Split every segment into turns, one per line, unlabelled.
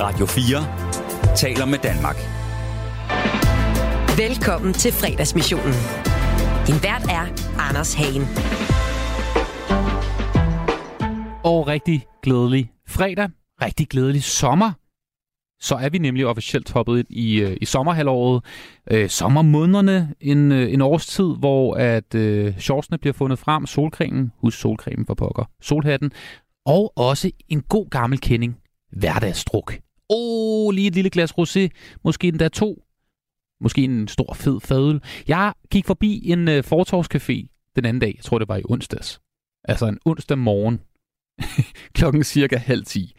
Radio 4 taler med Danmark.
Velkommen til fredagsmissionen. Din vært er Anders Hagen.
Og rigtig glædelig fredag. Rigtig glædelig sommer. Så er vi nemlig officielt hoppet ind i, øh, i sommerhalvåret. Øh, sommermånederne, en, øh, en årstid, hvor at øh, shortsene bliver fundet frem, solcremen, husk solcremen for pokker, solhatten, og også en god gammel kending, hverdagsdruk. Oh, lige et lille glas rosé, måske endda to, måske en stor fed fadøl. Jeg gik forbi en øh, fortorvscafé den anden dag, jeg tror det var i onsdags. Altså en onsdag morgen, klokken cirka halv ti.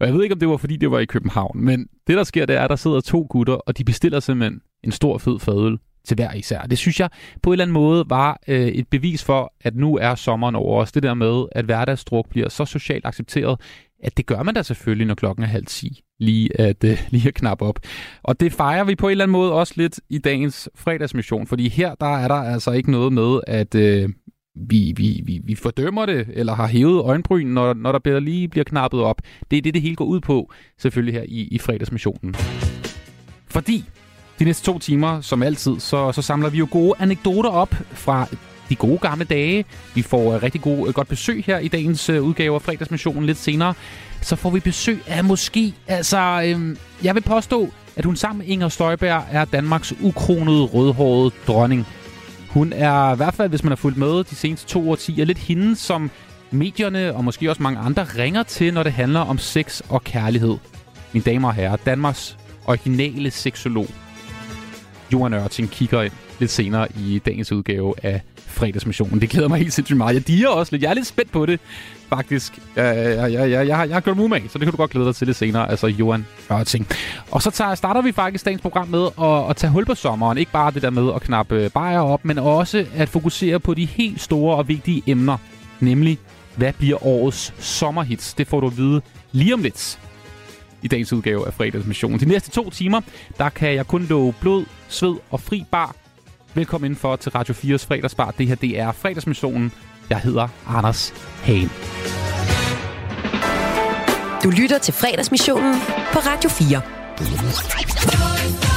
Og jeg ved ikke, om det var, fordi det var i København, men det, der sker, det er, at der sidder to gutter, og de bestiller simpelthen en stor fed fadøl til hver især. Det synes jeg på en eller anden måde var øh, et bevis for, at nu er sommeren over os. Det der med, at hverdagsdruk bliver så socialt accepteret, at det gør man da selvfølgelig, når klokken er halv ti, lige at, øh, lige at knappe op. Og det fejrer vi på en eller anden måde også lidt i dagens fredagsmission, fordi her der er der altså ikke noget med, at øh, vi, vi, vi, vi fordømmer det, eller har hævet øjenbryn, når, når der bliver, lige bliver knappet op. Det er det, det hele går ud på, selvfølgelig her i, i fredagsmissionen. Fordi de næste to timer, som altid, så, så samler vi jo gode anekdoter op fra de gode gamle dage. Vi får uh, rigtig god, uh, øh, godt besøg her i dagens uh, udgave af fredagsmissionen lidt senere. Så får vi besøg af måske, altså, øhm, jeg vil påstå, at hun sammen med Inger Støjberg er Danmarks ukronede rødhårede dronning. Hun er i hvert fald, hvis man har fulgt med de seneste to årtier, lidt hende, som medierne og måske også mange andre ringer til, når det handler om sex og kærlighed. Mine damer og herrer, Danmarks originale seksolog, Johan Ørting, kigger ind lidt senere i dagens udgave af fredagsmissionen. Det glæder mig helt sindssygt meget. Jeg diger også lidt. Jeg er lidt spændt på det, faktisk. Jeg, jeg, jeg, jeg, jeg, har, jeg har gjort mig så det kan du godt glæde dig til lidt senere. Altså Johan Ørting. Og så tager, starter vi faktisk dagens program med at, at tage hul på sommeren. Ikke bare det der med at knappe øh, bajer op, men også at fokusere på de helt store og vigtige emner. Nemlig, hvad bliver årets sommerhits? Det får du at vide lige om lidt i dagens udgave af fredagsmissionen. De næste to timer, der kan jeg kun love blod, sved og fri bar. Velkommen indenfor til Radio 4's fredagsbar. Det her, det er fredagsmissionen. Jeg hedder Anders Hagen.
Du lytter til fredagsmissionen på Radio 4.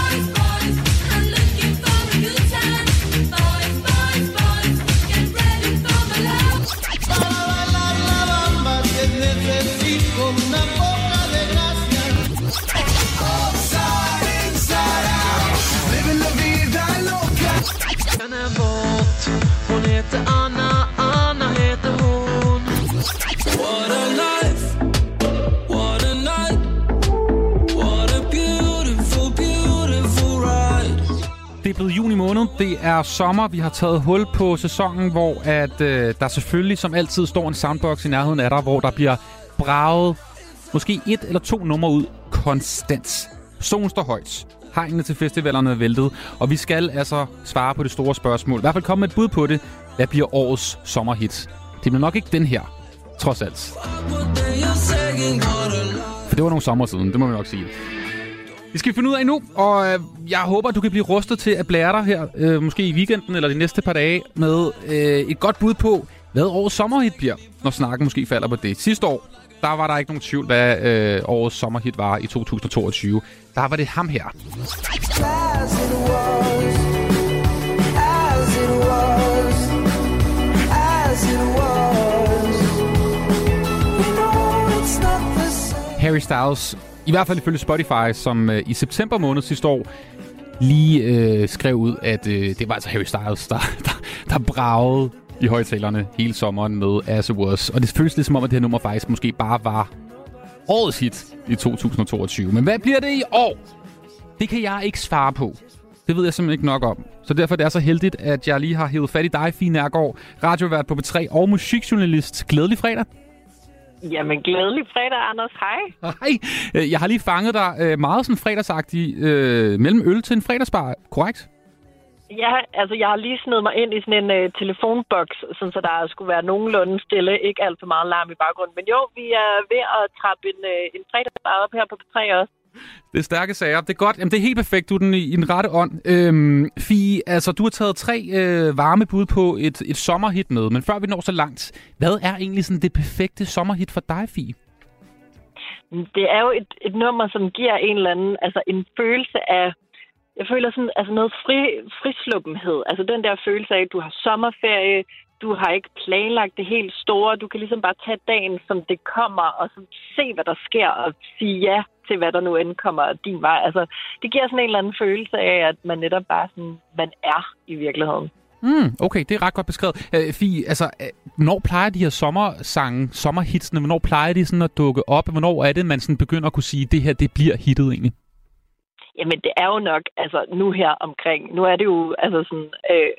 er blevet juni måned. Det er sommer. Vi har taget hul på sæsonen, hvor at, øh, der selvfølgelig som altid står en soundbox i nærheden af dig, hvor der bliver braget måske et eller to numre ud konstant. Solen står højt. Hegnene til festivalerne er væltet, og vi skal altså svare på det store spørgsmål. I hvert fald komme med et bud på det. Hvad bliver årets sommerhit? Det bliver nok ikke den her, trods alt. For det var nogle sommer siden, det må vi nok sige. Det skal vi finde ud af nu, og øh, jeg håber, at du kan blive rustet til at blære dig her, øh, måske i weekenden eller de næste par dage, med øh, et godt bud på, hvad årets sommerhit bliver, når snakken måske falder på det. Sidste år, der var der ikke nogen tvivl, hvad øh, årets sommerhit var i 2022. Der var det ham her.
As it was, as it was, as it was. You know it's not the same.
Harry Styles, i hvert fald ifølge Spotify, som øh, i september måned sidste år lige øh, skrev ud, at øh, det var altså Harry Styles, der, der, der bragede i højtalerne hele sommeren med As It Was. Og det føles lidt som om, at det her nummer faktisk måske bare var årets hit i 2022. Men hvad bliver det i år? Det kan jeg ikke svare på. Det ved jeg simpelthen ikke nok om. Så derfor det er det så heldigt, at jeg lige har hævet fat i dig, Fie Nærgaard, radiovært på B3 og musikjournalist. Glædelig fredag.
Jamen, glædelig fredag, Anders. Hej.
Hej. Øh, Jeg har lige fanget dig øh, meget sådan fredagsagtig øh, mellem øl til en fredagsbar, korrekt?
Ja, altså, jeg har lige snedet mig ind i sådan en uh, telefonboks, sådan, så der skulle være nogenlunde stille. Ikke alt for meget larm i baggrunden. Men jo, vi er ved at trappe en, uh, en fredagsbar op her på P3 også.
Det er stærke sager. Det er godt. Jamen, det er helt perfekt. Du er den i, i den rette ånd. Øhm, Fie, altså, du har taget tre øh, varme bud på et, et sommerhit med. Men før vi når så langt, hvad er egentlig sådan det perfekte sommerhit for dig, Fie?
det er jo et, et nummer, som giver en eller anden, altså en følelse af, jeg føler sådan, altså noget fri, frisluppenhed. Altså den der følelse af, at du har sommerferie, du har ikke planlagt det helt store. Du kan ligesom bare tage dagen, som det kommer, og så se, hvad der sker, og sige ja til, hvad der nu end kommer din vej. Altså, det giver sådan en eller anden følelse af, at man netop bare sådan, man er i virkeligheden.
Mm, okay, det er ret godt beskrevet. Øh, Fie, altså, øh, hvornår plejer de her sommersange, sommerhitsene, hvornår plejer de sådan at dukke op? Hvornår er det, man sådan begynder at kunne sige, at det her, det bliver hittet egentlig?
Jamen, det er jo nok, altså nu her omkring, nu er det jo, altså sådan, øh,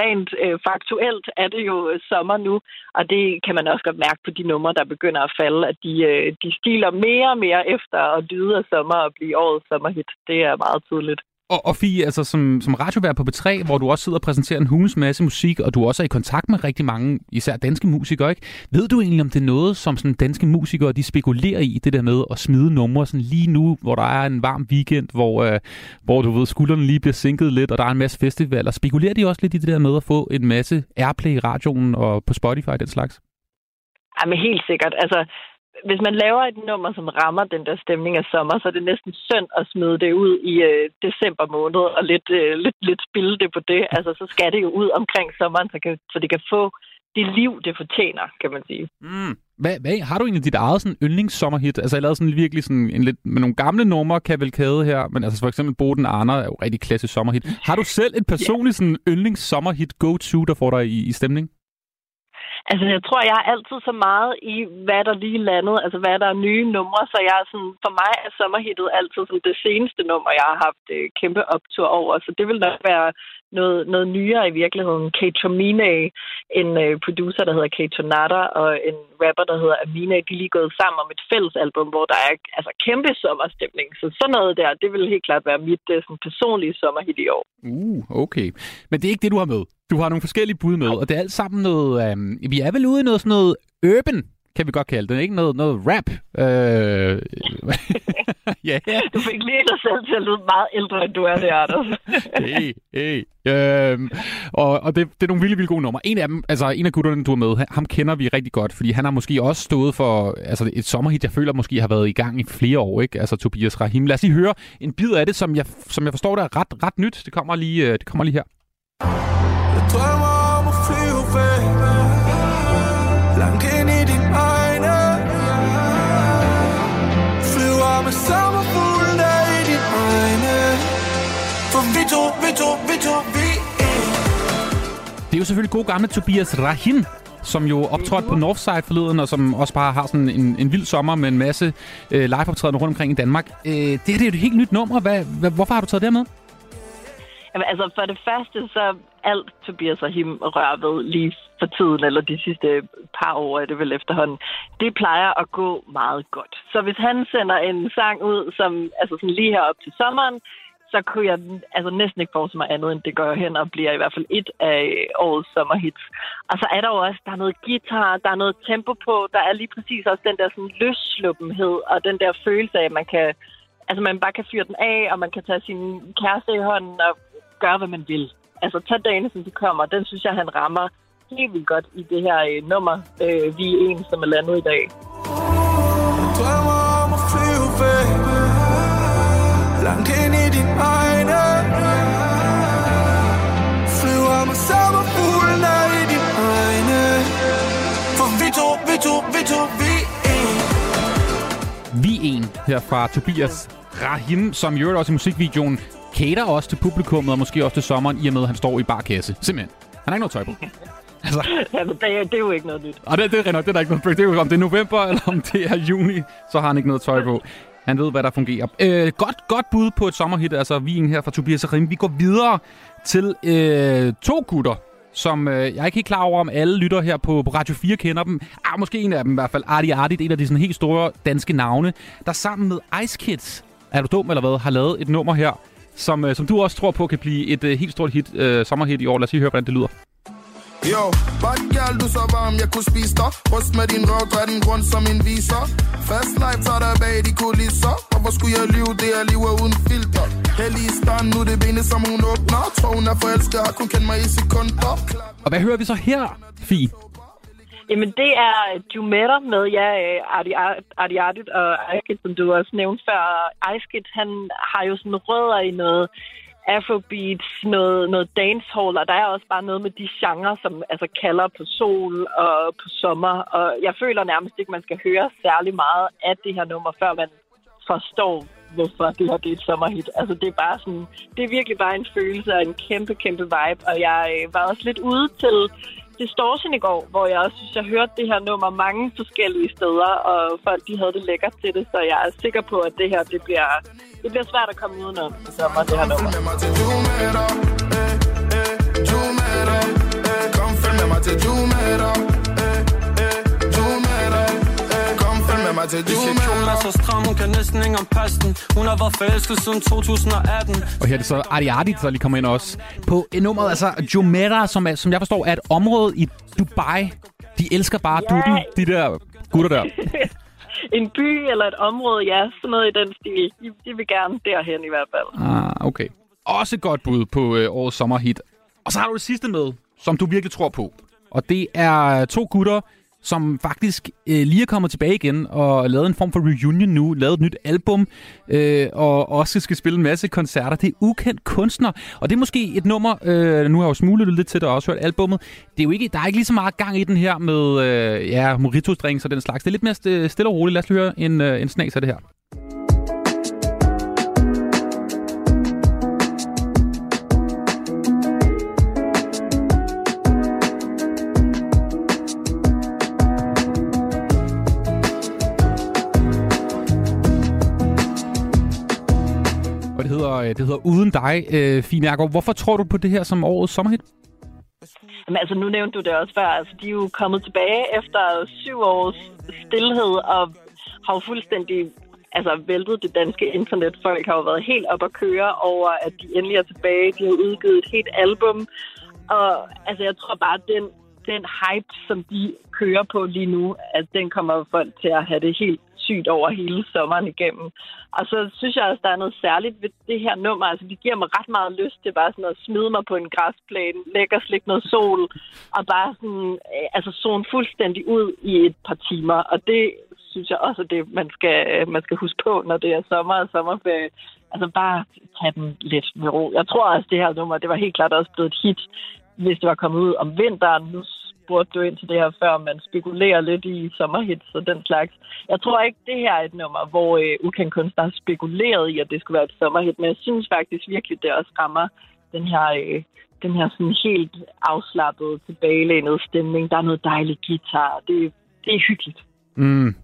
rent øh, faktuelt er det jo sommer nu, og det kan man også godt mærke på de numre, der begynder at falde, at de, øh, de stiler mere og mere efter at lyde af sommer og blive årets sommerhit. Det er meget tydeligt.
Og, og Fie, altså som, som radiovær på B3, hvor du også sidder og præsenterer en hulens masse musik, og du også er i kontakt med rigtig mange, især danske musikere, ikke? Ved du egentlig, om det er noget, som sådan danske musikere, de spekulerer i, det der med at smide numre sådan lige nu, hvor der er en varm weekend, hvor, øh, hvor du ved, skuldrene lige bliver sænket lidt, og der er en masse festivaler. Spekulerer de også lidt i det der med at få en masse airplay i radioen og på Spotify og den slags?
Jamen helt sikkert. Altså, hvis man laver et nummer, som rammer den der stemning af sommer, så er det næsten synd at smide det ud i øh, december måned og lidt, øh, lidt, lidt spille det på det. Altså, så skal det jo ud omkring sommeren, så, kan, så det kan få det liv, det fortjener, kan man sige.
Mm. Hvad, hvad, har du egentlig dit eget sådan yndlingssommerhit? Altså, jeg lavede sådan virkelig sådan en lidt, med nogle gamle numre, kavalkade her, men altså for eksempel Boden Arner er jo rigtig klassisk sommerhit. Har du selv et personligt sådan yndlingssommerhit go-to, der får dig i, i stemning?
Altså, jeg tror, jeg er altid så meget i, hvad der lige landet, altså hvad der er nye numre, så jeg er sådan, for mig er sommerhittet altid sådan det seneste nummer, jeg har haft øh, kæmpe optur over, så det vil nok være noget, noget nyere i virkeligheden. Kate Tomine, en øh, producer, der hedder Kate Tonata, og en rapper, der hedder Amina, de er lige gået sammen om et fælles album, hvor der er altså kæmpe sommerstemning. Så sådan noget der, det vil helt klart være mit øh, sådan, personlige sommerhit i år.
Uh, okay. Men det er ikke det, du har med. Du har nogle forskellige bud med, og det er alt sammen noget... Um, vi er vel ude i noget sådan noget urban, kan vi godt kalde det. Ikke noget, noget rap. Øh... ja, ja.
Du fik lige dig selv til at lyde meget ældre, end du er det, Anders.
hey, hey. Øhm, og og det, det er nogle vilde, vilde gode numre. En af dem, altså en af gutterne, du er med, ham kender vi rigtig godt, fordi han har måske også stået for altså et sommerhit, jeg føler måske har været i gang i flere år, ikke? Altså Tobias Rahim. Lad os lige høre en bid af det, som jeg, som jeg forstår, der er ret, ret nyt. Det kommer lige, øh, det kommer lige her.
Vi to, vi to, vi
Det er jo selvfølgelig god gamle Tobias Rahim, som jo optrådte på Northside forleden, og som også bare har sådan en, en vild sommer med en masse øh, liveoptrædener rundt omkring i Danmark. Øh, det, her, det er jo et helt nyt nummer. Hvad, hvad, hvorfor har du taget det her med?
Jamen, altså, for det første, så alt Tobias Rahim rører ved lige for tiden, eller de sidste par år er det vel efterhånden, det plejer at gå meget godt. Så hvis han sender en sang ud, som altså sådan lige herop til sommeren, så kunne jeg altså næsten ikke forestille mig andet, end det går hen og bliver i hvert fald et af årets sommerhits. Og så er der jo også, der er noget guitar, der er noget tempo på, der er lige præcis også den der sådan løssluppenhed, og den der følelse af, at man kan, altså man bare kan fyre den af, og man kan tage sin kæreste i hånden og gøre, hvad man vil. Altså tag dagene, som de kommer, den synes jeg, han rammer helt vildt godt i det her øh, nummer, øh, vi er en, som er landet i dag.
Drømmer om at flyve baby øjne Flyver med sommerfuglen der i din øjne For vi to, vi to, vi to, vi en
Vi en her fra Tobias Rahim, som i også i musikvideoen cater også til publikummet, og måske også til sommeren, i og med, at han står i barkasse. Simpelthen. Han har ikke noget tøj på. Altså,
Ja, men det, er- det er jo ikke noget nyt.
og det, det er nok, det er der ikke noget break. Det er jo, om det er november, eller om det er juni, så har han ikke noget tøj på. Han ved, hvad der fungerer. Øh, godt, godt bud på et sommerhit, altså vi her fra Tobias Rim. Vi går videre til øh, to gutter, som øh, jeg er ikke helt klar over, om alle lytter her på, på Radio 4 kender dem. Ah, måske en af dem i hvert fald. Artie Artie, en af de sådan helt store danske navne, der sammen med Ice Kids, er du dum eller hvad, har lavet et nummer her, som, øh, som du også tror på kan blive et øh, helt stort hit, øh, sommerhit i år. Lad os lige høre, hvordan det lyder.
Yo, bad girl, du så varm, jeg kunne spise dig Bryst med din røv, gør den grund som en viser Fast life, tager dig bag de kulisser Hvorfor skulle jeg lyve, det er livet uden filter. Heldig i stand, nu er det benet, som hun åbner Tror hun er forelsket, har kun kendt mig i sekunder
Og hvad hører vi så her, Fie?
Jamen, det er Jumetta med, ja, Ardiardit og Icekid, som du også nævnte før. Icekid, han har jo sådan rødder i noget afrobeats, noget, noget dancehall, og der er også bare noget med de genrer, som altså kalder på sol og på sommer. Og jeg føler nærmest ikke, man skal høre særlig meget af det her nummer, før man forstår, hvorfor det her det er et sommerhit. Altså, det er bare sådan, det er virkelig bare en følelse og en kæmpe, kæmpe vibe. Og jeg øh, var også lidt ude til Distortion i går, hvor jeg også synes, jeg hørte det her nummer mange forskellige steder, og folk de havde det lækkert til det, så jeg er sikker på, at det her det bliver, det bliver svært at komme udenom. I sommer, det her nummer.
Følg med mig til Jumetta, Jumetta, Kom, følg med mig til mig til
Hvis jeg kjolen er så stram, hun kan næsten ikke passe den Hun har været forelsket siden 2018
Og her er det så Arti Arti, der lige kommer ind også. På en nummer, altså Jumeirah, som, er, som jeg forstår, er et område i Dubai. De elsker bare
Ja.
dutten, de der gutter der.
En by eller et område, ja, sådan noget i den stil. De, de vil gerne derhen i hvert fald.
Ah, okay. Også et godt bud på øh, årets sommerhit. Og så har du det sidste med, som du virkelig tror på. Og det er to gutter, som faktisk øh, lige er kommet tilbage igen og lavet en form for reunion nu, lavet et nyt album, øh, og også skal spille en masse koncerter. Det er ukendt kunstner, og det er måske et nummer, øh, nu har jeg jo smuglet lidt til dig og også hørt albummet. Det er jo ikke, der er ikke lige så meget gang i den her med øh, ja, moritos drinks og den slags. Det er lidt mere stille og roligt. Lad os lige høre en, øh, en snas af det her. Det hedder, øh, det hedder Uden dig, øh, Fine Ergaard. Hvorfor tror du på det her som årets sommerhit?
Men altså, nu nævnte du det også før. Altså, de er jo kommet tilbage efter syv års stillhed og har jo fuldstændig altså, væltet det danske internet. Folk har jo været helt op at køre over, at de endelig er tilbage. De har udgivet et helt album. Og altså, jeg tror bare, at den, den hype, som de kører på lige nu, at den kommer folk til at have det helt sygt over hele sommeren igennem. Og så synes jeg også, der er noget særligt ved det her nummer. Altså, det giver mig ret meget lyst til bare sådan at smide mig på en græsplæne, lægge og slikke noget sol, og bare sådan, øh, altså zone fuldstændig ud i et par timer. Og det synes jeg også det, man skal, øh, man skal huske på, når det er sommer og sommerferie. Altså bare tage den lidt med ro. Jeg tror også, det her nummer, det var helt klart også blevet et hit, hvis det var kommet ud om vinteren. Nu spurgte du ind til det her før, man spekulerer lidt i sommerhits og den slags. Jeg tror ikke, det her er et nummer, hvor øh, ukendt kunstner har spekuleret i, at det skulle være et sommerhit, men jeg synes faktisk virkelig, det også rammer den her, øh, den her sådan helt afslappede, tilbagelænede stemning. Der er noget dejligt guitar. Det, det er hyggeligt.
Mm,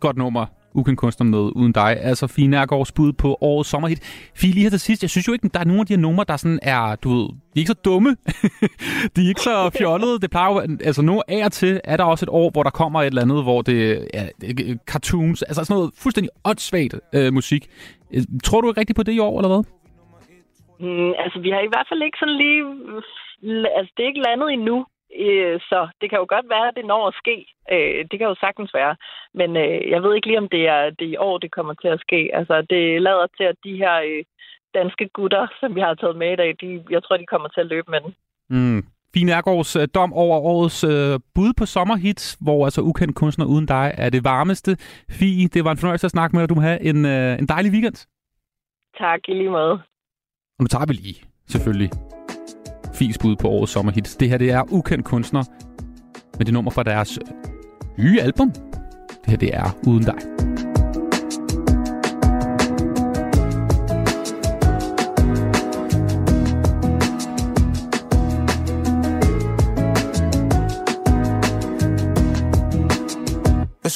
godt nummer. Ukendt kunstner med uden dig. Altså Fie Nærgaards bud på årets sommerhit. Fie, lige her til sidst. Jeg synes jo ikke, der er nogen af de her numre, der sådan er, du ved, de er ikke så dumme. de er ikke så fjollede. Det plejer jo, altså nu af og til er der også et år, hvor der kommer et eller andet, hvor det er ja, cartoons, altså sådan noget fuldstændig åndssvagt øh, musik. Øh, tror du ikke rigtigt på det i år, eller hvad?
Mm, altså, vi har i hvert fald ikke sådan lige... Altså, det er ikke landet endnu. Øh, Så det kan jo godt være, at det når at ske. Øh, Det kan jo sagtens være. Men øh, jeg ved ikke lige, om det er, det i år, det kommer til at ske. Altså, det lader til, at de her øh, danske gutter, som vi har taget med i dag, de, jeg tror, de kommer til at løbe med den.
Mm. Fine Ergaards øh, dom over årets øh, bud på sommerhits, hvor altså ukendt kunstner uden dig er det varmeste. Fie, det var en fornøjelse at snakke med dig. Du må have en, øh, en dejlig weekend.
Tak i lige måde.
Og nu tager vi lige, selvfølgelig, Fies bud på årets sommerhits. Det her, det er ukendt kunstner med det nummer fra deres nye album. Det her, det er Uden dig.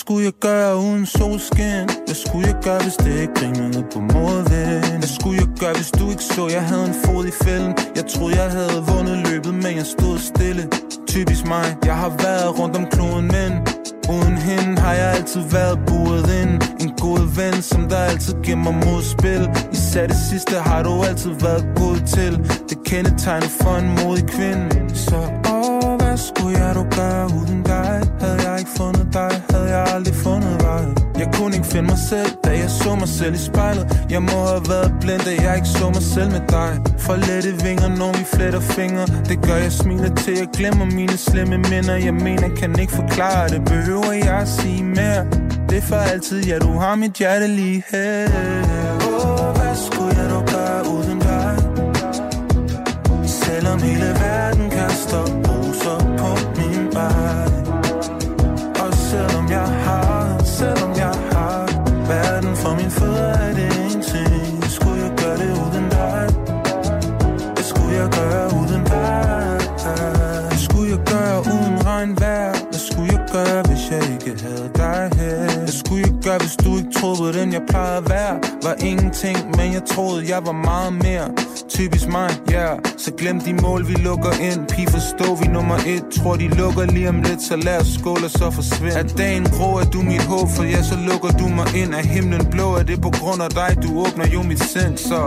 Skulle jeg gøre uden solskin? Hvad skulle jeg gøre, hvis det ikke ringede på modvind? Hvad skulle jeg gøre, hvis du ikke så, jeg havde en fod i fælden? Jeg troede, jeg havde vundet løbet, men jeg stod stille Typisk mig, jeg har været rundt om kloden, men Uden hende har jeg altid været buret ind En god ven, som der altid giver mig modspil Især det sidste har du altid været god til Det kendetegner for en modig kvinde Så åh, hvad skulle jeg dog gøre uden dig? Havde jeg ikke fundet dig, havde jeg aldrig fundet vejen. Jeg kunne ikke finde mig selv, da jeg så mig selv i spejlet. Jeg må have været blind, da jeg ikke så mig selv med dig. For lette vinger, når vi fletter fingre. Det gør jeg smiler til, jeg glemmer mine slemme minder. Jeg mener, kan ikke forklare det. Behøver jeg at sige mere? Det er for altid, ja du har mit hjerte lige her. Gøre, ikke troede den, jeg plejede at være? Var ingenting, men jeg troede, jeg var meget mere. Typisk mig, ja. Yeah. Så glem de mål, vi lukker ind. Pige forstå, vi nummer et. Tror de lukker lige om lidt, så lad os skåle og så forsvind Er dagen grå, er du mit håb? For ja, så lukker du mig ind. Er himlen blå, er det på grund af dig Du åbner jo mit sind, så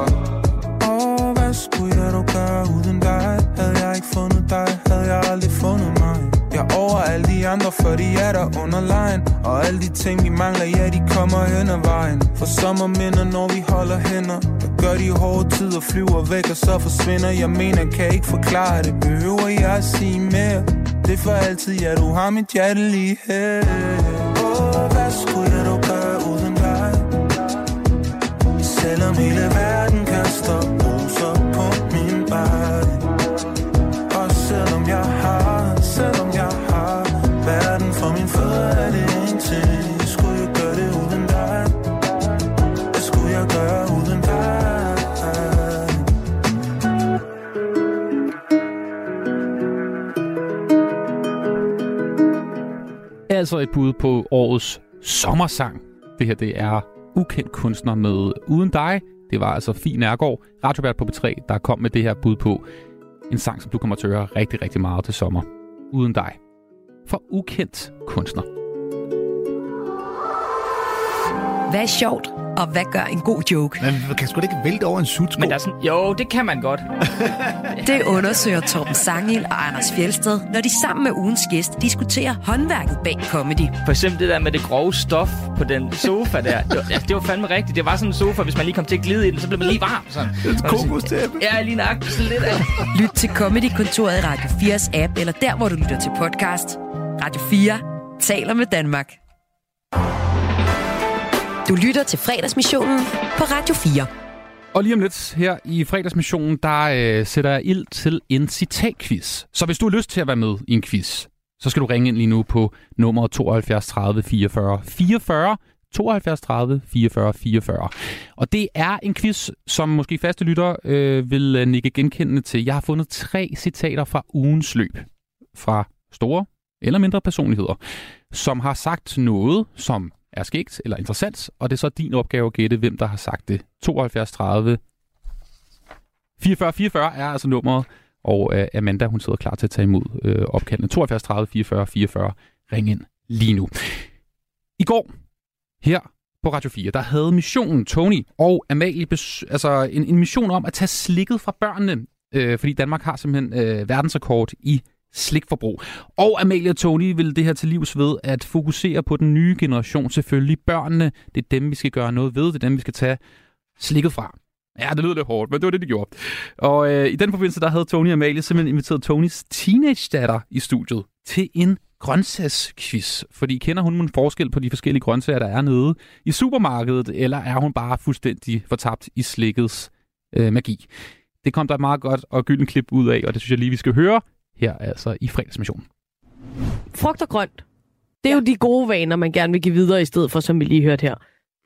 Åh, hvad skulle jeg dog gøre uden dig? Havde jeg ikke fundet dig, havde jeg aldrig fundet mig? Jeg over alle de andre, for de er der under lejen. Og alle de ting, vi mangler, ja, de kommer hen ad vejen. For sommerminder, når vi holder hænder. Der gør de hårde tider, flyver væk, og så forsvinder. Jeg mener, kan ikke forklare det, behøver jeg at sige mere? Det er for altid, ja, du har mit hjerte lige her. Åh, oh, hvad skulle jeg dog gøre uden dig? Selvom hele verden kan stoppe.
Altså et bud på årets sommersang. Det her, det er ukendt kunstner med Uden dig. Det var altså Fie Nærgaard, radiovært på B3, der kom med det her bud på en sang, som du kommer til at høre rigtig, rigtig meget til sommer. Uden dig. For ukendt kunstner.
Hvad er sjovt, og hvad gør en god joke?
Man kan sgu da ikke vælte over en sutsko.
Men der er sådan, jo, det kan man godt.
Det undersøger Torben Sangil og Anders Fjelsted, når de sammen med ugens gæst diskuterer håndværket bag comedy.
For eksempel det der med det grove stof på den sofa der. Det var, ja, det var fandme rigtigt. Det var sådan en sofa, hvis man lige kom til at glide i den, så blev man lige varm. Sådan.
Et kokostæppe.
Ja, lige nøjagtigt sådan lidt af.
Lyt til Comedy-kontoret i Radio 4's app, eller der, hvor du lytter til podcast. Radio 4 taler med Danmark. Du lytter til fredagsmissionen på Radio 4.
Og lige om lidt her i fredagsmissionen, der øh, sætter jeg ild til en citatquiz. Så hvis du har lyst til at være med i en quiz, så skal du ringe ind lige nu på nummer 72 30 44 44. 72 30 44 44. Og det er en quiz, som måske faste lytter øh, vil øh, nikke genkendende til. Jeg har fundet tre citater fra ugens løb. Fra store eller mindre personligheder, som har sagt noget, som er skægt eller interessant, og det er så din opgave at gætte, hvem der har sagt det. 72 30 44 44 er altså nummeret, og øh, Amanda, hun sidder klar til at tage imod øh, opkaldene. 72 30 44 44. Ring ind lige nu. I går, her på Radio 4, der havde missionen Tony og Amalie bes- altså en, en mission om at tage slikket fra børnene, øh, fordi Danmark har simpelthen øh, verdensrekord i slikforbrug. Og Amalie og Tony vil det her til livs ved at fokusere på den nye generation, selvfølgelig børnene. Det er dem, vi skal gøre noget ved. Det er dem, vi skal tage slikket fra. Ja, det lyder lidt hårdt, men det var det, de gjorde. Og øh, i den forbindelse, der havde Tony og Amalie simpelthen inviteret Tonys teenage-datter i studiet til en grøntsagsquiz. Fordi kender hun en forskel på de forskellige grøntsager, der er nede i supermarkedet, eller er hun bare fuldstændig fortabt i slikkets øh, magi? Det kom der et meget godt og gylden klip ud af, og det synes jeg lige, vi skal høre her altså i fredagsmissionen.
Frugt og grønt. Det er ja. jo de gode vaner, man gerne vil give videre i stedet for, som vi lige hørte her.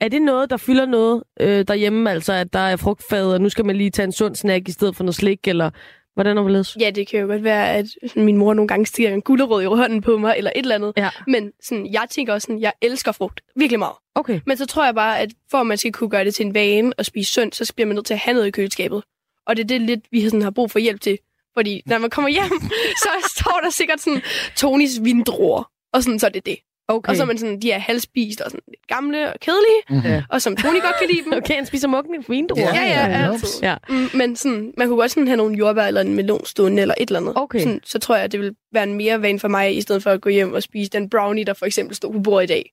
Er det noget, der fylder noget øh, derhjemme? Altså, at der er frugtfad, og nu skal man lige tage en sund snack i stedet for noget slik, eller hvordan er det
Ja, det kan jo godt være, at min mor nogle gange stiger en gulerod i hånden på mig, eller et eller andet.
Ja.
Men sådan, jeg tænker også sådan, jeg elsker frugt virkelig meget.
Okay.
Men så tror jeg bare, at for at man skal kunne gøre det til en vane og spise sundt, så bliver man nødt til at have noget i køleskabet. Og det er det lidt, vi sådan har brug for hjælp til. Fordi når man kommer hjem, så står der sikkert sådan Tonys vindruer. Og sådan, så er det det.
Okay.
Og så er man sådan, de er halvspist og sådan lidt gamle og kedelige.
Mhm.
Og som Tony godt kan lide dem.
Okay, han spiser mukken på vindruer.
Ja, ja, ja, altid.
Ja.
Mm, men sådan, man kunne godt sådan have nogle jordbær eller en melon stående eller et eller andet.
Okay.
Sådan, så tror jeg, at det vil være en mere vane for mig, i stedet for at gå hjem og spise den brownie, der for eksempel stod på bordet i dag.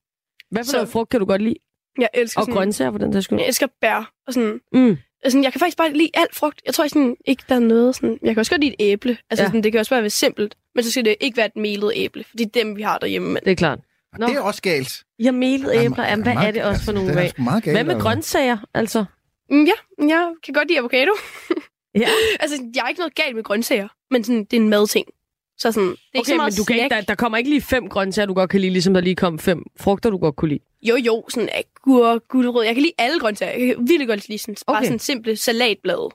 Hvad for
Så-
noget frugt kan du godt lide?
Jeg elsker
Og
sådan,
grøntsager for den der skyld.
Jeg elsker bær og sådan.
Mm.
Altså, jeg kan faktisk bare lide alt frugt. Jeg tror sådan, ikke, der er noget sådan... Jeg kan også godt lide et æble. Altså,
Ja.
ja. sådan, det kan også bare være simpelt. Men så skal det ikke være et melet æble. For det er dem, vi har derhjemme. Men...
Det er klart. Nå.
Det er også galt.
Jeg melet
Jamen,
æbler. Jamen, hvad er det også for nogle
det er
af?
sgu meget galt,
Hvad med grøntsager, altså?
Mm, Ja, jeg kan godt lide avocado.
Ja.
altså, jeg er ikke noget galt med grøntsager. Men sådan, det er en madting. Så sådan, det er ikke
Okay,
så meget
men du kan ikke, der, der kommer ikke lige fem grøntsager, du godt kan lide, ligesom der lige kom fem frugter, du godt kunne lide.
Jo, jo, sådan agurk, gulerod. Jeg kan lide alle grøntsager. Jeg kan virkelig godt lide sådan, bare
Okay.
sådan simple salatblade.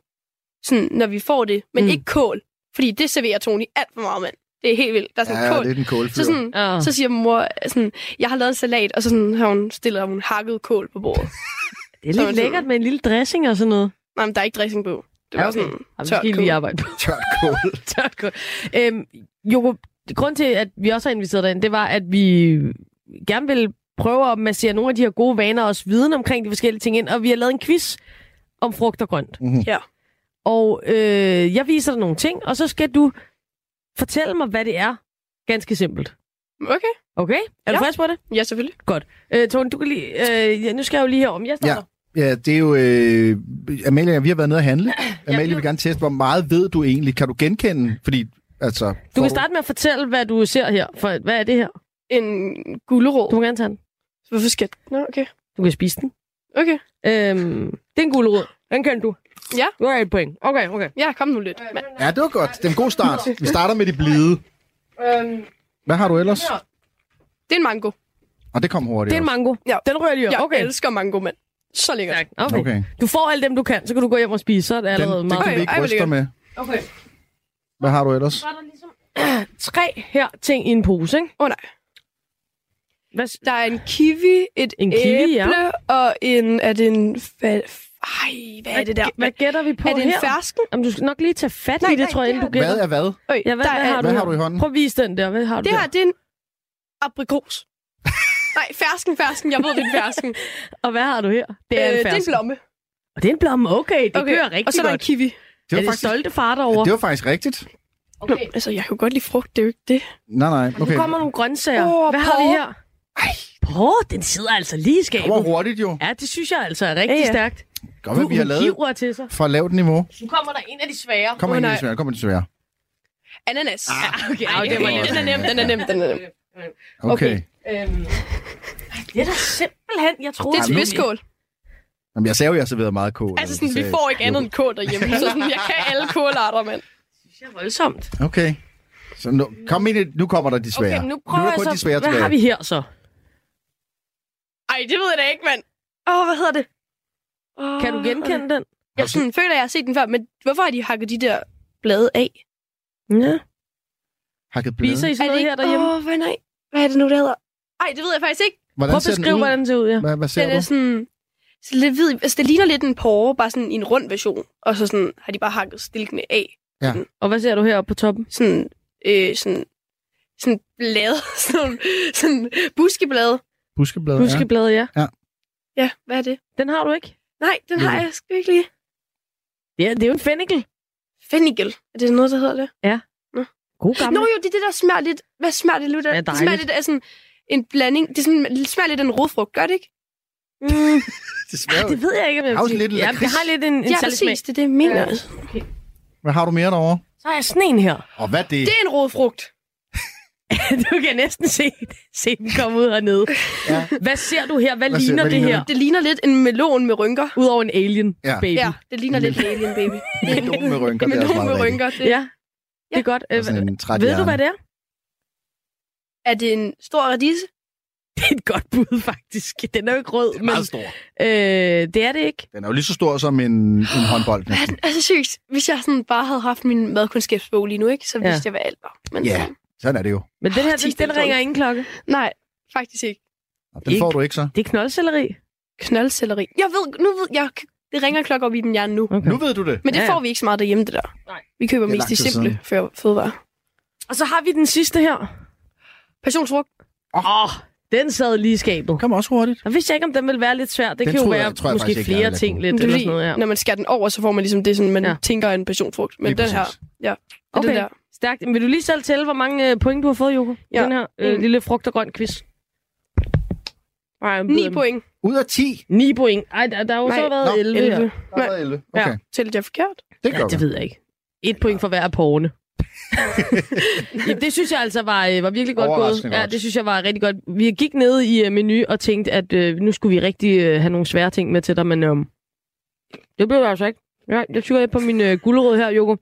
Sådan, når vi får det. Men
Mm.
ikke kål. Fordi det serverer Tony alt for meget, mand. Det er helt vildt. Der er sådan
Ja,
kål.
det er den kålfyr.
Så, sådan,
Ja.
så siger mor, sådan, jeg har lavet en salat, og så sådan, har hun stillet hun hakket kål på bordet.
Det er lidt lækkert med en lille dressing og sådan noget.
Nej, men der er ikke dressing på. Det var
Ja, okay.
sådan
Jamen,
tørt
skal lige arbejde på.
Tørt kål.
Tørt kål. Øhm, Joko, grund til, at vi også har inviteret dig ind, det var, at vi gerne vil prøve at massere nogle af de her gode vaner og også viden omkring de forskellige ting ind, og vi har lavet en quiz om frugt og grønt.
Mhm.
Ja.
Og øh, jeg viser dig nogle ting, og så skal du fortælle mig, hvad det er. Ganske simpelt.
Okay.
Okay? Er du
Ja.
frisk på det?
Ja, selvfølgelig.
Godt. Øh, Tone, du kan lige... Øh, ja, nu skal jeg jo lige herom. Jeg starter.
Ja, det er jo... Øh, Amalie, vi har været nede at handle. Amalie
vi-
vil gerne teste, hvor meget ved du egentlig? Kan du genkende? Fordi, altså...
Du kan starte med at fortælle, hvad du ser her. For, hvad er det her?
En gulerod.
Du må gerne tage den.
Hvorfor skal Nå, okay.
Du kan spise den.
Okay.
Øhm, det er en gulerod. Den kan du.
Ja.
Du har et point. Okay, okay.
Ja, kom nu lidt. mand.
Ja, det var godt. Det er en god start. Vi starter med de blide.
Øhm,
Hvad har du ellers?
det er en mango.
Og det kom hurtigt
Det er en mango.
Ja.
Den rører lige op.
Jeg
Okay.
elsker mango, mand. Så lækkert.
Okay.
Okay.
Du får alle dem, du kan, så kan du gå hjem og spise. Så er det
Den,
allerede
det
meget.
kan vi ikke ryste med.
Okay.
Hvad har du ellers?
Så er der ligesom tre her ting i en pose, ikke?
Åh oh, nej.
Hvad,
Der er en kiwi, et
En kiwi,
æble
ja.
og en... Er det en... Fa- Ej, hvad er det der?
Hvad gætter vi på
er det en
her?
fersken?
Jamen, du skal nok lige tage fat
Nej,
i det,
nej,
tror jeg,
det
inden du
er-
gætter.
Hvad er hvad?
Øj,
Ja, hvad,
der
hvad,
er,
har
Hvad
du
har du i hånden?
Prøv at vise den der. Hvad har du
Det
der?
her, det er en aprikos. Nej, fersken, fersken. Jeg ved, det er en fersken.
Og hvad har du her? Det er
Øh,
en
det er en
fersken.
blomme.
Og det er en blomme. Okay, det
Okay,
kører rigtig
Og så er der en
godt.
kiwi.
Det
er
var,
det
faktisk,
stolte far derovre?
det var faktisk rigtigt.
Okay.
Altså, jeg kan jo godt lide frugt, det er jo ikke det.
Nej, nej.
Nu
Okay.
kommer nogle grøntsager.
Åh,
Hvad har vi her? Ej. Porre, den sidder altså lige i skabet.
Det var hurtigt jo.
Ja, det synes jeg altså er rigtig
Ja, ja.
stærkt.
Godt, hvad vi har lavet
til sig.
fra lavt niveau.
Nu kommer der en af de svære.
Kommer ind i
nej.
det svære. Kommer det svære.
Ananas.
Ah, okay,
Ej,
okay, det var nemt.
Den er nem, den er nem, den er nem.
Okay.
Øhm, det er da simpelthen, jeg troede...
Det er
Ej, nu-
spidskål.
Jamen, jeg sagde jo, at jeg serverede meget kål.
Altså, sådan, vi får ikke andet end kål derhjemme. Så sådan, jeg kan alle kålarter, mand.
Det er voldsomt.
Okay. Så nu, kom ind, i- nu kommer der de svære.
Okay, nu
nu
prøver
er
jeg
kun
så...
de svære
Hvad
tilbage.
har vi her så?
Ej, det ved jeg da ikke, mand. Åh, hvad hedder det? Oh,
Kan du genkende den?
Jeg sådan, føler, jeg har set den før, men hvorfor har de hakket de der blade af?
Ja.
Hakket blade.
Spiser I sådan noget her derhjemme?
Åh, oh, hvad, nej. hvad er det nu, det hedder? Ej, det ved jeg faktisk ikke.
Hvordan
Prøv at beskrive,
ud?
hvordan den ser ud, ja.
Hvad, hvad ser
Den er
du?
sådan... Så lidt hvid. Altså, det ligner lidt en porre, bare sådan i en rund version. Og så sådan, har de bare hakket stilkene af.
Ja.
Og hvad ser du heroppe på toppen?
Sådan, øh, sådan, sådan blade. sådan, sådan buskeblade.
Buskeblade,
Buskeblade, ja.
Ja, hvad er det?
Den har du ikke?
Nej, den har jeg sgu ikke lige.
Ja, det er jo en fennikel.
Fennikel. Er det noget, der hedder det?
God gammel.
Nå jo, det er det, der smager lidt... Hvad smager det lidt af?
Ja,
det smager lidt af sådan en blanding. Det, er sådan, det smager lidt af en rodfrugt, gør det ikke?
Mm,
Det smager jo-
det ved jeg ikke, om jeg
Har lidt
Ja, det har lidt en, en
Ja,
smag.
præcis. Det er det, jeg mener.
Ja.
Hvad har du mere derovre?
Så har jeg sådan en her.
Og hvad er det?
Det er en rodfrugt.
du kan næsten se, se den komme ud hernede.
Ja.
Hvad ser du her? Hvad,
Hvad ser-
ligner
hvad
det
ligner
her?
Det ligner lidt en melon med rynker.
Udover en alien
Ja.
baby.
Ja, det ligner lidt en alien baby.
Melon med rynker,
En
det er
melon med rynker. Det.
Ja, det er godt. Øh,
sådan en
ved du, hvad det er?
Er det en stor radise?
Det er et godt bud, faktisk. Den er jo ikke rød,
Den er
men
meget stor.
øh, det er det ikke.
Den er jo lige så stor som en, en håndbold.
Hvad er
næsten.
den? Altså seriøst, hvis jeg sådan bare havde haft min madkundskabsbog lige nu, ikke, så
Ja.
vidste jeg, hvad alt var. Men
Ja,
sådan,
sådan er det jo.
Men den her, den, den ringer ingen klokke.
nej, faktisk ikke.
Og den får du ikke så.
Det er knoldcelleri.
Knoldcelleri. Jeg ved, nu ved jeg, det ringer klokker op i min hjerne nu.
Okay.
Nu ved du det.
Men det
Ja, ja.
får vi ikke så meget derhjemme, det der.
Nej.
Vi køber
Det er
mest de simple fødevarer.
Og så har vi den sidste her.
Passionsfrugt.
Åh, oh, den sad lige i skabet.
Kom også hurtigt.
Jeg vidste ikke, om den ville være lidt svær. Det
Den
kan jo
troede jeg-
være
tror jeg
måske
jeg
flere ting lidt.
Det er
Eller sådan noget, ja.
når man skærer den over, så får man ligesom det, sådan, man
Ja.
ja. tænker er en passionsfrugt. Men
Lige
den her,
præcis.
ja, er
Okay.
den der.
Stærkt. Men vil du lige selv tælle, hvor mange øh, point du har fået, Joko?
Ja.
Den her øh,
En.
lille frugt og grøn quiz. Nej,
9 point.
Ud af 10?
9 point. Ej, der, der har jo
Nej,
så været
nå,
11.
11.
her.
Der har været 11. Okay.
Ja.
Tæller jeg forkert?
Det
Ja,
gør
det
vi.
ved jeg ikke. Et point for hver af porne. ja, det synes jeg altså var, øh, var virkelig godt gået. Ja, det synes jeg var rigtig godt. Vi gik ned i uh, menu og tænkte, at uh, nu skulle vi rigtig uh, have nogle svære ting med til dig, men um, det blev det altså ikke. Ja, jeg tykker på min uh, guldråd her, Joko.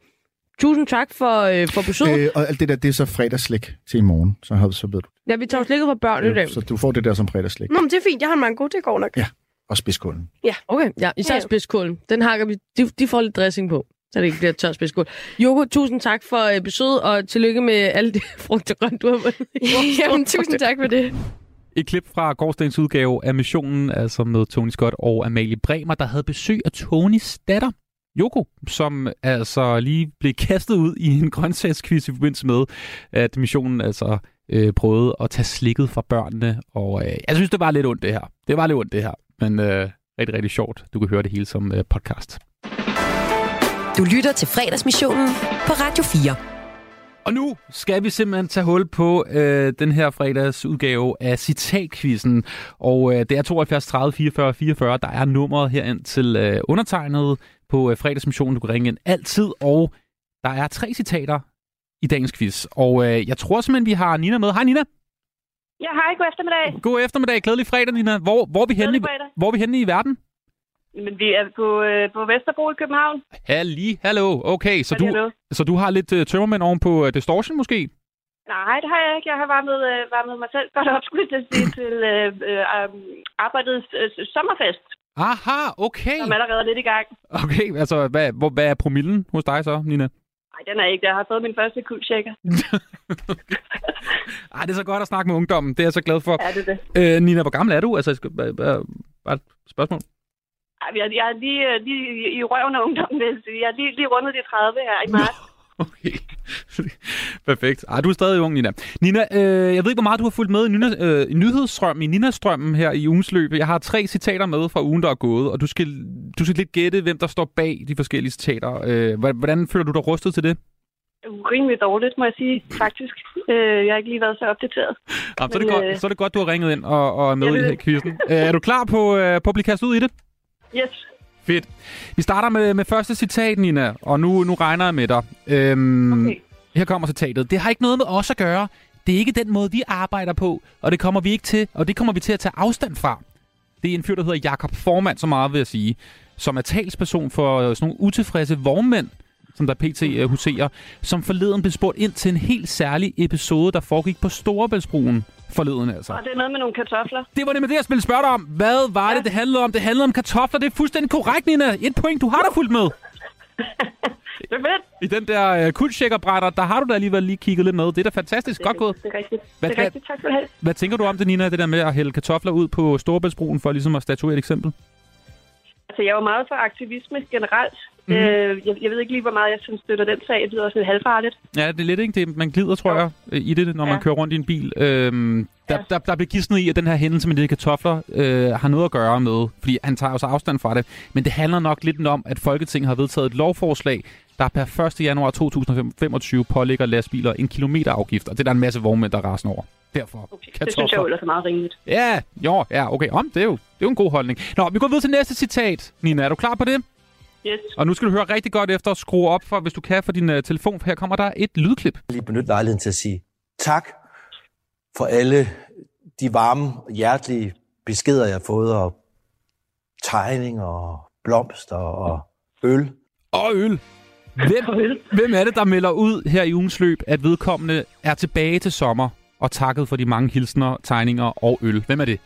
Tusind tak for, uh, for besøget.
Øh, og alt det der, det er så fredagsslik til i morgen. Så, har, så ved du.
Ja, vi tager slikket fra børn i dag.
Så du får det der som fredagsslik.
Nå, men det er fint. Jeg har en mango. Det går nok.
Ja. Og spidskålen.
Ja.
Okay, ja, især
Ja.
spidskålen. Den hakker vi. De, de får lidt dressing på, så det ikke bliver tør spidskål. Joko, tusind tak for uh, besøget, og tillykke med alle de frugt og grønt, du har vundet.
Jamen, tusind tak for det.
Et klip fra gårdsdagens udgave af missionen, altså med Tony Scott og Amalie Bremer, der havde besøg af Tonys datter, Joko, som altså lige blev kastet ud i en grøntsagsquiz i forbindelse med, at missionen altså øh, prøvede at tage slikket fra børnene. Og øh, jeg synes, det var lidt ondt det her. Det var lidt ondt det her, men øh, rigtig, rigtig sjovt. Du kan høre det hele som øh, podcast.
Du lytter til fredagsmissionen på Radio 4.
Og nu skal vi simpelthen tage hul på øh, den her fredags udgave af Citatkvisten. Og øh, det er 72 30 44 44. Der er nummeret herind til øh, undertegnet på øh, fredagsmissionen. Du kan ringe ind altid. Og der er tre citater i dagens quiz. Og øh, jeg tror simpelthen, vi har Nina med. Hej Nina.
Ja, hej. God eftermiddag.
God eftermiddag. Glædelig fredag, Nina. Hvor, hvor, er, vi henne, i, hvor er vi henne i verden?
Men vi er på, øh, på Vesterbro i København.
Halli, hallo. Okay, så
Halli,
du,
hallo.
så du har lidt øh, tømmermænd oven på øh, distortion måske?
Nej, det har jeg ikke. Jeg har varmet, øh, varmet mig selv godt op, skulle jeg sige, til øh, øh, um, arbejdets øh, sommerfest,
Aha, okay.
som allerede er lidt i gang.
Okay, altså hvad, hvor, hvad er promillen hos dig så, Nina?
Nej, den er ikke. Jeg har fået min første kuldsjekker.
Ej, det er så godt at snakke med ungdommen. Det er jeg så glad for.
Ja, det er det.
Øh, Nina, hvor gammel er du? Altså, bare et spørgsmål.
Jeg, jeg er lige, øh, lige i- røven af ungdommen, vil jeg sige. Jeg er lige, lige rundet de 30 her i marts.
Perfekt. Ej, du er stadig ung, Nina. Nina, øh, jeg ved ikke, hvor meget du har fulgt med i, Nina, øh, i nyhedsstrømmen, i Nina-strømmen her i ugens løb. Jeg har tre citater med fra ugen, der er gået, og du skal, du skal lidt gætte, hvem der står bag de forskellige citater. Øh, hvordan føler du dig rustet til det?
Rimelig dårligt, må jeg sige, faktisk. Øh, jeg har ikke lige været så opdateret.
Jamen, så, er det
Men,
godt,
øh,
så er det godt, du har ringet ind og, og er med i quizzen. Øh, er du klar på, øh, på at blive kastet ud i det?
Yes.
Fedt. Vi starter med, med første citat, Nina, og nu, nu regner jeg med dig. Øhm,
Okay.
Her kommer citatet. Det har ikke noget med os at gøre. Det er ikke den måde, vi arbejder på, og det kommer vi ikke til, og det kommer vi til at tage afstand fra. Det er en fyr, der hedder Jakob Formand, så meget vil jeg sige, som er talsperson for øh, sådan nogle utilfredse vognmænd, som der pt. øh, huserer, som forleden blev spurgt ind til en helt særlig episode, der foregik på Storebæltsbroen forleden altså.
Og det er noget med nogle kartofler.
Det var det med det, jeg ville spørge dig om. Hvad var ja. det, det handlede om? Det handlede om kartofler. Det er fuldstændig korrekt, Nina. Et point, du har da fulgt med.
Det er fedt.
I den der uh, kuldsjekkerbrætter, der har du da alligevel lige kigget lidt med. Det er da fantastisk. Godt gået.
Det er rigtigt.
Hvad-
det er rigtigt. Tak du have.
Hvad tænker du om det, Nina, det der med at hælde kartofler ud på Storebæltsbroen, for ligesom at statuere et eksempel?
Altså, jeg er jo meget for aktivisme generelt. Mm. Øh, jeg, jeg ved ikke lige, hvor meget jeg synes, støtter den sag. Det lyder også lidt halvfarligt.
Ja, det er lidt, ikke? Det, man glider, tror jeg, øh, i det, når man
Ja.
kører rundt i en bil. Øhm, der, der, der bliver gidsnet i, at den her hændelse med de kartofler øh, har noget at gøre med, fordi han tager jo så afstand fra det. Men det handler nok lidt om, at Folketinget har vedtaget et lovforslag, der per 1. januar 2025 pålægger lastbiler en kilometerafgift, og det er der en masse vognmænd, der rasen over. Derfor.
Okay. Det synes jeg jo ellers er meget rimeligt.
Ja, jo, ja, okay. Om, det, er jo, det er jo en god holdning. Nå, vi går videre til næste citat. Nina, er du klar på det?
Yes.
Og nu skal du høre rigtig godt efter at skrue op, for, hvis du kan, for din uh, telefon, for her kommer der et lydklip.
lige benytte lejligheden til at sige tak for alle de varme, hjertelige beskeder, jeg har fået, og tegninger, og blomster og øl.
Og øl. Hvem, hvem er det, der melder ud her i ugens løb, at vedkommende er tilbage til sommer og takket for de mange hilsner, tegninger og øl? Hvem er det?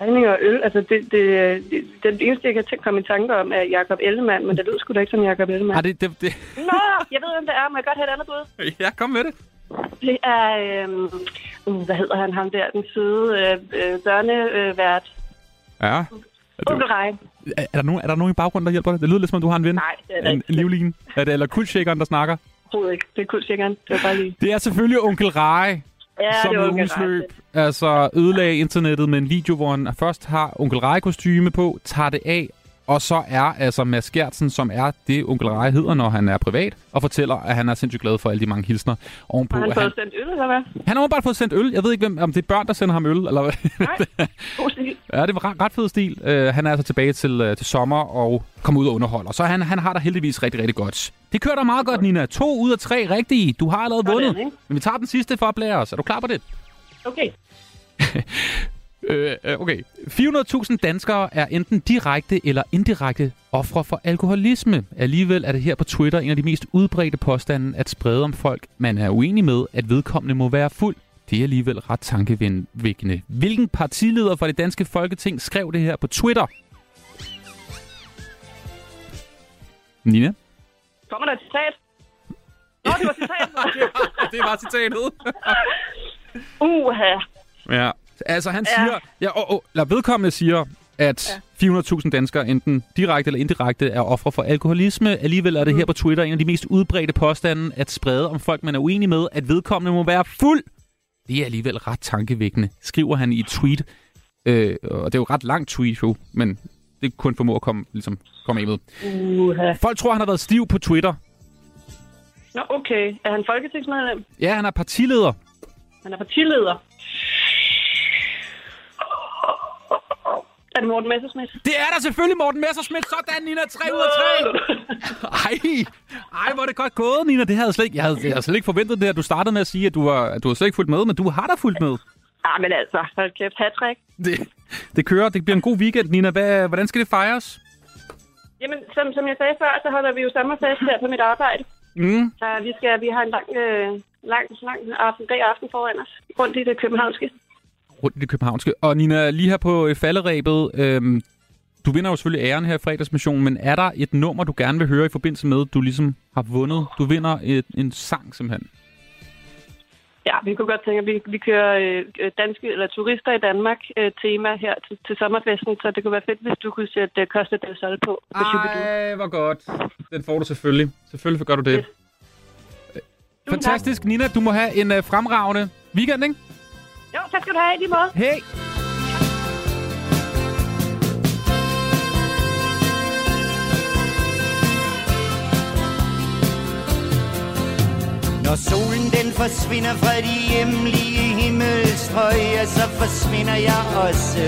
Regninger og øl, altså det, det, det, den eneste, jeg kan tænke komme i tanke om, er Jakob Ellemann, men det lyder sgu da ikke som Jakob Ellemann.
Har det, det, det...
Nå, jeg ved, hvem det er. Må jeg godt have et andet bud?
Ja, kom med det.
Det er, uh, hvad hedder han, ham der, den søde øh, øh, børnevært.
Ja. Er, du,
Onkel Rej.
er, er, der nogen, er der nogen i baggrunden, der hjælper dig? Det lyder lidt som om, du har en ven.
Nej, det er
En, en livline. Er det eller kuldshakkeren, der snakker?
Overhovedet ikke. Det er kun sikkert. Det var bare lige...
Det er selvfølgelig onkel Rej,
Ja,
som
det var
i
onkel
ugens
Rej.
løb altså ødelagde internettet med en video, hvor han først har onkel Rej kostyme på, tager det af Og så er altså Mads Gertsen, som er det onkel Rej hedder, når han er privat, og fortæller, at han er sindssygt glad for alle de mange hilsner ovenpå.
Har han fået sendt øl, eller hvad?
han har åbenbart fået sendt øl. Jeg ved ikke, hvem, om det er børn, der sender ham øl, eller hvad?
Nej, god stil.
Ja, det var ret, fed stil. Uh, han er altså tilbage til, uh, til sommer og kommer ud og underholder. Så han, han har der heldigvis rigtig, rigtig godt. Det kører da meget godt, Nina. To ud af tre rigtige. Du har allerede
Sådan,
vundet. Men vi tager den sidste for at blære os. Er du klar på det?
Okay.
Øh, øh, okay. 400.000 danskere er enten direkte eller indirekte ofre for alkoholisme. Alligevel er det her på Twitter en af de mest udbredte påstande at sprede om folk, man er uenig med, at vedkommende må være fuld. Det er alligevel ret tankevækkende. Hvilken partileder fra det danske folketing skrev det her på Twitter? Nina?
Kommer der et citat? Nå, det var citatet.
det var citatet.
Uha.
Ja, altså han
Ja.
siger, ja, og, og, eller vedkommende siger, at 400.000 danskere enten direkte eller indirekte er ofre for alkoholisme. Alligevel er det her på Twitter en af de mest udbredte påstande at sprede om folk, man er uenig med, at vedkommende må være fuld. Det er alligevel ret tankevækkende, skriver han i et tweet. Øh, og det er jo et ret langt tweet jo, men det kun formår at komme, ligesom, komme af med.
Uha.
Folk tror, han har været stiv på Twitter.
Nå, okay. Er han folketingsmedlem?
Ja, han er partileder.
Han er partileder. Er det Morten Messerschmidt?
Det er der selvfølgelig, Morten Messerschmidt. Sådan, Nina. 3 ud af 3. Ej, ej, hvor er det godt gået, Nina. Det havde jeg slet ikke, jeg havde, jeg havde slet ikke forventet det, at du startede med at sige, at du, var, at du har slet ikke fulgt med, men du har da fulgt med.
Ah, men altså, hold kæft, hat
Det, det kører. Det bliver en god weekend, Nina. Hvad, hvordan skal det fejres?
Jamen, som, som jeg sagde før, så holder vi jo sommerfest her på mit arbejde.
Mm.
Så vi, skal, vi har en lang, øh, lang, lang aften, dag aften foran os, rundt i det københavnske.
Rundt i det københavnske. Og Nina, lige her på øh, falderæbet, øhm, du vinder jo selvfølgelig æren her i fredagsmissionen, men er der et nummer, du gerne vil høre i forbindelse med, du ligesom har vundet? Du vinder et, en sang simpelthen.
Ja, vi kunne godt tænke, at vi, vi kører øh, danske eller turister i Danmark øh, tema her til, til sommerfesten, så det kunne være fedt, hvis du kunne sætte øh, Costa del Sol på. på.
Ej, hvor godt. Den får du selvfølgelig. Selvfølgelig gør du det. Fantastisk. Nina, du må have en uh, fremragende weekend, ikke?
Tak skal du have i lige måde.
Hey.
Når solen den forsvinder fra de hjemlige himmelstrøg, ja, så forsvinder jeg også.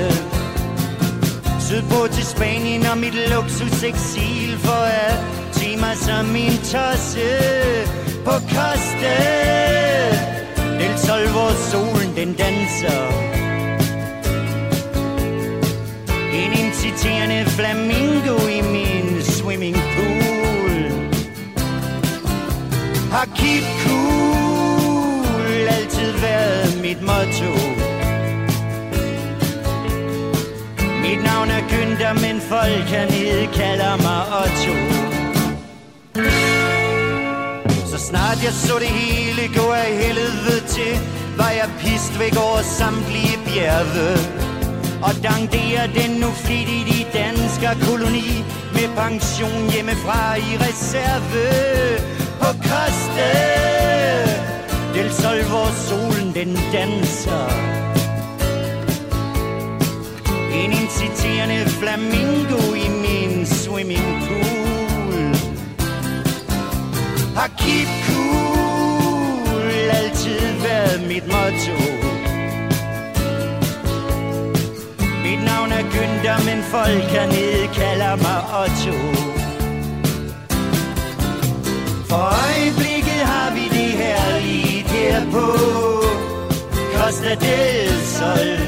Sydpå til Spanien og mit luksus eksil for at mig som min tosse på Costa del Sol, hvor solen den danser. En inciterende flamingo i min swimming pool. Har keep cool altid været mit motto. Mit navn er Günther, men folk hernede kalder mig Otto. Så snart jeg så det hele gå af helvede til, var jeg pist væk over samtlige bjerge. Og dankderer den nu flittigt i dansker koloni med pension hjemmefra i reserve på Koste. del Sol, hvor solen den danser. En inciterende flamingo i min swimming pool. Har keep cool mit motto. Mit navn er Günther, men folk hernede kalder mig Otto. For øjeblikket har vi det herligt her på Costa del Sol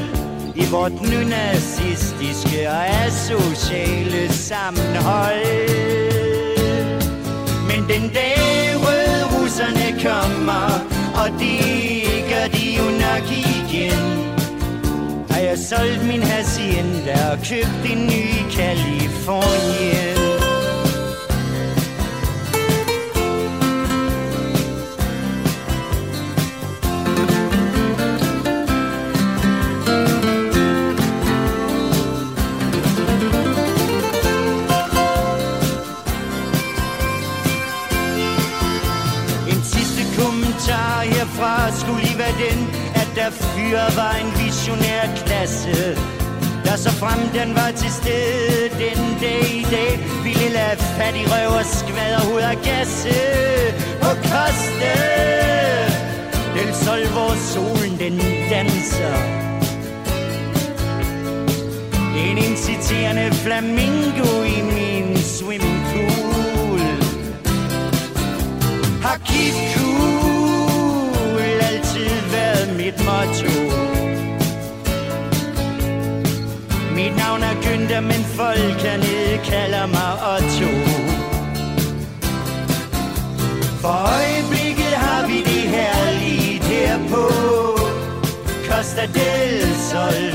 i vort nynazistiske og asociale sammenhold. Men den dag røde russerne kommer, og de er de jo nok igen, har jeg solgt min hacienda og købt en ny i Kalifornien. Herfra den, at der fyr var en visionær klasse. Der så frem den var til stede den dag i dag Ville lade fat i røv og skvader ud af gasse På koste Del sol, hvor solen den danser En inciterende flamingo i min swimmingpool Har keep været mit motto Mit navn er Günther, men folk hernede kalder mig Otto. For øjeblikket har vi det herligt her på Costa del Sol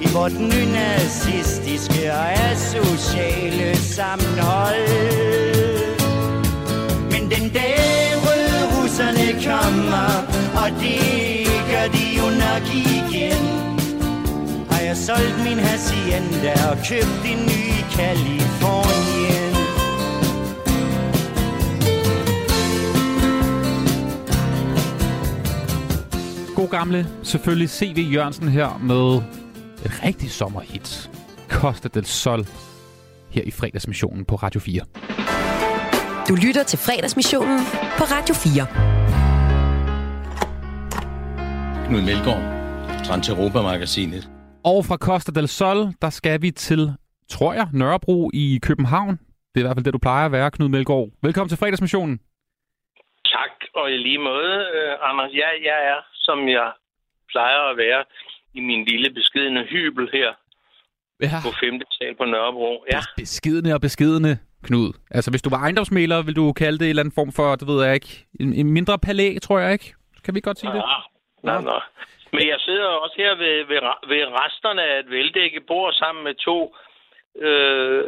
I vort nynazistiske og asociale sammenhold. Røde kommer Og det gør de jo nok igen Har jeg solgt min hacienda Og købt en ny i Kalifornien
God gamle, selvfølgelig C.V. Jørgensen her med et rigtigt sommerhit. Costa del Sol her i fredagsmissionen på Radio 4.
Du lytter til fredagsmissionen på Radio 4.
Knud Melgaard, Trans Europa-magasinet.
Og fra Costa del Sol, der skal vi til, tror jeg, Nørrebro i København. Det er i hvert fald det, du plejer at være, Knud Melgaard. Velkommen til fredagsmissionen.
Tak, og i lige måde, uh, Anders. Ja, jeg er, som jeg plejer at være, i min lille beskedende hybel her
ja.
på 5. sal på Nørrebro. Ja.
Beskidende og beskidende, Knud. Altså, hvis du var ejendomsmæler, vil du kalde det en eller anden form for, det ved jeg ikke, en, en mindre palæ, tror jeg ikke. Kan vi godt sige det?
Ja, nej, nej. Men jeg sidder også her ved, ved, ved resterne af et veldækket bord sammen med to øh,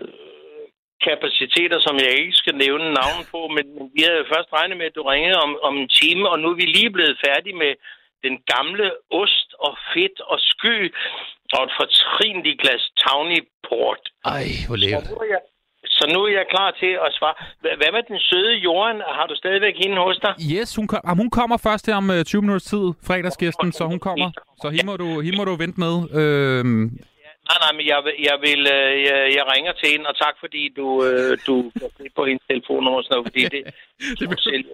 kapaciteter, som jeg ikke skal nævne navn på, men vi havde først regnet med, at du ringede om, om en time, og nu er vi lige blevet færdige med den gamle ost og fedt og sky og et fortrinligt glas Tawny Port.
Ej, hvor lækkert.
Så nu, er jeg, så nu er jeg klar til at svare. Hvad med den søde Joran? Har du stadigvæk hende hos dig?
Yes, hun, kom, ah, hun kommer først her om øh, 20 minutters tid, fredagsgæsten, så hun kommer. Så hende må du, hende må du vente med. Øhm,
Nej, nej, men jeg, vil- jeg, vil, øh, jeg, jeg ringer til hende, og tak fordi du, øh, du klik på hendes telefonnummer og sådan noget, fordi det... det selv,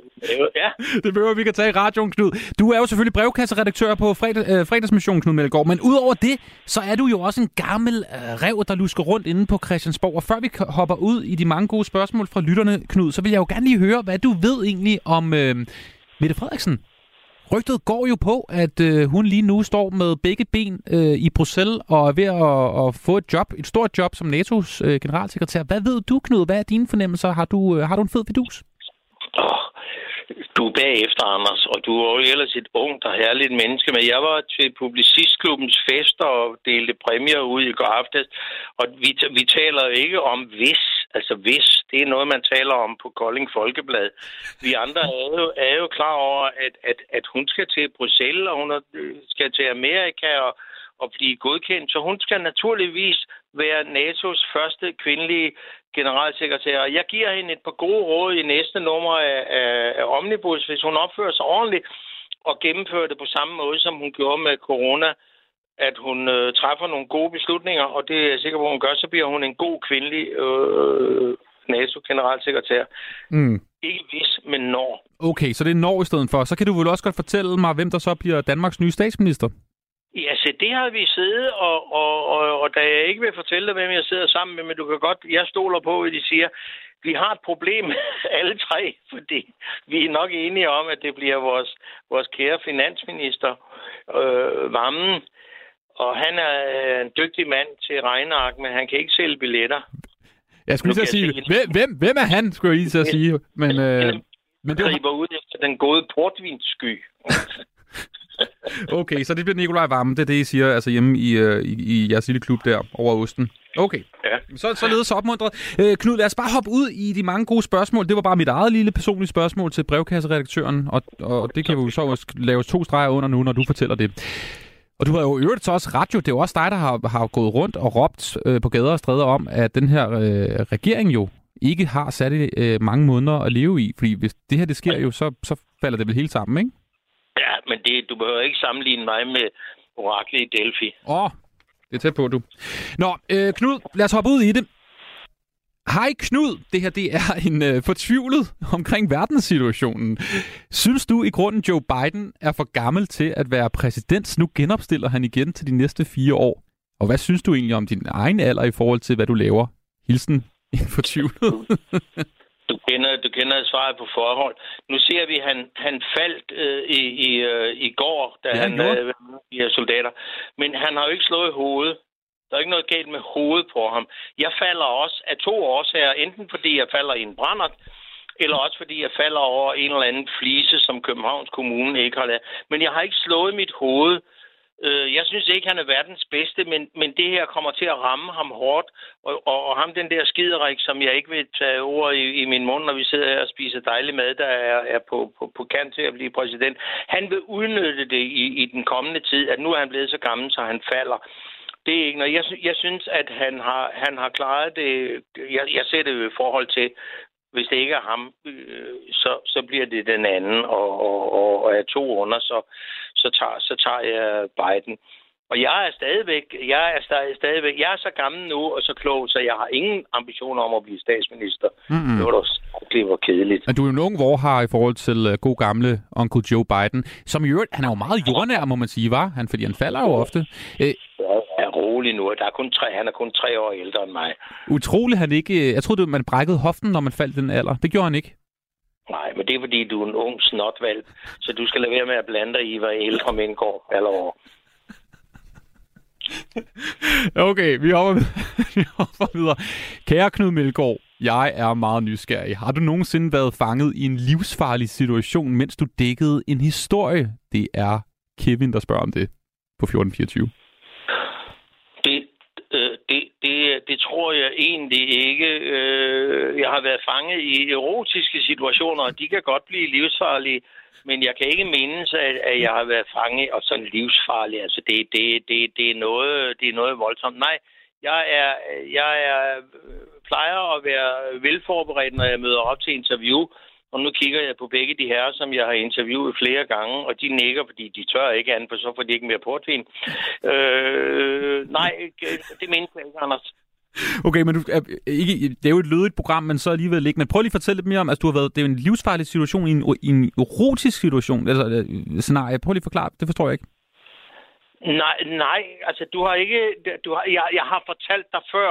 ja.
det behøver vi kan tage i radioen, Knud. Du er jo selvfølgelig brevkasseredaktør på fredag, øh, fredagsmissionen, Knud Melgaard. Men udover det, så er du jo også en gammel øh, rev, der lusker rundt inde på Christiansborg. Og før vi hopper ud i de mange gode spørgsmål fra lytterne, Knud, så vil jeg jo gerne lige høre, hvad du ved egentlig om øh, Mette Frederiksen. Rygtet går jo på, at øh, hun lige nu står med begge ben øh, i Bruxelles og er ved at, at få et job, et stort job som NATO's øh, generalsekretær. Hvad ved du, Knud? Hvad er dine fornemmelser? Har du, øh, har du en fed fidus?
Oh, du er bagefter, Anders, og du er jo ellers et ungt og herligt menneske, men jeg var til Publicistklubbens fester og delte præmier ud i går aftes, og vi, vi taler jo ikke om hvis, altså hvis, det er noget, man taler om på Kolding Folkeblad. Vi andre er jo, er jo klar over, at, at, at hun skal til Bruxelles, og hun skal til Amerika og, og blive godkendt, så hun skal naturligvis være NATO's første kvindelige generalsekretær. Jeg giver hende et par gode råd i næste nummer af, af, af Omnibus, hvis hun opfører sig ordentligt og gennemfører det på samme måde, som hun gjorde med corona, at hun øh, træffer nogle gode beslutninger, og det er jeg sikker på, hun gør, så bliver hun en god kvindelig øh, NATO-generalsekretær.
Mm.
Ikke hvis, men når.
Okay, så det er Norge i stedet for. Så kan du vel også godt fortælle mig, hvem der så bliver Danmarks nye statsminister?
Ja, så det har vi siddet, og, og, og, og da jeg ikke vil fortælle dig, hvem jeg sidder sammen med, men du kan godt, jeg stoler på, at de siger, vi har et problem, alle tre, fordi vi er nok enige om, at det bliver vores, vores kære finansminister, øh, Vammen, og han er øh, en dygtig mand til regneark, men han kan ikke sælge billetter.
Jeg skulle lige sige, hvem, hvem, hvem er han, skulle jeg lige at sige. Men, øh,
Men det griber ud efter den gode portvinsky.
okay, så det bliver Nikolaj Vammen, det er det, I siger, altså hjemme i, øh, i, i jeres lille klub der over Osten. Okay.
Ja.
Så, således opmuntret. Øh, Knud, lad os bare hoppe ud i de mange gode spørgsmål. Det var bare mit eget lille personlige spørgsmål til brevkasseredaktøren, og, og det kan vi jo så lave to streger under nu, når du fortæller det. Og du har jo øvrigt så også radio. Det er jo også dig, der har, har gået rundt og råbt øh, på gader og stræder om, at den her øh, regering jo ikke har sat øh, mange måneder at leve i. Fordi hvis det her det sker jo, så, så falder det vel helt sammen, ikke?
Ja, men det, du behøver ikke sammenligne mig med oraklet i Delphi.
Åh, oh, Det er tæt på, du. Nå, øh, Knud, lad os hoppe ud i det. Hej Knud, det her det er en øh, fortvivlet omkring verdenssituationen. Synes du i grunden, Joe Biden er for gammel til at være præsident? Nu genopstiller han igen til de næste fire år. Og hvad synes du egentlig om din egen alder i forhold til, hvad du laver? Hilsen en fortvivlet.
Du kender, du kender svaret på forhold. Nu ser vi, at han, han faldt øh, i, i, øh, i går, da
Ja, han gjorde.
øh, de her soldater. Men han har jo ikke slået i hovedet. Der er ikke noget galt med hovedet på ham. Jeg falder også af to årsager. Enten fordi jeg falder i en brændert, eller også fordi jeg falder over en eller anden flise, som Københavns Kommune ikke har lavet. Men jeg har ikke slået mit hoved. Øh, jeg synes ikke, han er verdens bedste, men, men det her kommer til at ramme ham hårdt. Og, og, og ham, den der skiderik, som jeg ikke vil tage ord i, i min mund, når vi sidder her og spiser dejlig mad, der er, er på, på, på kant til at blive præsident. Han vil udnytte det i, i den kommende tid, at nu er han blevet så gammel, så han falder. Det er ikke noget. Jeg, jeg synes, at han har, han har klaret det. Jeg, jeg ser det i forhold til, hvis det ikke er ham, øh, så, så bliver det den anden, og, og, og, og er to under, så, så, tager, så tager jeg Biden. Og jeg er stadigvæk, jeg er stadig, stadigvæk, jeg er så gammel nu og så klog, så jeg har ingen ambitioner om at blive statsminister.
Mm-mm.
Det var da det var kedeligt.
Men du er jo en ung vorhar i forhold til uh, god gamle onkel Joe Biden, som i øvrigt, han er jo meget jordnær, må man sige, var han? Fordi han falder jo ofte.
Jeg er rolig nu. Der er kun tre, han er kun tre år ældre end mig.
utroligt, han ikke... Jeg troede, man brækkede hoften, når man faldt den alder. Det gjorde han ikke.
Nej, men det er fordi, du er en ung snotvalg, så du skal lade være med at blande dig i, hvad ældre mænd går alle over.
Okay, vi hopper, vi hopper videre. Kære Knud Melgaard, jeg er meget nysgerrig. Har du nogensinde været fanget i en livsfarlig situation, mens du dækkede en historie? Det er Kevin, der spørger om det på 1424.
Det, øh, det, det, tror jeg egentlig ikke. Øh, jeg har været fanget i erotiske situationer, og de kan godt blive livsfarlige. Men jeg kan ikke mindes, at, at jeg har været fanget og sådan livsfarlig. Altså, det, det, det, det, er noget, det er noget voldsomt. Nej, jeg er, jeg er, øh, plejer at være velforberedt, når jeg møder op til interview. Og nu kigger jeg på begge de herrer, som jeg har interviewet flere gange, og de nikker, fordi de tør ikke andet, for så får de ikke mere portvin. Øh, nej, det mener jeg ikke, Anders.
Okay, men du, er, ikke, det er jo et lødigt program, men så alligevel ikke. Men prøv lige at fortælle lidt mere om, at du har været, det er jo en livsfarlig situation i en, i en erotisk situation, altså scenarie. Prøv lige at forklare, det forstår jeg ikke.
Nej, nej, altså du har ikke, du har, jeg, jeg har fortalt dig før,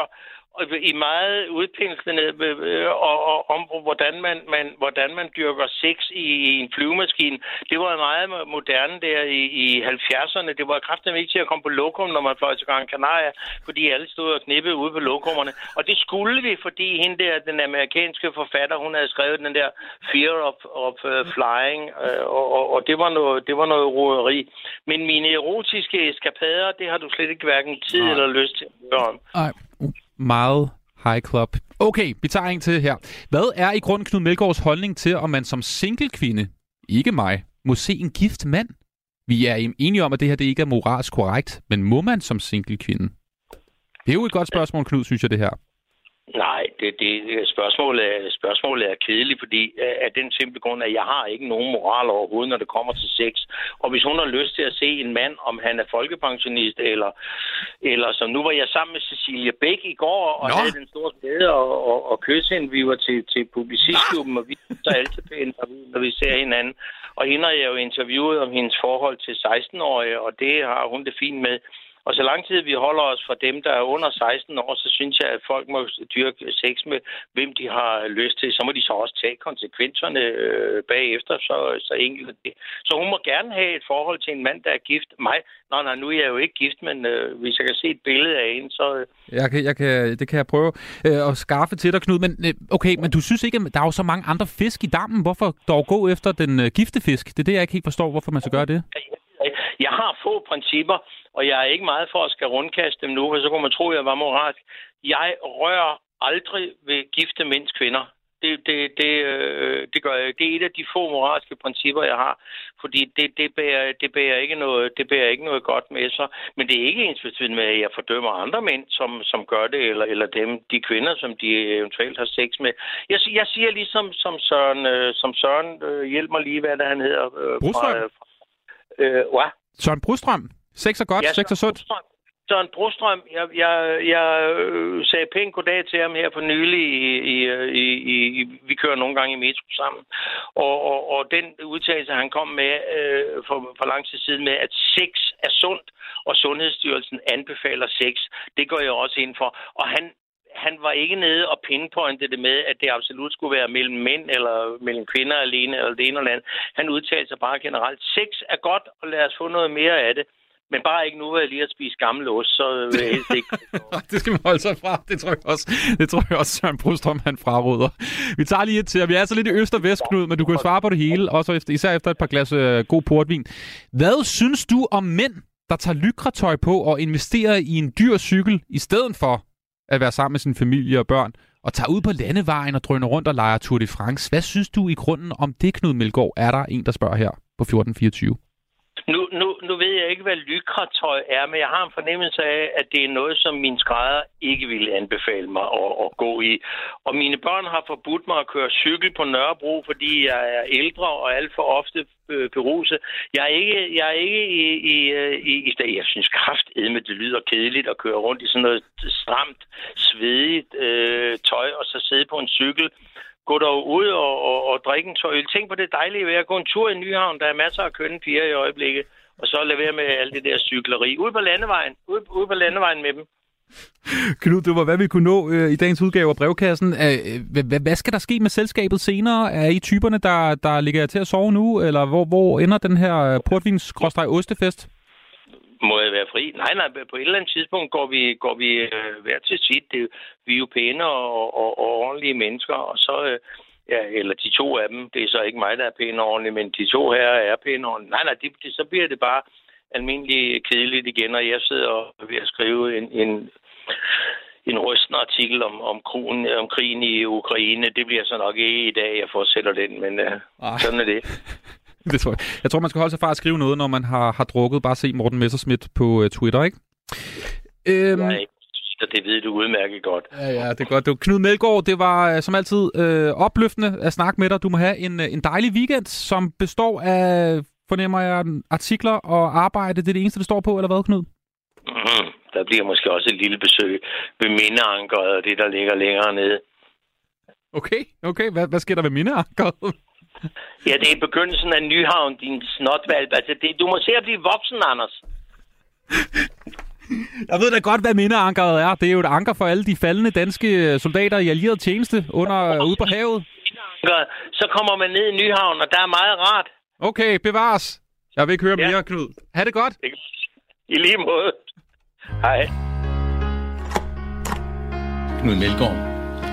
i meget udpinslende øh, og, og, om, hvordan man, man, hvordan man dyrker sex i, i en flyvemaskine. Det var meget moderne der i, i 70'erne. Det var kraftigt ikke til at komme på lokum, når man fløj til Gran Canaria, fordi alle stod og knippede ude på lokummerne. Og det skulle vi, fordi hende der, den amerikanske forfatter, hun havde skrevet den der Fear of, of uh, Flying, uh, og, og, og det var noget, det var noget roderi. Men mine erotiske eskapader, det har du slet ikke hverken tid
Nej.
eller lyst til at høre om.
Nej, meget high club. Okay, vi tager en til her. Hvad er i grund Knud Melgaards holdning til, om man som single kvinde, ikke mig, må se en gift mand? Vi er enige om, at det her det ikke er moralsk korrekt, men må man som single kvinde? Det er jo et godt spørgsmål, Knud, synes jeg, det her.
Nej, det, det spørgsmålet, er, spørgsmålet er kedeligt, fordi øh, af den simple grund, at jeg har ikke nogen moral overhovedet, når det kommer til sex. Og hvis hun har lyst til at se en mand, om han er folkepensionist, eller, eller som nu var jeg sammen med Cecilia Bæk i går, og
Nå.
havde den store glæde og, og, og kysse hende. Vi var til, til publicistklubben, og vi er altid pænt, når vi ser hinanden. Og hende har jeg jo interviewet om hendes forhold til 16-årige, og det har hun det fint med. Og så lang tid vi holder os fra dem, der er under 16 år, så synes jeg, at folk må dyrke sex med, hvem de har lyst til. Så må de så også tage konsekvenserne øh, bagefter, så, så enkelt det. Så hun må gerne have et forhold til en mand, der er gift. Mig, nej, nej, nu er jeg jo ikke gift, men øh, hvis jeg kan se et billede af hende, så... Øh,
Jeg kan, jeg kan, det kan jeg prøve øh, at skaffe til dig, Knud. Men øh, okay, men du synes ikke, at der er jo så mange andre fisk i dammen. Hvorfor dog gå efter den øh, gifte fisk? Det er det, jeg ikke helt forstår, hvorfor man skal gøre det.
Jeg har få principper, og jeg er ikke meget for at skal rundkaste dem nu, for så kunne man tro, at jeg var moralsk. Jeg rører aldrig ved gifte mænds kvinder. Det, det, det, øh, det gør jeg. Det er et af de få moralske principper, jeg har. Fordi det, det, bærer, det, bærer ikke noget, det bærer ikke noget godt med sig. Men det er ikke ens betydende med, at jeg fordømmer andre mænd, som, som gør det, eller, eller dem, de kvinder, som de eventuelt har sex med. Jeg, jeg siger ligesom som Søren, øh, som Søren øh, hjælp mig lige, hvad det han hedder. Øh,
Brostrøm?
fra, øh, hvad?
Søren Brustrøm. Sex er godt,
Ja,
sex er sundt.
Brostrøm. Søren Brostrøm, jeg, jeg, jeg øh, sagde pænt goddag til ham her for nylig. I, i, i, i, vi kører nogle gange i metro sammen. Og, og, og den udtalelse, han kom med øh, for, for lang tid siden med, at sex er sundt, og Sundhedsstyrelsen anbefaler sex, det går jeg også ind for. Og han, han var ikke nede og pinpointe det med, at det absolut skulle være mellem mænd eller mellem kvinder alene, eller det ene eller andet. Han udtalte sig bare generelt. Sex er godt, og lad os få noget mere af det. Men bare ikke nu, hvor jeg lige har spist gammel ost, så vil jeg helst ikke.
det skal man holde sig fra. Det tror jeg også, det tror jeg også Søren Brostrøm, han fraråder. Vi tager lige et til, og vi er så lidt i øst og vest, Knud, men du kan svare på det hele, også efter, især efter et par glas øh, god portvin. Hvad synes du om mænd, der tager lykretøj på og investerer i en dyr cykel, i stedet for at være sammen med sin familie og børn, og tager ud på landevejen og drøner rundt og leger Tour de France. Hvad synes du i grunden om det, Knud Melgaard? Er der en, der spørger her på 1424?
Nu, nu, nu ved jeg ikke, hvad lykratøj er, men jeg har en fornemmelse af, at det er noget, som min skrædder ikke ville anbefale mig at, at gå i. Og mine børn har forbudt mig at køre cykel på Nørrebro, fordi jeg er ældre og alt for ofte øh, beruset. Jeg er ikke, jeg er ikke i, i, øh, i, i. Jeg synes kraftedme, det lyder kedeligt at køre rundt i sådan noget stramt, svedigt øh, tøj, og så sidde på en cykel gå dog ud og, og, og drikke en tøj. Tænk på det dejlige ved at gå en tur i Nyhavn. Der er masser af kønne piger i øjeblikket. Og så lade være med alt det der cykleri. Ude på landevejen. Ude, ude på landevejen med dem.
Knud, det var, hvad vi kunne nå øh, i dagens udgave af brevkassen. Øh, hvad, hvad skal der ske med selskabet senere? Er I typerne, der, der ligger til at sove nu? Eller hvor, hvor ender den her øh, portvins-ostefest?
Må jeg være fri? Nej, nej, på et eller andet tidspunkt går vi, går vi øh, hver til sit. Det, vi er jo pæne og, og, og ordentlige mennesker, og så... Øh, Ja, eller de to af dem. Det er så ikke mig, der er pæn og ordentlig, men de to her er pæne og ordentlig. Nej, nej, det, det, så bliver det bare almindelig kedeligt igen, og jeg sidder og er ved at skrive en, en, en rystende artikel om, om, krigen, om krigen i Ukraine. Det bliver så nok ikke i dag, jeg fortsætter den, men uh, sådan er det.
det tror jeg. jeg tror, man skal holde sig fra at skrive noget, når man har, har drukket. Bare se Morten Messerschmidt på uh, Twitter, ikke?
Øhm... Ikke så det ved du udmærket godt.
Ja, ja, det er godt. Det var Knud Melgaard, det var øh, som altid øh, opløftende at snakke med dig. Du må have en, en dejlig weekend, som består af, fornemmer jeg, artikler og arbejde. Det er det eneste, det står på, eller hvad, Knud?
Mm, der bliver måske også et lille besøg ved Mindeankeret og det, der ligger længere nede.
Okay, okay. Hvad, hvad sker der ved Mindeankeret?
Ja, det er begyndelsen af Nyhavn, din snotvalg. Altså, det, du må se at blive voksen, Anders.
Jeg ved da godt, hvad mindeankeret er. Det er jo et anker for alle de faldende danske soldater i allieret tjeneste under, ude på havet.
Så kommer man ned i Nyhavn, og der er meget rart.
Okay, bevares. Jeg vil ikke høre ja. mere, Knud. Ha' det godt.
I lige måde. Hej.
Knud Melgaard,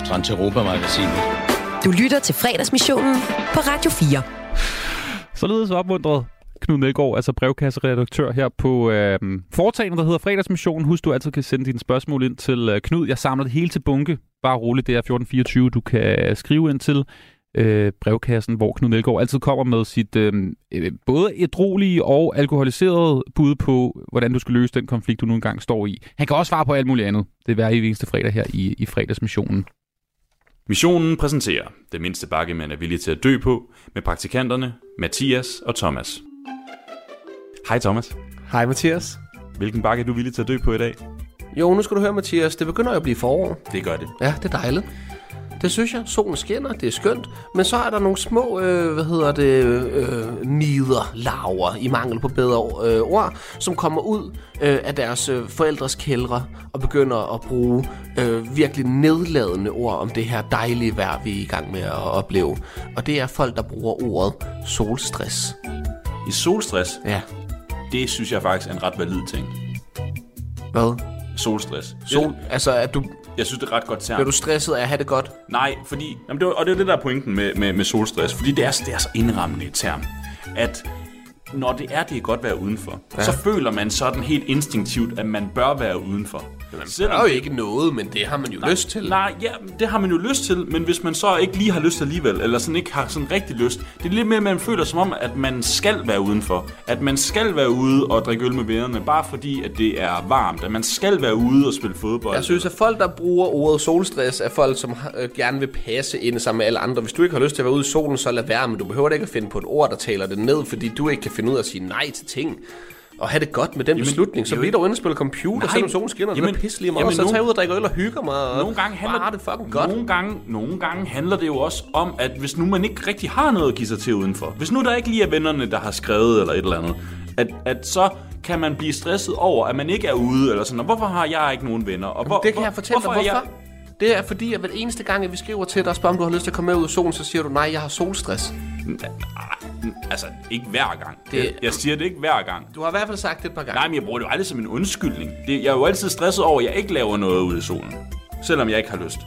Trans Europa Magasinet.
Du lytter til fredagsmissionen på Radio 4.
Således opmuntret Knud Melgaard, altså brevkasseredaktør her på øh, foretagendet, der hedder Fredagsmissionen. Husk, du altid kan sende dine spørgsmål ind til øh, Knud. Jeg samler det hele til bunke. Bare roligt, det er 1424. Du kan øh, skrive ind til øh, brevkassen, hvor Knud Melgaard altid kommer med sit øh, øh, både edrolige og alkoholiserede bud på, hvordan du skal løse den konflikt, du nu engang står i. Han kan også svare på alt muligt andet. Det er hver eneste fredag her i, i fredagsmissionen.
Missionen præsenterer det mindste bakke, man er villig til at dø på, med praktikanterne Mathias og Thomas. Hej Thomas.
Hej Mathias.
Hvilken bakke er du villig til at dø på i dag?
Jo, nu skal du høre Mathias, det begynder jo at blive forår.
Det gør det.
Ja, det er dejligt. Det synes jeg. Solen skinner, det er skønt. Men så er der nogle små, øh, hvad hedder det, øh, nider, i mangel på bedre øh, ord, som kommer ud øh, af deres øh, forældres kældre og begynder at bruge øh, virkelig nedladende ord om det her dejlige vejr, vi er i gang med at opleve. Og det er folk, der bruger ordet solstress.
I solstress?
Ja.
Det synes jeg faktisk er en ret valid ting.
Hvad?
Solstress.
Sol, altså, at du...
Jeg synes, det er ret godt term.
Bliver du stresset af at have det godt?
Nej, fordi... Jamen, det var, og det er det, der er pointen med, med, med solstress. Fordi det er, det er så indrammende et term, at når det er, det er godt være udenfor,
Ja.
så føler man sådan helt instinktivt, at man bør være udenfor.
Man bør jo ikke noget, men det har man jo
nej,
lyst til.
Nej, ja, det har man jo lyst til, men hvis man så ikke lige har lyst alligevel, eller sådan ikke har sådan rigtig lyst, det er lidt mere, at man føler som om, at man skal være udenfor. At man skal være ude og drikke øl med vennerne, bare fordi, at det er varmt. At man skal være ude og spille fodbold.
Jeg synes, at folk, der bruger ordet solstress, er folk, som øh, gerne vil passe ind sammen med alle andre. Hvis du ikke har lyst til at være ude i solen, så lad være, men du behøver ikke at finde på et ord, der taler det ned, fordi du ikke kan finde ud af at sige nej til ting. at have det godt med den
Jamen,
beslutning, så bliver der inde og spille computer,
Nej.
selvom solen skinner,
Jamen,
det er pisselig meget,
jamen,
og så tager jeg ud og drikker øl og hygger mig, og
Nogle gange handler
det fucking godt.
Nogle gange, nogle gange handler det jo også om, at hvis nu man ikke rigtig har noget at give sig til udenfor, hvis nu der ikke lige er vennerne, der har skrevet eller et eller andet, at, at så kan man blive stresset over, at man ikke er ude, eller sådan, og hvorfor har jeg ikke nogen venner? Og hvor,
det kan jeg fortælle dig,
hvorfor. er
hvorfor. Det er fordi, at hver eneste gang, at vi skriver til dig og spørger, om du har lyst til at komme med ud i solen, så siger du, nej, jeg har solstress.
Altså, ikke hver gang.
Det-
jeg, jeg siger det ikke hver gang.
Du har i hvert fald sagt det et par gange.
Nej, men jeg bruger det jo aldrig som en undskyldning. Det, jeg er jo altid stresset over, at jeg ikke laver noget ude i solen. Selvom jeg ikke har lyst.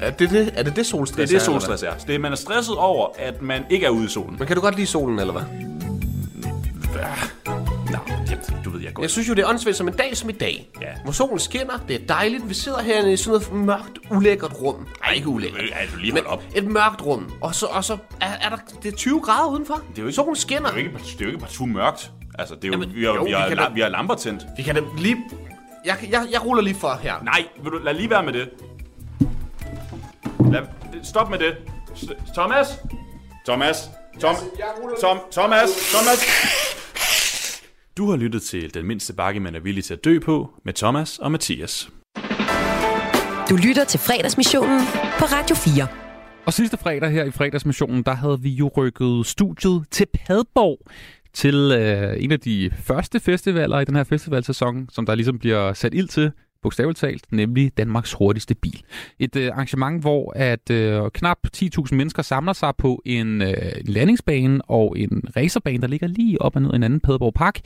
Er det det, er det, det solstress
Det er det,
er,
solstress er. Det er, man er stresset over, at man ikke er ude i solen.
Men kan du godt lide solen, eller hvad?
Nå, det, du ved jeg godt.
Jeg synes jo, det er åndssvagt som en dag som i dag.
Ja.
Hvor solen skinner, det er dejligt. Vi sidder herinde i sådan noget mørkt, ulækkert rum. Nej, ikke ulækkert.
Ej, du lige hold op.
et mørkt rum. Og så, og så er, er der, det er 20 grader udenfor.
Det er jo ikke,
Solen skinner.
Det er jo ikke, det er jo ikke partout mørkt. Altså, det er jo,
Jamen,
vi, har,
jo,
vi, har,
vi
la-
da-
vi har lamper tændt.
Vi kan da lige... Jeg, jeg, jeg ruller lige for her.
Nej, vil du, lad lige være med det. Lad, stop med det. S- Thomas? Thomas? Tom, Tom, Thomas? Thomas? Du har lyttet til Den mindste bakke, man er villig til at dø på, med Thomas og Mathias.
Du lytter til fredagsmissionen på Radio 4.
Og sidste fredag her i fredagsmissionen, der havde vi jo rykket studiet til Padborg til øh, en af de første festivaler i den her festivalsæson, som der ligesom bliver sat ild til, bogstaveligt talt, nemlig Danmarks hurtigste bil. Et øh, arrangement, hvor at øh, knap 10.000 mennesker samler sig på en, øh, landingsbane og en racerbane, der ligger lige op og ned i en anden Padborg Park,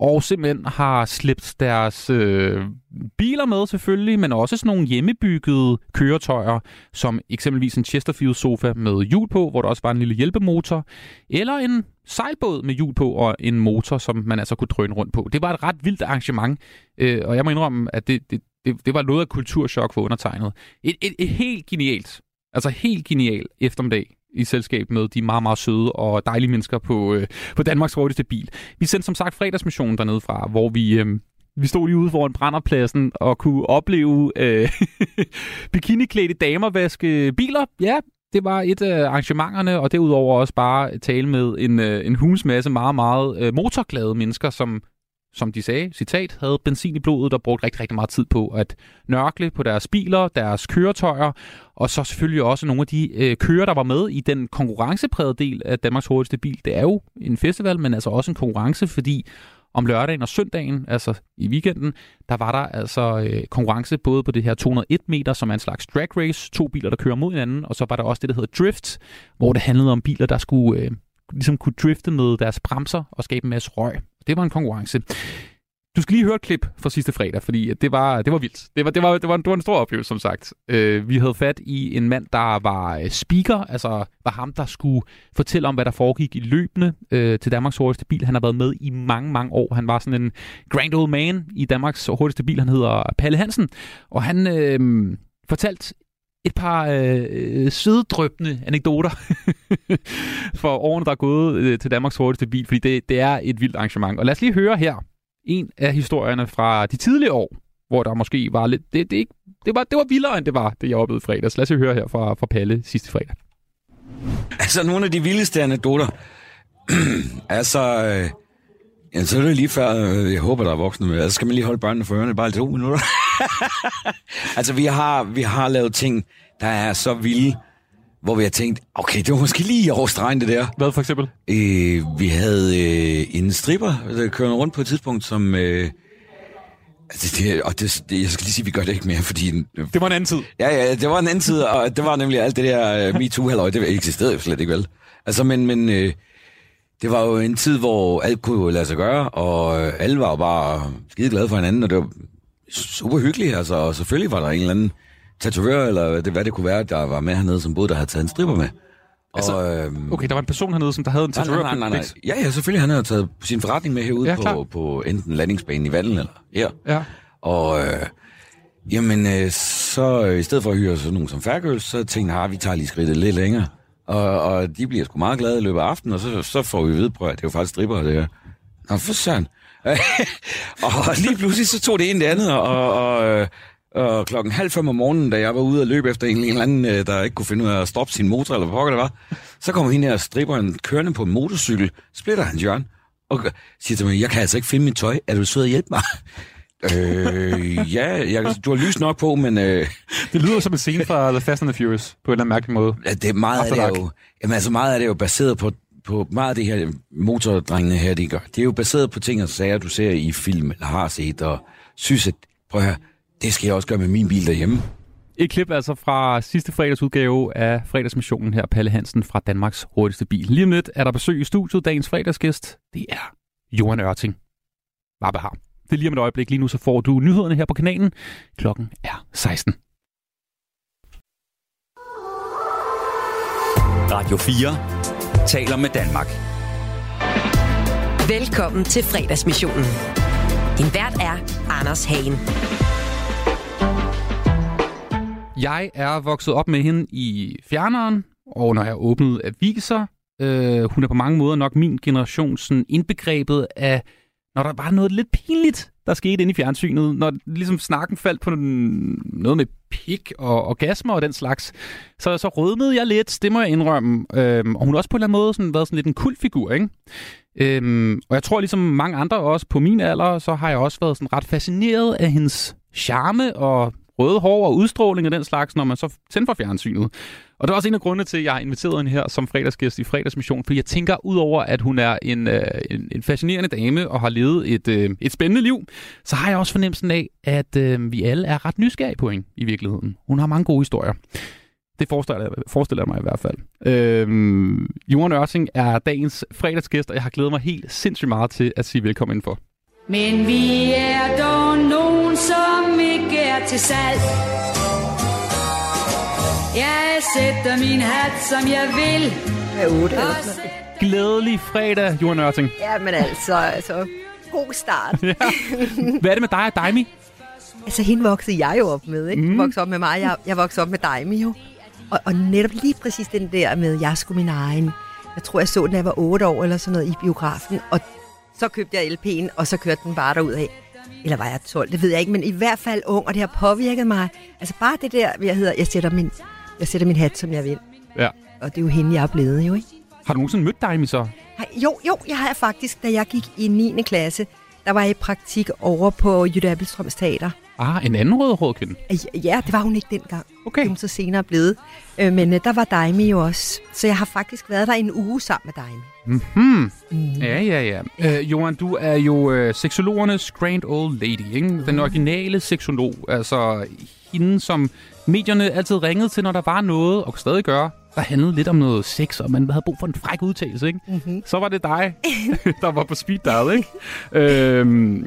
og simpelthen har slæbt deres øh, biler med selvfølgelig, men også sådan nogle hjemmebyggede køretøjer, som eksempelvis en Chesterfield-sofa med hjul på, hvor der også var en lille hjælpemotor, eller en sejlbåd med hjul på og en motor, som man altså kunne drøne rundt på. Det var et ret vildt arrangement, øh, og jeg må indrømme, at det, det, det, det var noget af kulturschok for undertegnet. Et, et, et helt genialt, altså helt genialt eftermiddag i selskab med de meget, meget søde og dejlige mennesker på, øh, på Danmarks hurtigste bil. Vi sendte som sagt fredagsmissionen dernede fra, hvor vi... Øh, vi stod lige ude foran brænderpladsen og kunne opleve øh, bikiniklædte damer vaske biler. Ja, det var et af arrangementerne, og derudover også bare tale med en, øh, en hulens meget, meget øh, motorglade mennesker, som, som de sagde, citat, havde benzin i blodet og brugte rigtig, rigtig meget tid på at nørkle på deres biler, deres køretøjer, og så selvfølgelig også nogle af de øh, kører, der var med i den konkurrenceprægede del af Danmarks hurtigste bil. Det er jo en festival, men altså også en konkurrence, fordi om lørdagen og søndagen, altså i weekenden, der var der altså øh, konkurrence både på det her 201 meter, som er en slags drag race, to biler, der kører mod hinanden, og så var der også det, der hedder drift, hvor det handlede om biler, der skulle øh, ligesom kunne drifte med deres bremser og skabe en masse røg. Det var en konkurrence. Du skal lige høre et klip fra sidste fredag, fordi det var, det var vildt. Det var, det, var, det, var, det var en stor oplevelse, som sagt. Øh, vi havde fat i en mand, der var øh, speaker, altså var ham, der skulle fortælle om, hvad der foregik i løbende øh, til Danmarks hurtigste bil. Han har været med i mange, mange år. Han var sådan en grand old man i Danmarks hurtigste bil. Han hedder Palle Hansen, og han øh, fortalte et par øh, øh søddrøbende anekdoter for årene, der er gået øh, til Danmarks hurtigste bil, fordi det, det er et vildt arrangement. Og lad os lige høre her en af historierne fra de tidlige år, hvor der måske var lidt... Det, det, ikke, det, var, det var vildere, end det var, det jeg oplevede fredags. Lad os lige høre her fra, fra Palle sidste fredag.
Altså, nogle af de vildeste anekdoter. altså, øh, ja, så er det lige før, øh, jeg håber, der er voksne med. Altså, skal man lige holde børnene for ørerne bare i to minutter. altså, vi har, vi har lavet ting, der er så vilde, hvor vi har tænkt, okay, det var måske lige over stregen, det der.
Hvad for eksempel?
Øh, vi havde øh, en stripper, der kørte rundt på et tidspunkt, som... Øh, Altså, det, og det, det, jeg skal lige sige, at vi gør det ikke mere, fordi...
Det var en anden tid.
Ja, ja, det var en anden tid, og det var nemlig alt det der uh, MeToo-halløj, det eksisterede jo slet ikke, vel? Altså, men, men øh, det var jo en tid, hvor alt kunne lade sig gøre, og øh, alle var jo bare skide glade for hinanden, og det var super hyggeligt, altså, og selvfølgelig var der en eller anden tatovør, eller det, hvad det kunne være, der var med hernede, som både der havde taget en stripper med.
Altså,
og, øhm,
Okay, der var en person hernede, som der havde en tatovør.
nej, nej, nej, nej. Ja, ja, selvfølgelig. Han har taget sin forretning med herude
Ja, klar.
på, på enten landingsbanen i Vallen eller her.
Ja.
Og øh, jamen, øh, så øh, i stedet for at hyre sådan nogen som Færgøls, så tænkte jeg, at vi tager lige skridtet lidt længere. Og, og de bliver sgu meget glade i løbet af aftenen, og så, så får vi ved på, at det er jo faktisk stripper, det her. Nå, for søren. og lige pludselig så tog det ene det andet, og, og, øh, og klokken halv fem om morgenen, da jeg var ude og løbe efter en eller anden, øh, der ikke kunne finde ud af at stoppe sin motor, eller hvad pokker det var, så kommer hende her stripperen kørende på en motorcykel, splitter hans hjørne, og siger til mig, jeg kan altså ikke finde mit tøj. Er du sød at hjælpe mig? Øh, ja, jeg, du har lys nok på, men... Øh,
Det lyder som en scene fra The Fast and the Furious, på en eller anden mærkelig måde.
Ja, det er meget af
After
det er
Dark.
jo, jamen altså meget af det er jo baseret på, på meget af det her motordrengene her, de gør. Det er jo baseret på ting og sager, du ser i film eller har set, og synes, at prøv høre, det skal jeg også gøre med min bil derhjemme.
Et klip altså fra sidste fredagsudgave af fredagsmissionen her, Palle Hansen fra Danmarks hurtigste bil. Lige om lidt er der besøg i studiet. Dagens fredagsgæst, det er Johan Ørting. Varbe har. Det er lige om et øjeblik. Lige nu så får du nyhederne her på kanalen. Klokken er 16.
Radio 4 taler med Danmark.
Velkommen til fredagsmissionen. Din vært er Anders Hagen.
Jeg er vokset op med hende i fjerneren, og når jeg åbnede aviser, øh, hun er på mange måder nok min generation sådan indbegrebet af, når der var noget lidt pinligt, der skete inde i fjernsynet, når ligesom snakken faldt på noget med pik og orgasmer og den slags, så, så rødmede jeg lidt, det må jeg indrømme. Øhm, og hun har også på en eller anden måde sådan været sådan lidt en kultfigur, ikke? Øhm, og jeg tror ligesom mange andre også på min alder, så har jeg også været sådan ret fascineret af hendes charme og røde hår og udstråling og den slags, når man så tænder for fjernsynet. Og det er også en af grundene til, at jeg har inviteret hende her som fredagsgæst i Fredagsmission, fordi jeg tænker, udover at hun er en, øh, en, en fascinerende dame og har levet et, øh, et spændende liv, så har jeg også fornemmelsen af, at øh, vi alle er ret nysgerrige på hende i virkeligheden. Hun har mange gode historier. Det forestiller jeg, forestiller jeg mig i hvert fald. Øhm, Johan Ørting er dagens fredagsgæst, og jeg har glædet mig helt sindssygt meget til at sige velkommen indenfor.
Men vi er dog nogen, som ikke er til salg. Jeg sætter min hat, som jeg vil.
Med 8
Og
Glædelig fredag, Johan Ørting.
Ja, men altså, altså god start.
Ja. Hvad er det med dig og Daimi?
altså, hende voksede jeg jo op med, ikke? Mm. Voksede op med mig, jeg, jeg voksede op med dig, jo. Og, og netop lige præcis den der med, jeg skulle min egen. Jeg tror, jeg så den, da jeg var 8 år eller sådan noget i biografen. Og så købte jeg LP'en, og så kørte den bare derud af. Eller var jeg 12, det ved jeg ikke, men i hvert fald ung, og det har påvirket mig. Altså bare det der, jeg hedder, jeg sætter min, jeg sætter min hat, som jeg vil.
Ja.
Og det er jo hende, jeg er blevet, jo, ikke?
Har du nogensinde mødt Daimi så?
Jo, jo, jeg har faktisk, da jeg gik i 9. klasse, der var jeg i praktik over på Jytte Appelstrøms Teater.
Ah, en anden rødhåret kvinde.
Ja, det var hun ikke dengang. Okay. Det er hun så senere blevet. Øh, Men øh, der var Daimi jo også. Så jeg har faktisk været der en uge sammen med Daimi.
Mm-hmm. Mm. Ja, ja, ja. Øh, Johan, du er jo øh, seksologernes grand old lady, ikke? Den originale seksolog. Altså hende, som medierne altid ringede til, når der var noget, og stadig gør, der handlede lidt om noget sex, og man havde brug for en fræk udtalelse, ikke?
Mhm.
Så var det dig, der var på speed dial, ikke? øhm,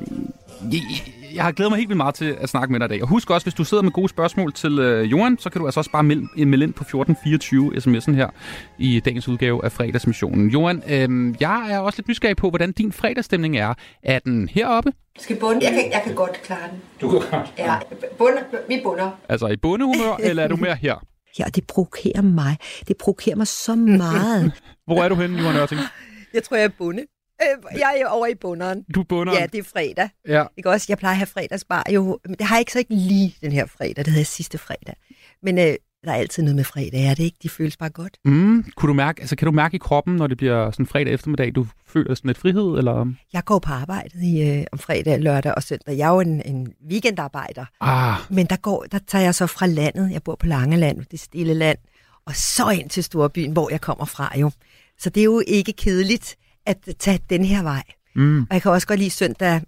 jeg, har glædet mig helt vildt meget til at snakke med dig i dag. Og husk også, hvis du sidder med gode spørgsmål til øh, Johan, så kan du altså også bare melde, melde ind på 1424 sms'en her i dagens udgave af fredagsmissionen. Johan, øh, jeg er også lidt nysgerrig på, hvordan din fredagsstemning er. Er den heroppe?
Skal bunde? Jeg kan, jeg kan godt klare den.
Du kan godt.
Ja, bunder, vi bunder.
Altså i bundehumør, eller er du mere her?
Ja, det provokerer mig. Det provokerer mig så meget.
Hvor er du henne, Johan Ørting?
jeg tror, jeg er bunde. Øh, Jeg er over i bunderen.
Du er bunderen?
Ja, det er fredag.
Ja.
Ikke også? Jeg plejer at have fredagsbar jo. Men det har jeg ikke så ikke lige den her fredag. Det havde jeg sidste fredag. Men øh, der er altid noget med fredag, er det ikke? De føles bare godt.
Mm, kunne du mærke, altså, kan du mærke i kroppen, når det bliver sådan fredag eftermiddag, du føler sådan lidt frihed, eller?
Jeg går på arbejdet i, øh, om fredag, lørdag og søndag. Jeg er jo en, en weekendarbejder.
Ah.
Men der, går, der tager jeg så fra landet. Jeg bor på Langeland, det stille land. Og så ind til Storbyen, hvor jeg kommer fra jo. Så det er jo ikke kedeligt at tage den her vej.
Mm.
Og jeg kan også godt lide søndag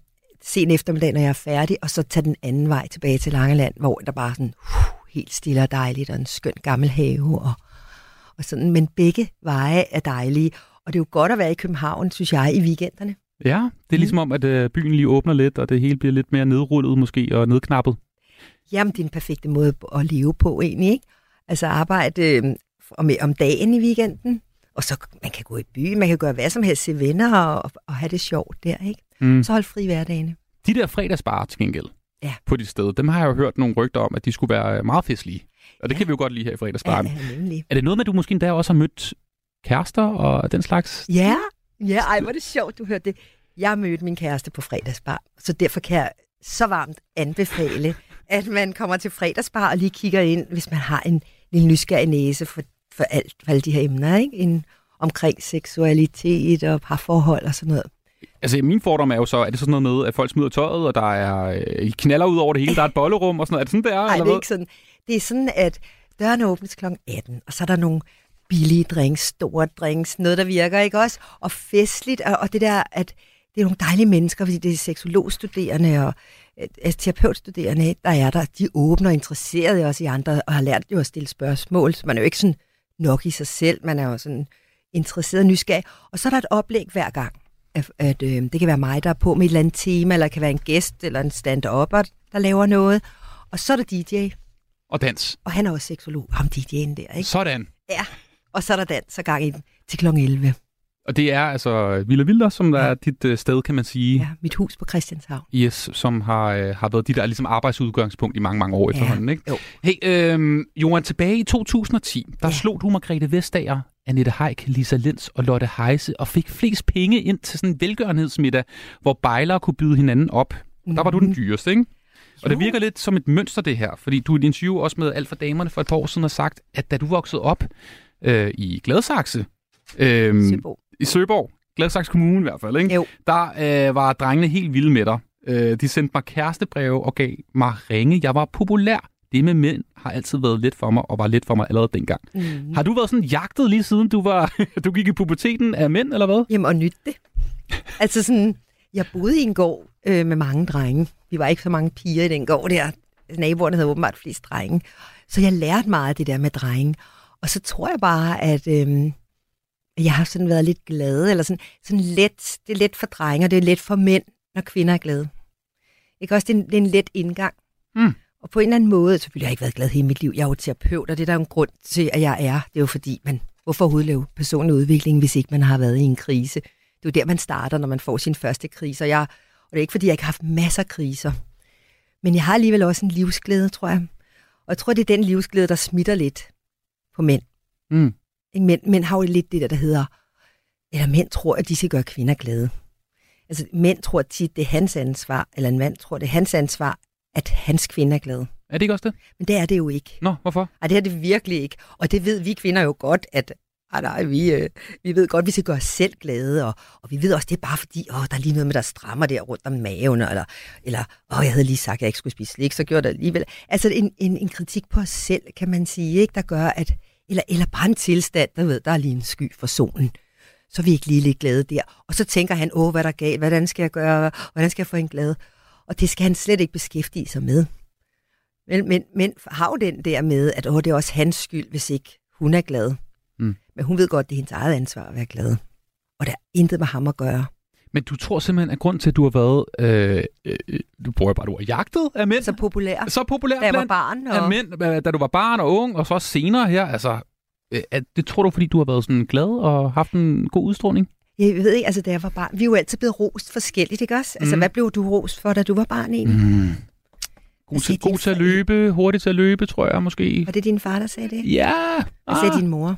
sen eftermiddag, når jeg er færdig, og så tage den anden vej tilbage til Langeland, hvor der bare er sådan uh, helt stille og dejligt, og en skøn gammel have, og, og sådan. Men begge veje er dejlige, og det er jo godt at være i København, synes jeg, i weekenderne.
Ja, det er ligesom om, at øh, byen lige åbner lidt, og det hele bliver lidt mere nedrullet måske, og nedknappet.
Jamen, det er en perfekte måde at leve på egentlig, ikke? Altså arbejde øh, om, om dagen i weekenden, og så man kan gå i byen, man kan gøre hvad som helst, se venner og, og have det sjovt der, ikke?
Mm.
Så hold fri hverdagene.
De der fredagsbarer til gengæld
Ja.
på dit sted, dem har jeg jo hørt nogle rygter om, at de skulle være øh, meget festlige. Og det kan vi jo godt lide her i fredagsbaren.
Ja, nemlig.
Er det noget med, at du måske endda også har mødt kærester og den slags?
Ja, ja, ej, hvor er det sjovt, du hørte det. Jeg mødte min kæreste på fredagsbar, så derfor kan jeg så varmt anbefale, at man kommer til fredagsbar og lige kigger ind, hvis man har en lille nysgerrig næse for, for, alt, for alle de her emner, ikke? En, omkring seksualitet og parforhold og sådan noget.
Altså, min fordom er jo så, er det sådan noget med, at folk smider tøjet, og der er øh, knaller ud over det hele, der er et bollerum og sådan noget. Er det sådan, det er?
Nej, det er ikke sådan. Det er sådan, at døren åbnes kl. 18, og så er der nogle billige drinks, store drinks, noget, der virker, ikke også? Og festligt, og, og det der, at det er nogle dejlige mennesker, fordi det er seksologstuderende og altså, terapeutstuderende, der er der, de åbner og interesserede i os i andre, og har lært jo at stille spørgsmål, så man er jo ikke sådan nok i sig selv, man er jo sådan interesseret og nysgerrig. Og så er der et oplæg hver gang, at, at øh, det kan være mig, der er på med et eller andet tema, eller det kan være en gæst eller en stand-upper, der laver noget. Og så er der DJ,
Og dans.
og han er også seksolog, ham DJ'en der, ikke?
Sådan.
Ja, og så er der dans og gang i den til kl. 11.
Og det er altså Villa Vilder, som der er dit øh, sted, kan man sige.
Ja, mit hus på Christianshavn.
Yes, som har, øh, har været de der ligesom arbejdsudgangspunkt i mange, mange år
Ja,
efterhånden. Ikke?
jo.
Hey, øh, Johan, tilbage i 2010, der ja. slog du Margrethe Vestager, Annette Haik, Lisa Lenz og Lotte Heise og fik flest penge ind til sådan en velgørenhedsmiddag, hvor bejlere kunne byde hinanden op. Mm. Der var du den dyreste, ikke? Og det virker lidt som et mønster, det her, fordi du i et interview også med Alt for Damerne for et par år siden har sagt, at da du voksede op øh, i Gladsaxe, øh. I Søborg, Gladsaxe Kommune i hvert fald, ikke? Jo. der øh, var drengene helt vilde med dig. Øh, de sendte mig kærestebreve og gav mig ringe. Jeg var populær. Det med mænd har altid været lidt for mig, og var lidt for mig allerede dengang.
Mm.
Har du været sådan jagtet lige siden du var du gik i puberteten af mænd, eller hvad?
Jamen, og nyt det. altså sådan, jeg boede i en gård øh, med mange drenge. Vi var ikke så mange piger i den gård der. Naboerne havde åbenbart flest drenge. Så jeg lærte meget af det der med drenge. Og så tror jeg bare, at øh, jeg har sådan været lidt glad, eller sådan, sådan let, det er let for drenge, og det er let for mænd, når kvinder er glade. Ikke også? Det er en, det er en let indgang.
Mm.
Og på en eller anden måde, selvfølgelig har jeg ikke været glad hele mit liv. Jeg er jo terapeut, og det er der jo en grund til, at jeg er. Det er jo fordi, man, hvorfor lave personlig udvikling, hvis ikke man har været i en krise? Det er jo der, man starter, når man får sin første krise. Og, jeg, og det er ikke, fordi jeg ikke har haft masser af kriser. Men jeg har alligevel også en livsglæde, tror jeg. Og jeg tror, det er den livsglæde, der smitter lidt på mænd.
Mm.
Mænd, mænd har jo lidt det der, der hedder, eller mænd tror, at de skal gøre kvinder glade. Altså mænd tror tit, det er hans ansvar, eller en mand tror, det er hans ansvar, at hans kvinde er glad.
Er det ikke også det?
Men det er det jo ikke.
Nå, hvorfor?
Ej, det er det virkelig ikke. Og det ved vi kvinder jo godt, at ej, nej, vi, øh, vi ved godt, at vi skal gøre os selv glade, og, og vi ved også, det er bare fordi, åh, der er lige noget med, der strammer der rundt om maven, eller, eller åh, jeg havde lige sagt, at jeg ikke skulle spise slik, så gjorde det alligevel. Altså en, en, en kritik på os selv, kan man sige, ikke, der gør, at, eller, eller bare en tilstand, der ved, der er lige en sky for solen. Så er vi ikke lige lidt glade der. Og så tænker han, åh, hvad er der galt, hvordan skal jeg gøre, hvordan skal jeg få en glad? Og det skal han slet ikke beskæftige sig med. Men, men, men har jo den der med, at åh, det er også hans skyld, hvis ikke hun er glad.
Mm.
Men hun ved godt, det er hendes eget ansvar at være glad. Og der er intet med ham at gøre.
Men du tror simpelthen, at grund til, at du har været... Øh, øh, du bruger bare, du har jagtet af mænd.
Så populær.
Så populær
Da jeg var barn,
af
og-
mænd, øh, da du var barn og ung, og så også senere her. Altså, øh, at, det tror du, fordi du har været sådan glad og haft en god udstråling?
Jeg ved ikke, altså da jeg var barn, vi er jo altid blevet rost forskelligt, ikke også? Altså,
Mm.
hvad blev du rost for, da du var barn egentlig?
Mm. God, til, god til at løbe, hurtigt til at løbe, tror jeg måske.
Var det din far, der sagde det?
Ja.
Hvad sagde
Ah.
din mor?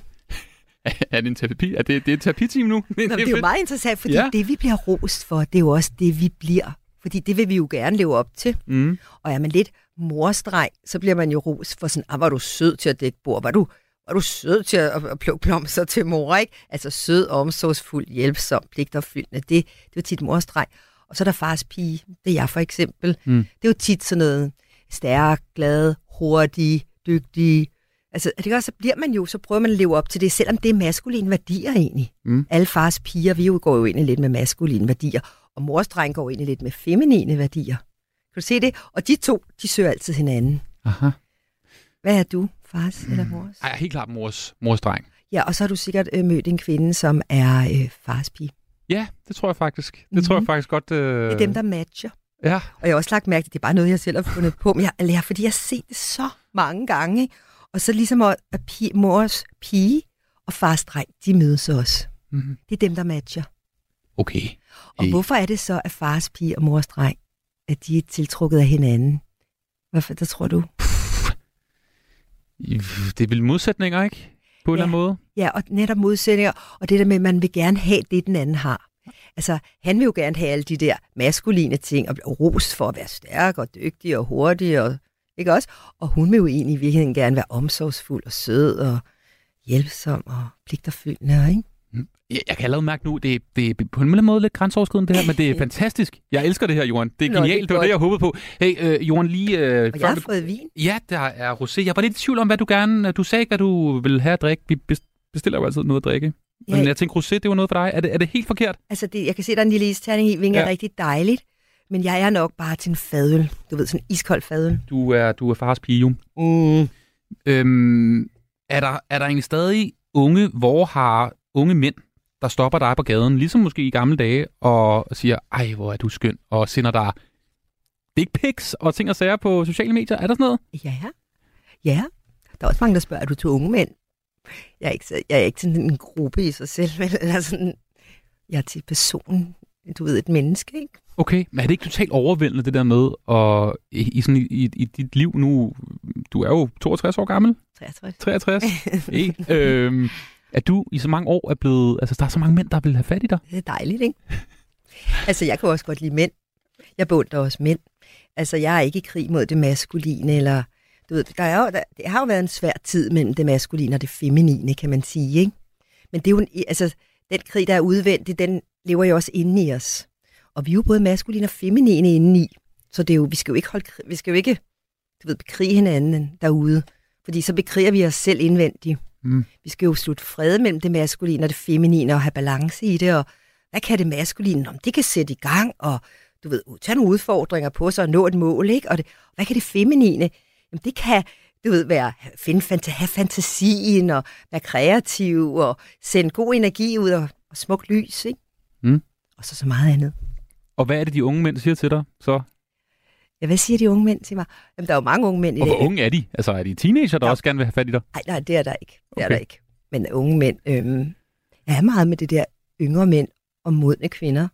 Er det en terapi? Er det, det er et terapiteam nu?
Nå, det er jo
fedt.
meget interessant, fordi
Ja.
det, vi bliver rost for, det er jo også det, vi bliver. Fordi det vil vi jo gerne leve op til.
Mm.
Og er man lidt morstreg, så bliver man jo rost for sådan, ah, var du sød til at dække bord, var du, var du sød til at, at plukke blomster til mor, ikke? Altså sød, omsorgsfuld, hjælpsom, pligtopfyldende, det, det er jo tit morstreg. Og så er der fars pige, det er jeg for eksempel.
Mm.
Det er jo tit sådan noget stærk, glad, hurtig, dygtig. Altså, er det også, så bliver man jo, så prøver man at leve op til det, selvom det er maskuline værdier egentlig.
Mm.
Alle fars piger, vi jo går jo ind i lidt med maskuline værdier, og mors dreng går ind i lidt med feminine værdier. Kan du se det? Og de to, de søger altid hinanden.
Aha.
Hvad er du, fars mm. eller mors?
Ej, helt klart mors, mors dreng.
Ja, og så har du sikkert øh, mødt en kvinde, som er øh, fars pige.
Ja, det tror jeg faktisk. Det tror jeg
Mhm.
faktisk godt... Øh...
Det er dem, der matcher.
Ja.
Og jeg har også lagt mærke til, det er bare noget, jeg selv har fundet på, men jeg lærer, fordi jeg har set det så mange gange. Ikke? Og så ligesom at, at pige, mors pige og fars dreng, de mødes også.
Mhm.
Det er dem, der matcher.
Okay.
Og hvorfor er det så, at fars pige og mors dreng, at de er tiltrukket af hinanden? Hvorfor, der tror du?
Det er vel modsætninger, ikke? På en eller anden måde.
Ja, og netop modsætninger, og det der med, at man vil gerne have det, den anden har. Altså, han vil jo gerne have alle de der maskuline ting, og blive rost for at være stærk og dygtig og hurtig, og, ikke også? Og hun vil jo egentlig i virkeligheden gerne være omsorgsfuld og sød og hjælpsom og pligterfyldende, ikke?
Jeg, jeg kan allerede mærke nu, det, det er på en eller anden måde lidt grænseoverskridende det her, men det er fantastisk. Jeg elsker det her, Johan. Det er
Nå,
genialt, det, det var det, jeg håbede på. Hey, øh, Johan, lige... Øh,
Og jeg har fået vin.
Ja, der er rosé. Jeg var lidt i tvivl om, hvad du gerne... Du sagde ikke, hvad du ville have at drikke. Vi bes- bestiller jo altid noget at drikke. Men
Ja.
jeg tænkte, rosé, det var noget for dig. Er det, er det helt forkert?
Altså, det, jeg kan se, der er en lille isterning i, hvilket
Ja.
er rigtig dejligt. Men jeg er nok bare til en fadøl. Du ved, sådan en iskold fadøl.
Du er, du er fars pige, jo.
Mm.
Øhm, er, der, er der egentlig stadig unge, hvor har unge mænd, der stopper dig på gaden, ligesom måske i gamle dage, og siger, ej, hvor er du skøn, og sender dig dick pics og ting og sager på sociale medier? Er der sådan noget?
Ja. Ja. Der er også mange, der spørger, er du til unge mænd? Jeg er ikke, jeg er ikke sådan en gruppe i sig selv, vel? Eller sådan, jeg er til person, du ved, et menneske, ikke?
Okay, men er det ikke totalt overvældende, det der med, og i, i, sådan, i, i, i dit liv nu, du er jo 62 år gammel,
63.
63, ikke? øhm, at du i så mange år er blevet, altså der er så mange mænd, der vil have fat i dig.
Det er dejligt, ikke? Altså, jeg kan også godt lide mænd. Jeg beundrer også mænd. Altså, jeg er ikke i krig mod det maskuline, eller... Du ved, der er jo, der, det har jo været en svær tid mellem det maskuline og det feminine, kan man sige, ikke? Men det er jo en, altså, den krig, der er udvendig, den lever jo også inde i os. Og vi er jo både maskuline og feminine indeni. Så det er jo, vi skal jo ikke holde, vi skal jo ikke, du ved, bekrige hinanden derude. Fordi så bekriger vi os selv indvendigt.
Mm.
Vi skal jo slutte fred mellem det maskuline og det feminine og have balance i det. Og hvad kan det maskuline? Nå, men det kan sætte i gang og du ved, tage nogle udfordringer på sig og nå et mål. Ikke? Og det, hvad kan det feminine? Jamen, det kan du ved, være, finde, fanta, have fantasien og være kreativ og sende god energi ud og, og smuk lys. Ikke?
Mm.
Og så så meget andet.
Og hvad er det, de unge mænd siger til dig så?
Ja, hvad siger de unge mænd til mig? Jamen, der er jo mange unge mænd i
Og hvor
dag.
unge er de? Altså er de teenager, der også gerne vil have fat i dig?
Nej, nej, det er der ikke. Det er
Okay.
der ikke. Men unge mænd, øhm, jeg er meget med det der yngre mænd og modne kvinder.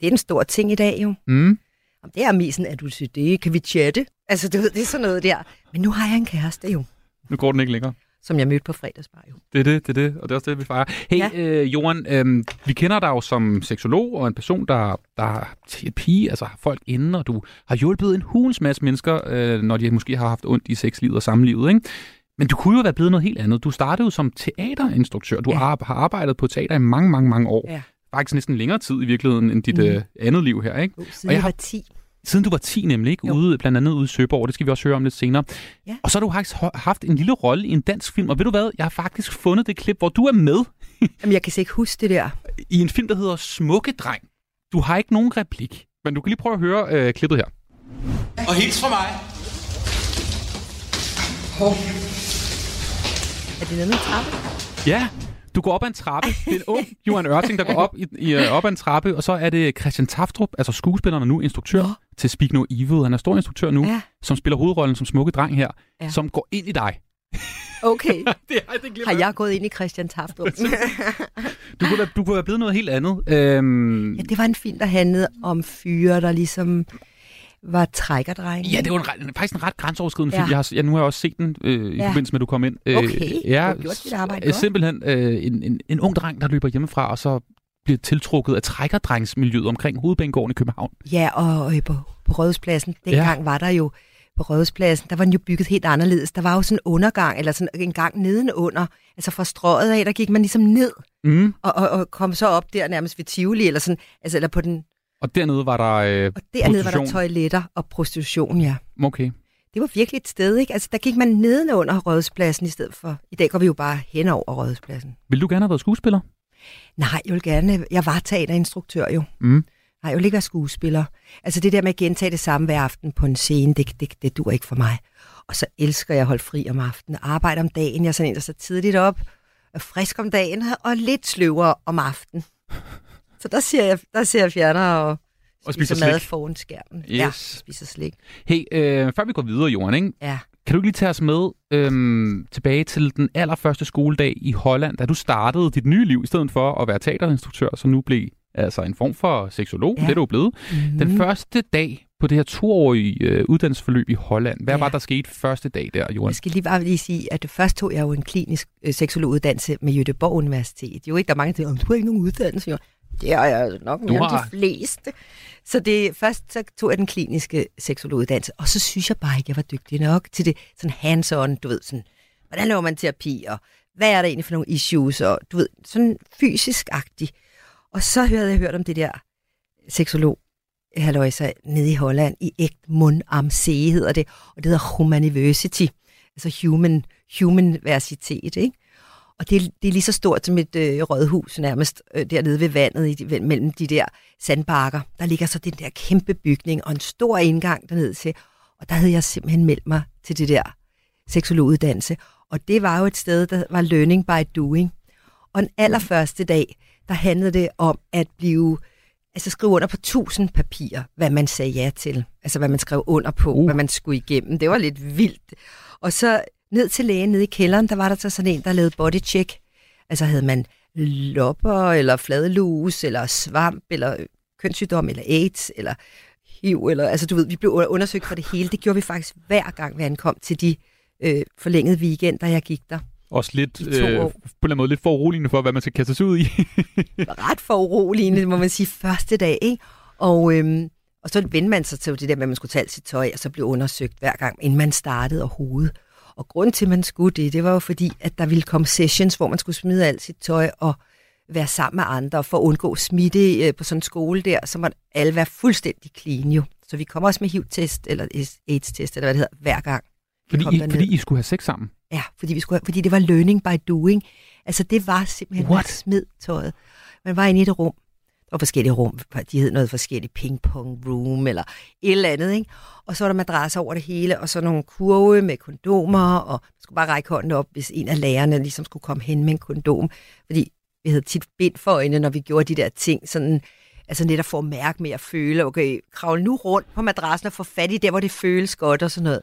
Det er en stor ting i dag jo.
Mm.
Om det er sådan, at du siger, det kan vi chatte. Altså, du ved, det er sådan noget der. Men nu har jeg en kæreste jo,
Nu går den ikke længere.
Som jeg mødte på fredagsbar jo.
Det er det, det er det, og det er også det, vi fejrer. Hey, ja. øh, Johan, øh, vi kender dig jo som seksolog og en person, der, der har terapi, altså har folk inde, og du har hjulpet en hulens masse mennesker, øh, når de måske har haft ondt i sexlivet og samlivet, ikke? Men du kunne jo være blevet noget helt andet. Du startede jo som teaterinstruktør. Du ja. har arbejdet på teater i mange, mange, mange år.
Ja.
Faktisk næsten længere tid i virkeligheden end dit mm. øh, andet liv her, ikke?
Uh, siden jeg var 10.
Siden du var 10 nemlig, ikke? Ude, blandt andet ude i Søborg, det skal vi også høre om lidt senere.
Ja.
Og så har du faktisk haft en lille rolle i en dansk film, og ved du hvad, jeg har faktisk fundet det klip, hvor du er med
Jamen, jeg kan slet ikke huske det der.
i en film, der hedder Smukke Dreng. Du har ikke nogen replik, men du kan lige prøve at høre øh, klippet her.
Og hils fra mig.
Er det noget med trappe?
Ja, du går op ad en trappe. Det er en ung Johan Ørting, der går op, i, i, øh, op ad en trappe, og så er det Christian Taftrup, altså skuespilleren og nu instruktør ja. til Speak No Evil. Han er stor instruktør nu, ja. som spiller hovedrollen som smukke dreng her, ja. Som går ind i dig.
Okay.
det, er, det
har jeg gået ind i Christian Taftrup?
Du kunne, du kunne være blevet noget helt andet. Øhm,
ja, det var en film, der handlede om fyre, der ligesom var trækkerdrenge.
Ja, det var en, faktisk en ret grænseoverskridende
Ja.
film. Jeg har, ja, nu har jeg også set den øh, i
Ja.
forbindelse med, at du kom ind. Øh,
Okay, du har gjort dit arbejde godt.
Simpelthen øh, en, en, en ung dreng, der løber hjemmefra, og så bliver tiltrukket af trækkerdrengsmiljøet omkring Hovedbanegården i København.
Ja, og øh, på, på Rådhuspladsen, dengang ja. var der jo på Rådhuspladsen, der var den jo bygget helt anderledes. Der var jo sådan en undergang, eller sådan en gang nedenunder. Altså fra strøget af, der gik man ligesom ned,
Mm.
og, og, og kom så op der nærmest ved Tivoli, eller sådan, altså eller på den,
Og dernede var der øh,
og dernede var der toiletter og prostitution, ja.
Okay.
Det var virkelig et sted, ikke? Altså der gik man nedenunder Rådhuspladsen i stedet for, i dag går vi jo bare hen over Rådhuspladsen.
Vil du gerne have været skuespiller?
Nej, jeg vil gerne, jeg var teaterinstruktør jo.
Mm.
Nej, jeg vil ikke være skuespiller. Altså det der med at gentage det samme hver aften på en scene, det, det, det dur ikke for mig. Og så elsker jeg at holde fri om aftenen. Arbejde om dagen. Jeg er sådan en, der så tidligt op, er frisk om dagen og lidt sløvere om aftenen. Så der ser jeg, der ser jeg fjerner og,
Og spiser
mad
slik.
foran skærmen.
Yes.
Ja, spiser slik.
Hey, øh, før vi går videre, Johan, ikke?
Ja.
kan du ikke lige tage os med øhm, tilbage til den allerførste skoledag i Holland, da du startede dit nye liv, i stedet for at være teaterinstruktør, som nu blev altså en form for seksolog, ja. det er du blevet.
Mhm.
Den første dag på det her toårige øh, uddannelsesforløb i Holland, hvad ja. var der sket første dag der, Johan?
Jeg skal lige bare lige sige, at det først tog jeg jo en klinisk øh, seksologuddannelse med Göteborg Universitet. Jo ikke, der er mange, der siger, "Om du har ikke nogen uddannelse. Jo, det har jeg nok
Du
mere
har-
end de fleste. Så det, først så tog jeg den kliniske seksologuddannelse, og så synes jeg bare ikke, jeg var dygtig nok til det sådan hands-on, du ved, sådan, hvordan laver man terapi, og hvad er der egentlig for nogle issues, og du ved, sådan fysisk-agtig. Og så havde jeg hørt om det der seksolog, halløjsa, nede i Holland, i Egmont am See hedder det, og det hedder Humaniversity, altså human, human versitet, ikke? Og det, det er lige så stort som et øh, rådhus nærmest øh, dernede ved vandet i, mellem de der sandbakker. Der ligger så den der kæmpe bygning og en stor indgang derned til. Og der havde jeg simpelthen meldt mig til det der seksologuddannelse. Og det var jo et sted, der var learning by doing. Og den allerførste dag, der handlede det om at blive, altså skrive under på tusind papirer, hvad man sagde ja til. Altså hvad man skrev under på, uh. hvad man skulle igennem. Det var lidt vildt. Og så ned til lægen nede i kælderen, der var der så sådan en, der lavede bodycheck. Altså havde man lopper, eller fladlus, eller svamp, eller kønssygdom, eller AIDS, eller HIV, eller, altså du ved, vi blev undersøgt for det hele. Det gjorde vi faktisk hver gang, vi ankom til de øh, forlængede weekender, jeg gik der.
Også lidt, øh, på en eller anden måde, lidt for uroligende for, hvad man skal kaste sig ud i.
ret for uroligende, må man sige, første dag, ikke? Og, øhm, og så vendte man sig til det der med, at man skulle tage alt sit tøj, og så blev undersøgt hver gang, inden man startede overhovedet. Og grunden til, at man skulle det, det var jo fordi, at der ville komme sessions, hvor man skulle smide alt sit tøj og være sammen med andre, for at undgå smitte øh, på sådan en skole der, så måtte alle være fuldstændig clean jo. Så vi kommer også med HIV-test, eller AIDS-test, eller hvad det hedder, hver gang.
fordi,
kom
I,
derned.
fordi I skulle have sex sammen.
Ja, fordi, vi skulle, fordi det var learning by doing. Altså det var simpelthen,
What?
man smed tøjet. Man var inde i et rum. Var forskellige rum. De hed noget forskelligt ping-pong room eller et eller andet. Ikke? Og så var der madrasser over det hele, og så nogle kurve med kondomer, og man skulle bare række hånden op, hvis en af lærerne ligesom skulle komme hen med en kondom. Fordi vi havde tit bind for øjnene, når vi gjorde de der ting, sådan, altså netop for at mærke med at føle, okay, kravle nu rundt på madrassen og få fat i der, hvor det føles godt og sådan noget.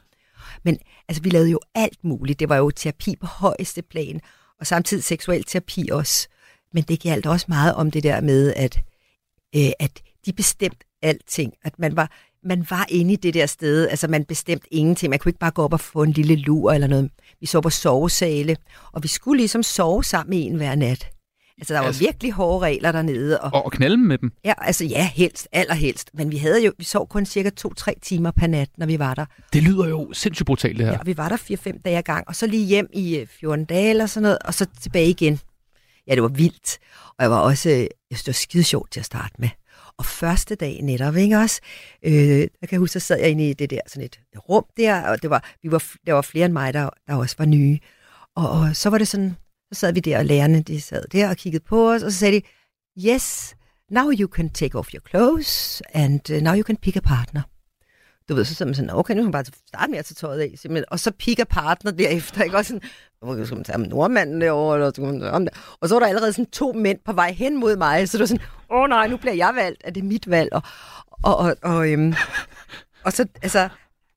Men altså, vi lavede jo alt muligt. Det var jo terapi på højeste plan, og samtidig seksuel terapi også. Men det galt også meget om det der med, at, øh, at de bestemte alting. At man var, man var inde i det der sted. Altså, man bestemte ingenting. Man kunne ikke bare gå op og få en lille lur eller noget. Vi så på sovesale, og vi skulle ligesom sove sammen en hver nat. Altså, der var
Altså-
virkelig hårde regler dernede. Og,
Og knalde med dem.
Ja, altså ja, helst, allerhelst. Men vi havde jo, vi sov kun cirka 2-3 timer per nat, når vi var der.
Det lyder jo sindssygt brutalt, det her.
Ja, og vi var der 4-5 dage ad gang, og så lige hjem i øh, 14 dage eller sådan noget, og så tilbage igen. Ja, det var vildt. Og jeg var også, øh, jeg synes, det var skide sjovt til at starte med. Og første dag netop, ikke også? Øh, jeg kan huske, så sad jeg inde i det der, sådan et rum der, og det var, vi var, der var flere end mig, der, der også var nye. Og, og så var det sådan, så sad vi der, og lærerne, de sad der og kiggede på os, og så sagde de, yes, now you can take off your clothes, and uh, now you can pick a partner. Du ved, så sidder man sådan, okay, nu kan man bare starte med at tage tøjet af, simpelthen. og så picker partner derefter, ikke også sådan, okay, skal man tage nordmanden derovre, eller skal man der? Og så var der allerede sådan to mænd på vej hen mod mig, så det var sådan, åh oh, nej, nu bliver jeg valgt, er det mit valg? Og, og, og, og, øhm, og så, altså,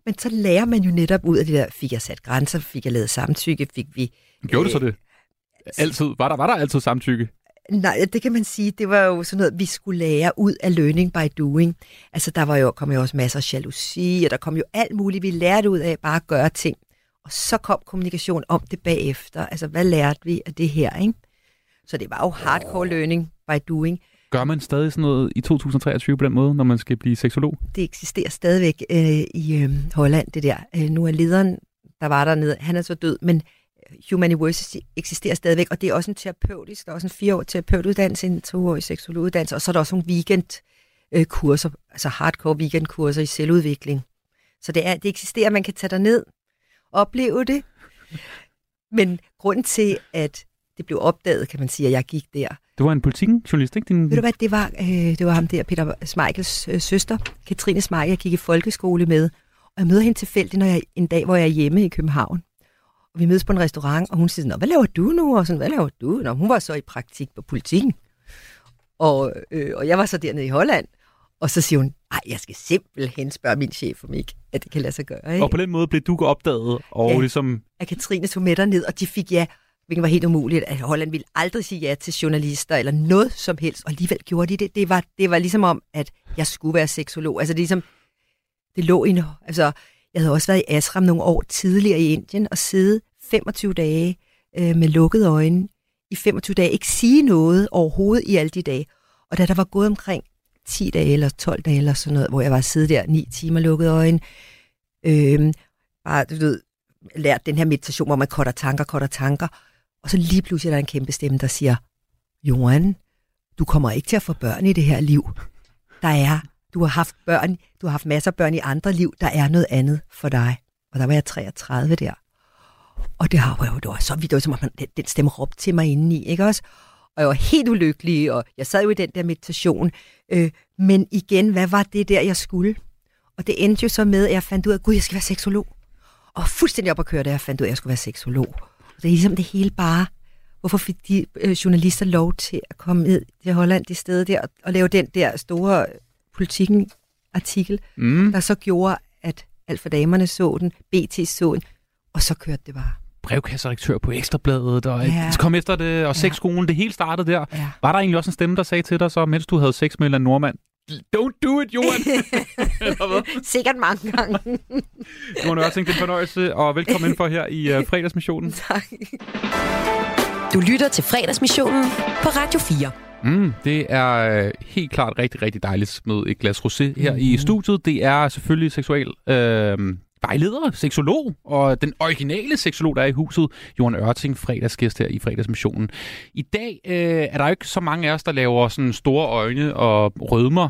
men så lærer man jo netop ud af det der, fik jeg sat grænser, fik jeg lavet samtykke, fik vi...
Gjorde du så det? Altid? Var der, var der altid samtykke?
Nej, det kan man sige, det var jo sådan noget, vi skulle lære ud af learning by doing. Altså, der var jo, kom jo også masser af jalousi, og der kom jo alt muligt, vi lærte ud af bare at gøre ting. Og så kom kommunikation om det bagefter. Altså, hvad lærte vi af det her, ikke? Så det var jo hardcore learning by doing.
Gør man stadig sådan noget i 2023 på den måde, når man skal blive seksolog?
Det eksisterer stadigvæk øh, i øh, Holland, det der. Øh, nu er lederen, der var dernede, han er så død, men Human University eksisterer stadigvæk, og det er også en terapeutisk, der er også en fire år terapeutuddannelse, en toårig seksologuddannelse, og så er der også nogle weekend øh, altså hardcore weekendkurser i selvudvikling. Så det, er, det eksisterer, man kan tage derned og opleve det. Men grunden til, at det blev opdaget, kan man sige, at jeg gik der,
Det var en politikken-journalist, ikke? Din...
ved du hvad, det var, øh, det var ham der, Peter Smeichels øh, søster, Katrine Smeichel, jeg gik i folkeskole med, og jeg møder hende tilfældigt når jeg, en dag, hvor jeg er hjemme i København. Og vi mødes på en restaurant, og hun siger, Nå, hvad laver du nu? Og sådan, hvad laver du? Nå, hun var så i praktik på politikken. Og, øh, og jeg var så dernede i Holland. Og så siger hun, ej, jeg skal simpelthen spørge min chef om ikke, at det kan lade sig gøre. Ikke?
Og på den måde blev du opdaget, og
Ja.
ligesom...
at Katrine tog med ned, og de fik ja, hvilket var helt umuligt, at Holland ville aldrig sige ja til journalister eller noget som helst, og alligevel gjorde de det. Det var, det var ligesom om, at jeg skulle være seksolog. Altså det ligesom, det lå i altså jeg havde også været i Asram nogle år tidligere i Indien og sidde 25 dage øh, med lukkede øjne i 25 dage, ikke sige noget overhovedet i alle de dage. Og da der var gået omkring 10 dage eller 12 dage eller sådan noget, hvor jeg var siddet der 9 timer lukkede øjne, øh, bare, du ved, lært den her meditation, hvor man cutter tanker, cutter tanker, Og så lige pludselig er der en kæmpe stemme, der siger, Johan, du kommer ikke til at få børn i det her liv. Der er, du har haft børn, du har haft masser af børn i andre liv, der er noget andet for dig. Og der var jeg 33 der. Og det, har, jo det var så vidt, det var som om man- den, den stemme råbte til mig indeni, ikke også? Og jeg var helt ulykkelig, og jeg sad jo i den der meditation. Øh, men igen, hvad var det der, jeg skulle? Og det endte jo så med, at jeg fandt ud af, gud, jeg skal være seksolog. Og fuldstændig op at køre, da jeg fandt ud af, at jeg skulle være seksolog. Og det er ligesom det hele bare, hvorfor fik de øh, journalister lov til at komme ned til Holland det sted der, og, og lave den der store politikken-artikel,
Mm.
der så gjorde, at alt for damerne så den, BT så den, og så kørte det bare.
brevkasserektør på Ekstrabladet, og
Ja.
ja. kom efter det, og sexskolen, det hele startede der.
Ja.
Var der egentlig også en stemme, der sagde til dig så, mens du havde sex med en nordmand, Don't do it, Johan!
Sikkert mange gange.
Johan Ørting, det er en fornøjelse, og velkommen ind for her i uh, fredagsmissionen.
tak.
Du lytter til fredagsmissionen på Radio 4.
Mm, det er øh, helt klart rigtig, rigtig dejligt med et glas rosé her mm. i studiet. Det er selvfølgelig seksuel øh, vejleder, seksolog, og den originale seksolog, der er i huset, Johan Ørting, fredagsgæst her i fredagsmissionen. I dag øh, er der jo ikke så mange af os, der laver sådan store øjne og rødmer,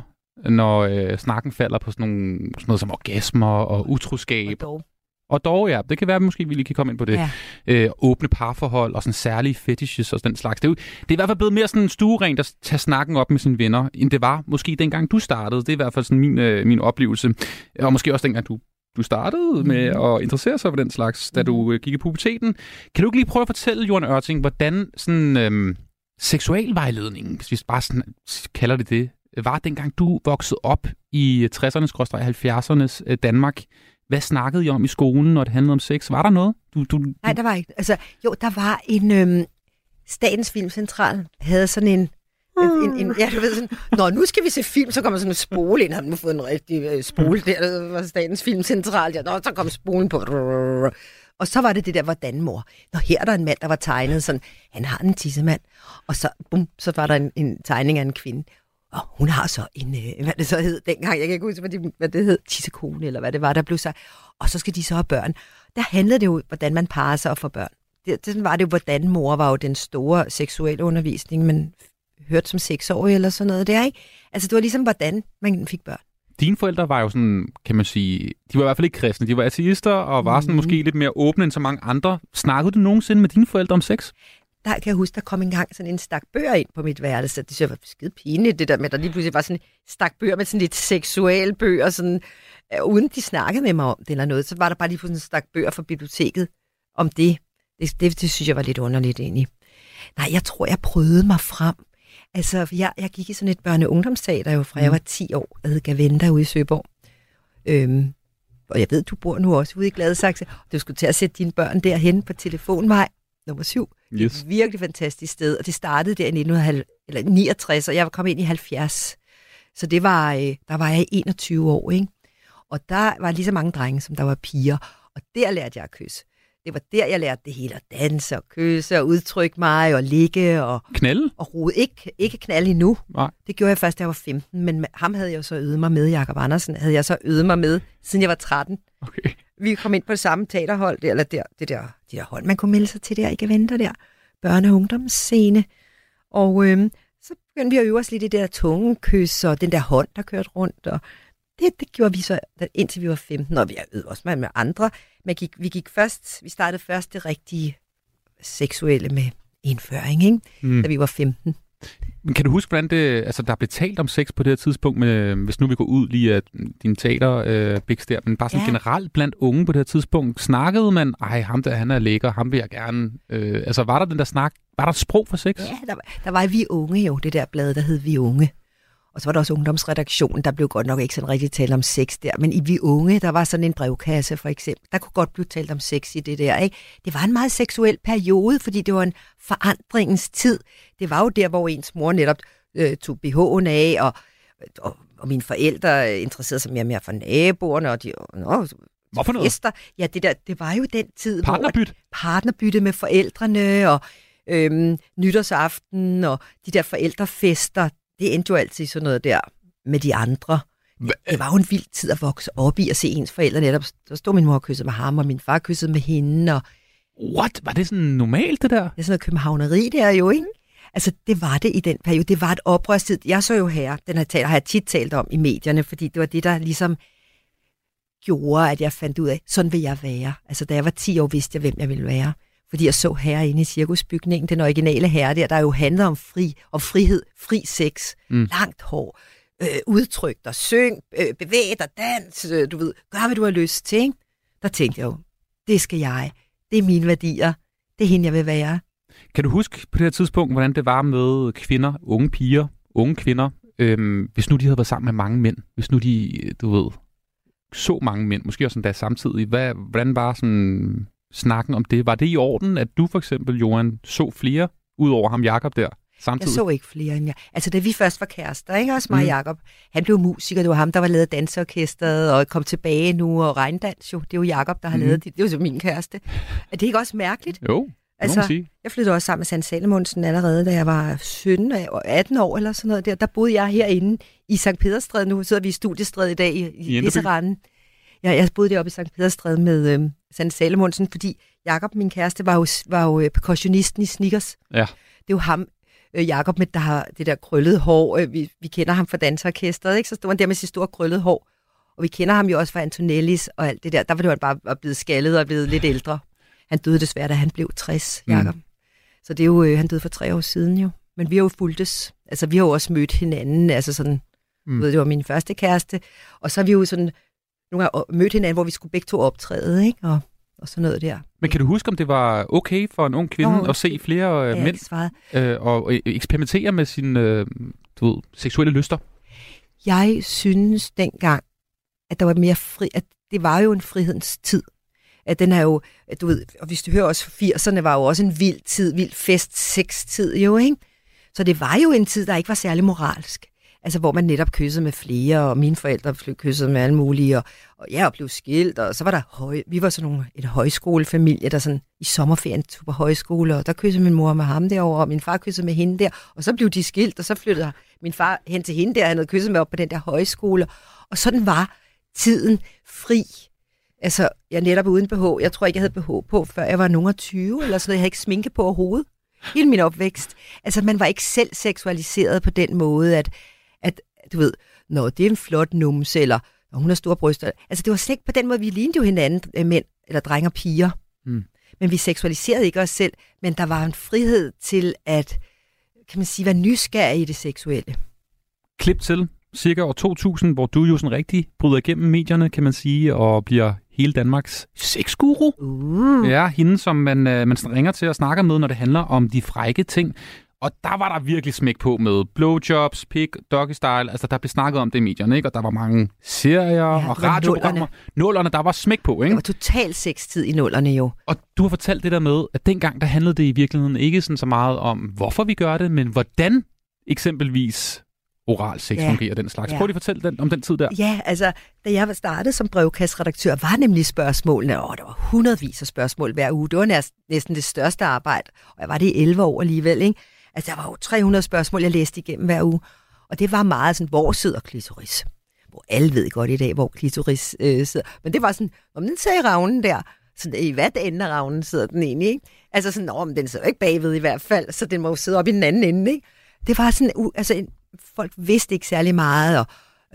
når øh, snakken falder på sådan, nogle, sådan noget som orgasmer og utroskab.
Og dog.
Og dog, ja. Det kan være, at måske vi lige kan komme ind på det.
Ja.
Øh, åbne parforhold og sådan særlige fetishes og den slags. Det er, jo, det er i hvert fald blevet mere sådan en stueren, der tager snakken op med sine venner, end det var måske dengang du startede. Det er i hvert fald sådan min, øh, min oplevelse. Og måske også dengang du du startede med at interessere sig for den slags, da du øh, gik i puberteten. Kan du ikke lige prøve at fortælle, Johan Ørting, hvordan sådan, øhm, seksualvejledningen, hvis vi bare sådan, kalder det det, var dengang du voksede op i 60'ernes-70'ernes øh, Danmark? Hvad snakkede I om i skolen, når det handlede om sex? Var der noget? Du, du,
Nej, der var ikke. Altså, jo, der var en... Øhm, Statens Filmcentral havde sådan en... En, en, ja, du ved sådan, Nå, nu skal vi se film, så kommer sådan en spole ind. Har nu fået en rigtig øh, spole der, der var Statens Filmcentral. Ja, Nå, så kom spolen på. Og så var det det der, hvordan mor. Nå, her er der en mand, der var tegnet sådan, han har en tissemand. Og så, bum, så var der en, en tegning af en kvinde. Og hun har så en, øh, hvad det så hed dengang, jeg kan ikke huske, hvad det, hvad det hed, tissekone, eller hvad det var, der blev sagt. Og så skal de så have børn. Der handlede det jo, hvordan man parer sig og får børn. Det, det var det jo, hvordan mor var jo den store seksuelle undervisning, man hørte som seksårig eller sådan noget der, ikke? Altså, det var ligesom, hvordan man fik børn.
Dine forældre var jo sådan, kan man sige, de var i hvert fald ikke kristne, de var ateister og var sådan
Mhm.
måske lidt mere åbne end så mange andre. Snakkede du nogensinde med dine forældre om sex?
Der kan jeg huske, der kom engang sådan en stak bøger ind på mit værelse. Det synes jeg var skide pinligt, det der med, at der lige pludselig var sådan en stak bøger med sådan lidt seksuelle bøger, sådan, øh, uden de snakkede med mig om det eller noget. Så var der bare lige pludselig en stak bøger fra biblioteket om det. Det, det, det synes jeg var lidt underligt egentlig. Nej, jeg tror, jeg prøvede mig frem. Altså, jeg, jeg gik i sådan et børne- jo fra jeg var 10 år, der hed Gaventa ude i Søborg. Øhm, og jeg ved, du bor nu også ude i Gladsaxe. Du skulle til at sætte dine børn derhen på telefonvej nummer 7. Det er
Yes.
et virkelig fantastisk sted, og det startede der i 1969, og jeg var kommet ind i 70. Så det var, øh, der var jeg i 21 år, ikke? Og der var lige så mange drenge, som der var piger, og der lærte jeg at kysse. Det var der, jeg lærte det hele, at danse og kysse og udtrykke mig og ligge og,
Knalde?
og rode. Ikke, ikke knalde endnu.
Nej.
Det gjorde jeg først, da jeg var 15, men ham havde jeg så øvet mig med, Jakob Andersen, havde jeg så øvet mig med, siden jeg var 13.
Okay.
Vi kom ind på det samme teaterhold, der, eller der, det der, det der hold, man kunne melde sig til der, ikke venter der, børne- og ungdomsscene. Og øhm, så begyndte vi at øve os lidt i det der tungekys, og den der hånd, der kørte rundt, og det, det gjorde vi så, indtil vi var 15, og vi har øvet også med, med andre. Men gik, vi gik først, vi startede først det rigtige seksuelle med indføring, ikke?
Mm.
Da vi var 15.
Men kan du huske, hvordan det, altså, der blev talt om sex på det her tidspunkt, med, hvis nu vi går ud lige af din teater, øh, Bix der, men bare sådan
Ja.
generelt blandt unge på det her tidspunkt, snakkede man, ej, ham der, han er lækker, ham vil jeg gerne, øh, altså var der den der snak, var der et sprog for sex?
Ja, der, var- der var Vi Unge jo, det der blad, der hed Vi Unge. Og så var der også ungdomsredaktionen, der blev godt nok ikke sådan rigtig talt om sex der. Men i Vi Unge, der var sådan en brevkasse for eksempel. Der kunne godt blive talt om sex i det der. Ikke? Det var en meget seksuel periode, fordi det var en forandringens tid. Det var jo der, hvor ens mor netop øh, tog BH'en af, og, og, og mine forældre interesserede sig mere og mere for naboerne, og de, nå,
Hvorfor noget?
fester. Ja, det, der, det var jo den tid,
Partnerbytte?
hvor partnerbytte med forældrene, og øhm, nytårsaften, og de der forældrefester, det endte jo altid sådan noget der med de andre. Det var jo en vild tid at vokse op i og se ens forældre netop. Så stod min mor og kyssede med ham, og min far kyssede med hende, og
What? Var det sådan normalt, det der?
Det er sådan noget københavneri der jo, ikke? Altså, det var det i den periode. Det var et oprørstid. Jeg så jo her, den har, talt, har jeg tit talt om i medierne, fordi det var det, der ligesom gjorde, at jeg fandt ud af, sådan vil jeg være. Altså, da jeg var 10 år, vidste jeg, hvem jeg ville være. Fordi jeg så herinde i cirkusbygningen, den originale herre der, der jo handlede om fri, om frihed, fri sex, mm. langt hår, øh, udtryk dig, syng, øh, bevæg dig, dans, øh, du ved, gør hvad du har lyst til. Ikke? Der tænkte jeg jo, det skal jeg. Det er mine værdier. Det er hende, jeg vil være.
Kan du huske på det her tidspunkt, hvordan det var med kvinder, unge piger, unge kvinder, øhm, hvis nu de havde været sammen med mange mænd, hvis nu de, du ved, så mange mænd, måske også endda samtidig, hvad, hvordan var sådan snakken om det? Var det i orden, at du for eksempel, Johan, så flere, ud over ham Jakob der, samtidig?
Jeg så ikke flere end jeg. Altså, da vi først var kærester, ikke også mig
Mm.
Jacob, han blev musiker, det var ham, der var lavet danseorkestret, og kom tilbage nu, og regndans jo, det er jo Jacob, der har mm. lavet det. Det er jo min kæreste. Er det ikke også mærkeligt?
Jo, altså,
jeg flyttede også sammen med Sand Salomonsen allerede, da jeg var 17 og 18 år eller sådan noget der. Der boede jeg herinde i St. Pederstræde. Nu sidder vi i studiestræde i dag i,
I.
Ja, jeg boede deroppe i St. Pederstræde med øhm, Sand Salomonsen, fordi Jakob, min kæreste, var jo, var jo øh, percussionisten i Snickers.
Ja.
Det er jo ham, øh, Jakob, med, der har det der krøllede hår. Øh, vi, vi kender ham fra danseorkestret, ikke? Så stod han der med sit store krøllede hår. Og vi kender ham jo også fra Antonellis og alt det der. Der var det han bare var blevet skaldet og blevet lidt ældre. Han døde desværre, da han blev 60,
Mm.
Jakob. Mm. Så det er jo, han døde for tre år siden jo. Men vi har jo fuldtes. Altså, vi har jo også mødt hinanden. Altså sådan,
mm.
ved, det var min første kæreste. Og så har vi jo sådan nogle gange mødt hinanden, hvor vi skulle begge to optræde, ikke? Og, og sådan noget der.
Men kan du huske, om det var okay for en ung kvinde
Nå,
at se flere øh,
Ja,
mænd øh, og øh, eksperimentere med sine øh, du ved, seksuelle lyster?
Jeg synes dengang, at der var mere fri, at det var jo en frihedens tid. At den er jo, at du ved, og hvis du hører også 80'erne var jo også en vild tid, vild fest, sextid jo, ikke? Så det var jo en tid, der ikke var særlig moralsk. Altså, hvor man netop kyssede med flere, og mine forældre blev kysset med alle mulige, og, og jeg blev skilt, og så var der høj, vi var sådan nogle, en højskolefamilie, der sådan i sommerferien tog på højskole, og der kyssede min mor med ham derovre, og min far kyssede med hende der, og så blev de skilt, og så flyttede min far hen til hende der, han havde kysset med op på den der højskole, og sådan var tiden fri. Altså, jeg er netop uden BH. Jeg tror ikke, jeg havde BH på, før jeg var nogen af 20, eller sådan noget. Jeg havde ikke sminke på overhovedet. Hele min opvækst. Altså, man var ikke selv seksualiseret på den måde, at du ved, når det er en flot numse, eller når hun har store bryster. Altså, det var slet ikke på den måde, vi lignede jo hinanden, øh, mænd, eller drenge og piger.
Mm.
Men vi seksualiserede ikke os selv, men der var en frihed til at, kan man sige, være nysgerrig i det seksuelle.
Klip til cirka år 2000, hvor du jo sådan rigtig bryder igennem medierne, kan man sige, og bliver hele Danmarks sexguru.
Uh.
Ja, hende, som man, øh, man ringer til og snakker med, når det handler om de frække ting. Og der var der virkelig smæk på med blowjobs, pig, doggy style. Altså, der blev snakket om det i medierne, ikke? Og der var mange serier ja, og radioprogrammer. Nullerne, der var smæk på, ikke?
Det var total sextid i nullerne jo.
Og du har fortalt det der med, at dengang der handlede det i virkeligheden ikke sådan så meget om, hvorfor vi gør det, men hvordan eksempelvis oral sex
Ja.
fungerer den slags.
Ja.
Prøv lige at fortælle den, om den tid der.
Ja, altså, da jeg var startet som brevkastredaktør, var nemlig spørgsmålene, åh, der var hundredvis af spørgsmål hver uge. Det var næsten, næsten det største arbejde, og jeg var det i 11 år alligevel, ikke? Altså, der var jo 300 spørgsmål, jeg læste igennem hver uge. Og det var meget sådan, hvor sidder klitoris? Hvor alle ved godt i dag, hvor klitoris øh, sidder. Men det var sådan, om den sagde ravnen der. Så i hvad ende af ravnen sidder den egentlig, ikke? Altså sådan, om den sidder ikke bagved i hvert fald, så den må jo sidde op i den anden ende, ikke? Det var sådan, u- altså, folk vidste ikke særlig meget, og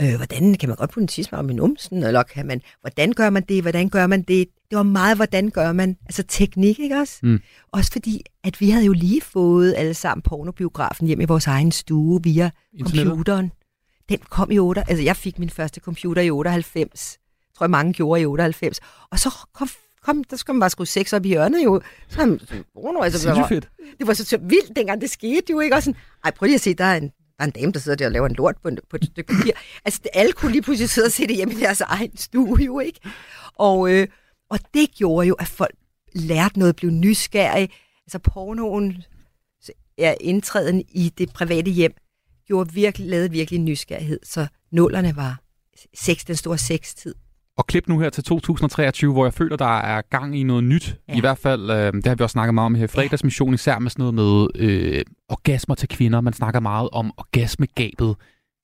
øh, hvordan kan man godt putte en tisme om i numsen, eller kan man, hvordan gør man det, hvordan gør man det? Det var meget, hvordan gør man, altså teknik, ikke også?
Mm.
Også fordi, at vi havde jo lige fået alle sammen pornobiografen hjem i vores egen stue via
Internettet.
computeren. Den kom i 8, altså jeg fik min første computer i 98, tror jeg mange gjorde i 98, og så kom kom, der skulle man bare skrue sex op i hjørnet jo. Så, han- oh, altså, det, var,
fedt.
det var så, så vildt, dengang det skete jo, ikke? Og sådan, ej, prøv lige at se, der er en, der er en dame, der sidder der og laver en lort på, en, på et stykke papir. Altså, det, alle kunne lige pludselig sidde og se det hjemme i deres egen stue, jo, ikke? Og, øh, og det gjorde jo, at folk lærte noget, blev nysgerrige. Altså, pornoen, ja, indtræden i det private hjem, gjorde virkelig, lavede virkelig nysgerrighed. Så nullerne var sex, den store sextid.
Og klip nu her til 2023, hvor jeg føler, der er gang i noget nyt. Ja. I hvert fald, øh, det har vi også snakket meget om her i fredagsmission, især med sådan noget med øh, orgasmer til kvinder. Man snakker meget om orgasmegabet.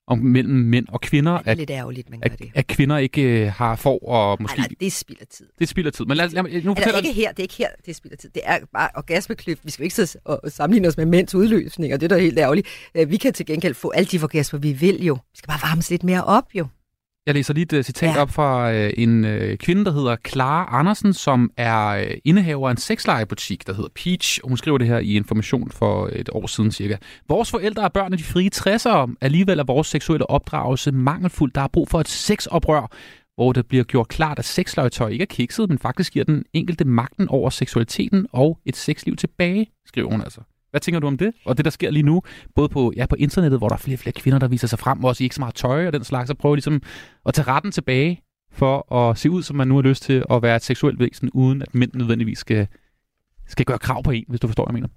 om mellem mænd og kvinder,
Det er
at,
lidt ærgerligt, man gør
at,
det.
at kvinder ikke øh, har får og måske...
Nej, nej, det er spild af tid.
Det spilder tid. Men lad, lad, lad, nu
Altså,
fortæller
ikke her, det er ikke her, det er spild af tid. Det er bare orgasmekløft. Vi skal jo ikke sidde og og sammenligne os med mænds udløsninger. Det er da helt ærgerligt. Øh, Vi kan til gengæld få alle de orgasmer, vi vil jo. Vi skal bare varmes lidt mere op jo.
Jeg læser lige et uh, citat ja. op fra uh, en uh, kvinde, der hedder Clara Andersen, som er uh, indehaver af en sexlejebutik, der hedder Peach. Og hun skriver det her i Information for et år siden cirka. Vores forældre er børn af de frie 60'ere. Alligevel er vores seksuelle opdragelse mangelfuld. Der er brug for et sexoprør, hvor det bliver gjort klart, at sexlegetøj ikke er kikset, men faktisk giver den enkelte magten over seksualiteten og et sexliv tilbage, skriver hun altså. Hvad tænker du om det? Og det, der sker lige nu, både på, ja, på internettet, hvor der er flere og flere kvinder, der viser sig frem, også i ikke så meget tøj og den slags, og prøver ligesom at tage retten tilbage for at se ud, som man nu har lyst til at være et seksuelt væsen, uden at mænd nødvendigvis skal, skal gøre krav på en, hvis du forstår, hvad jeg mener.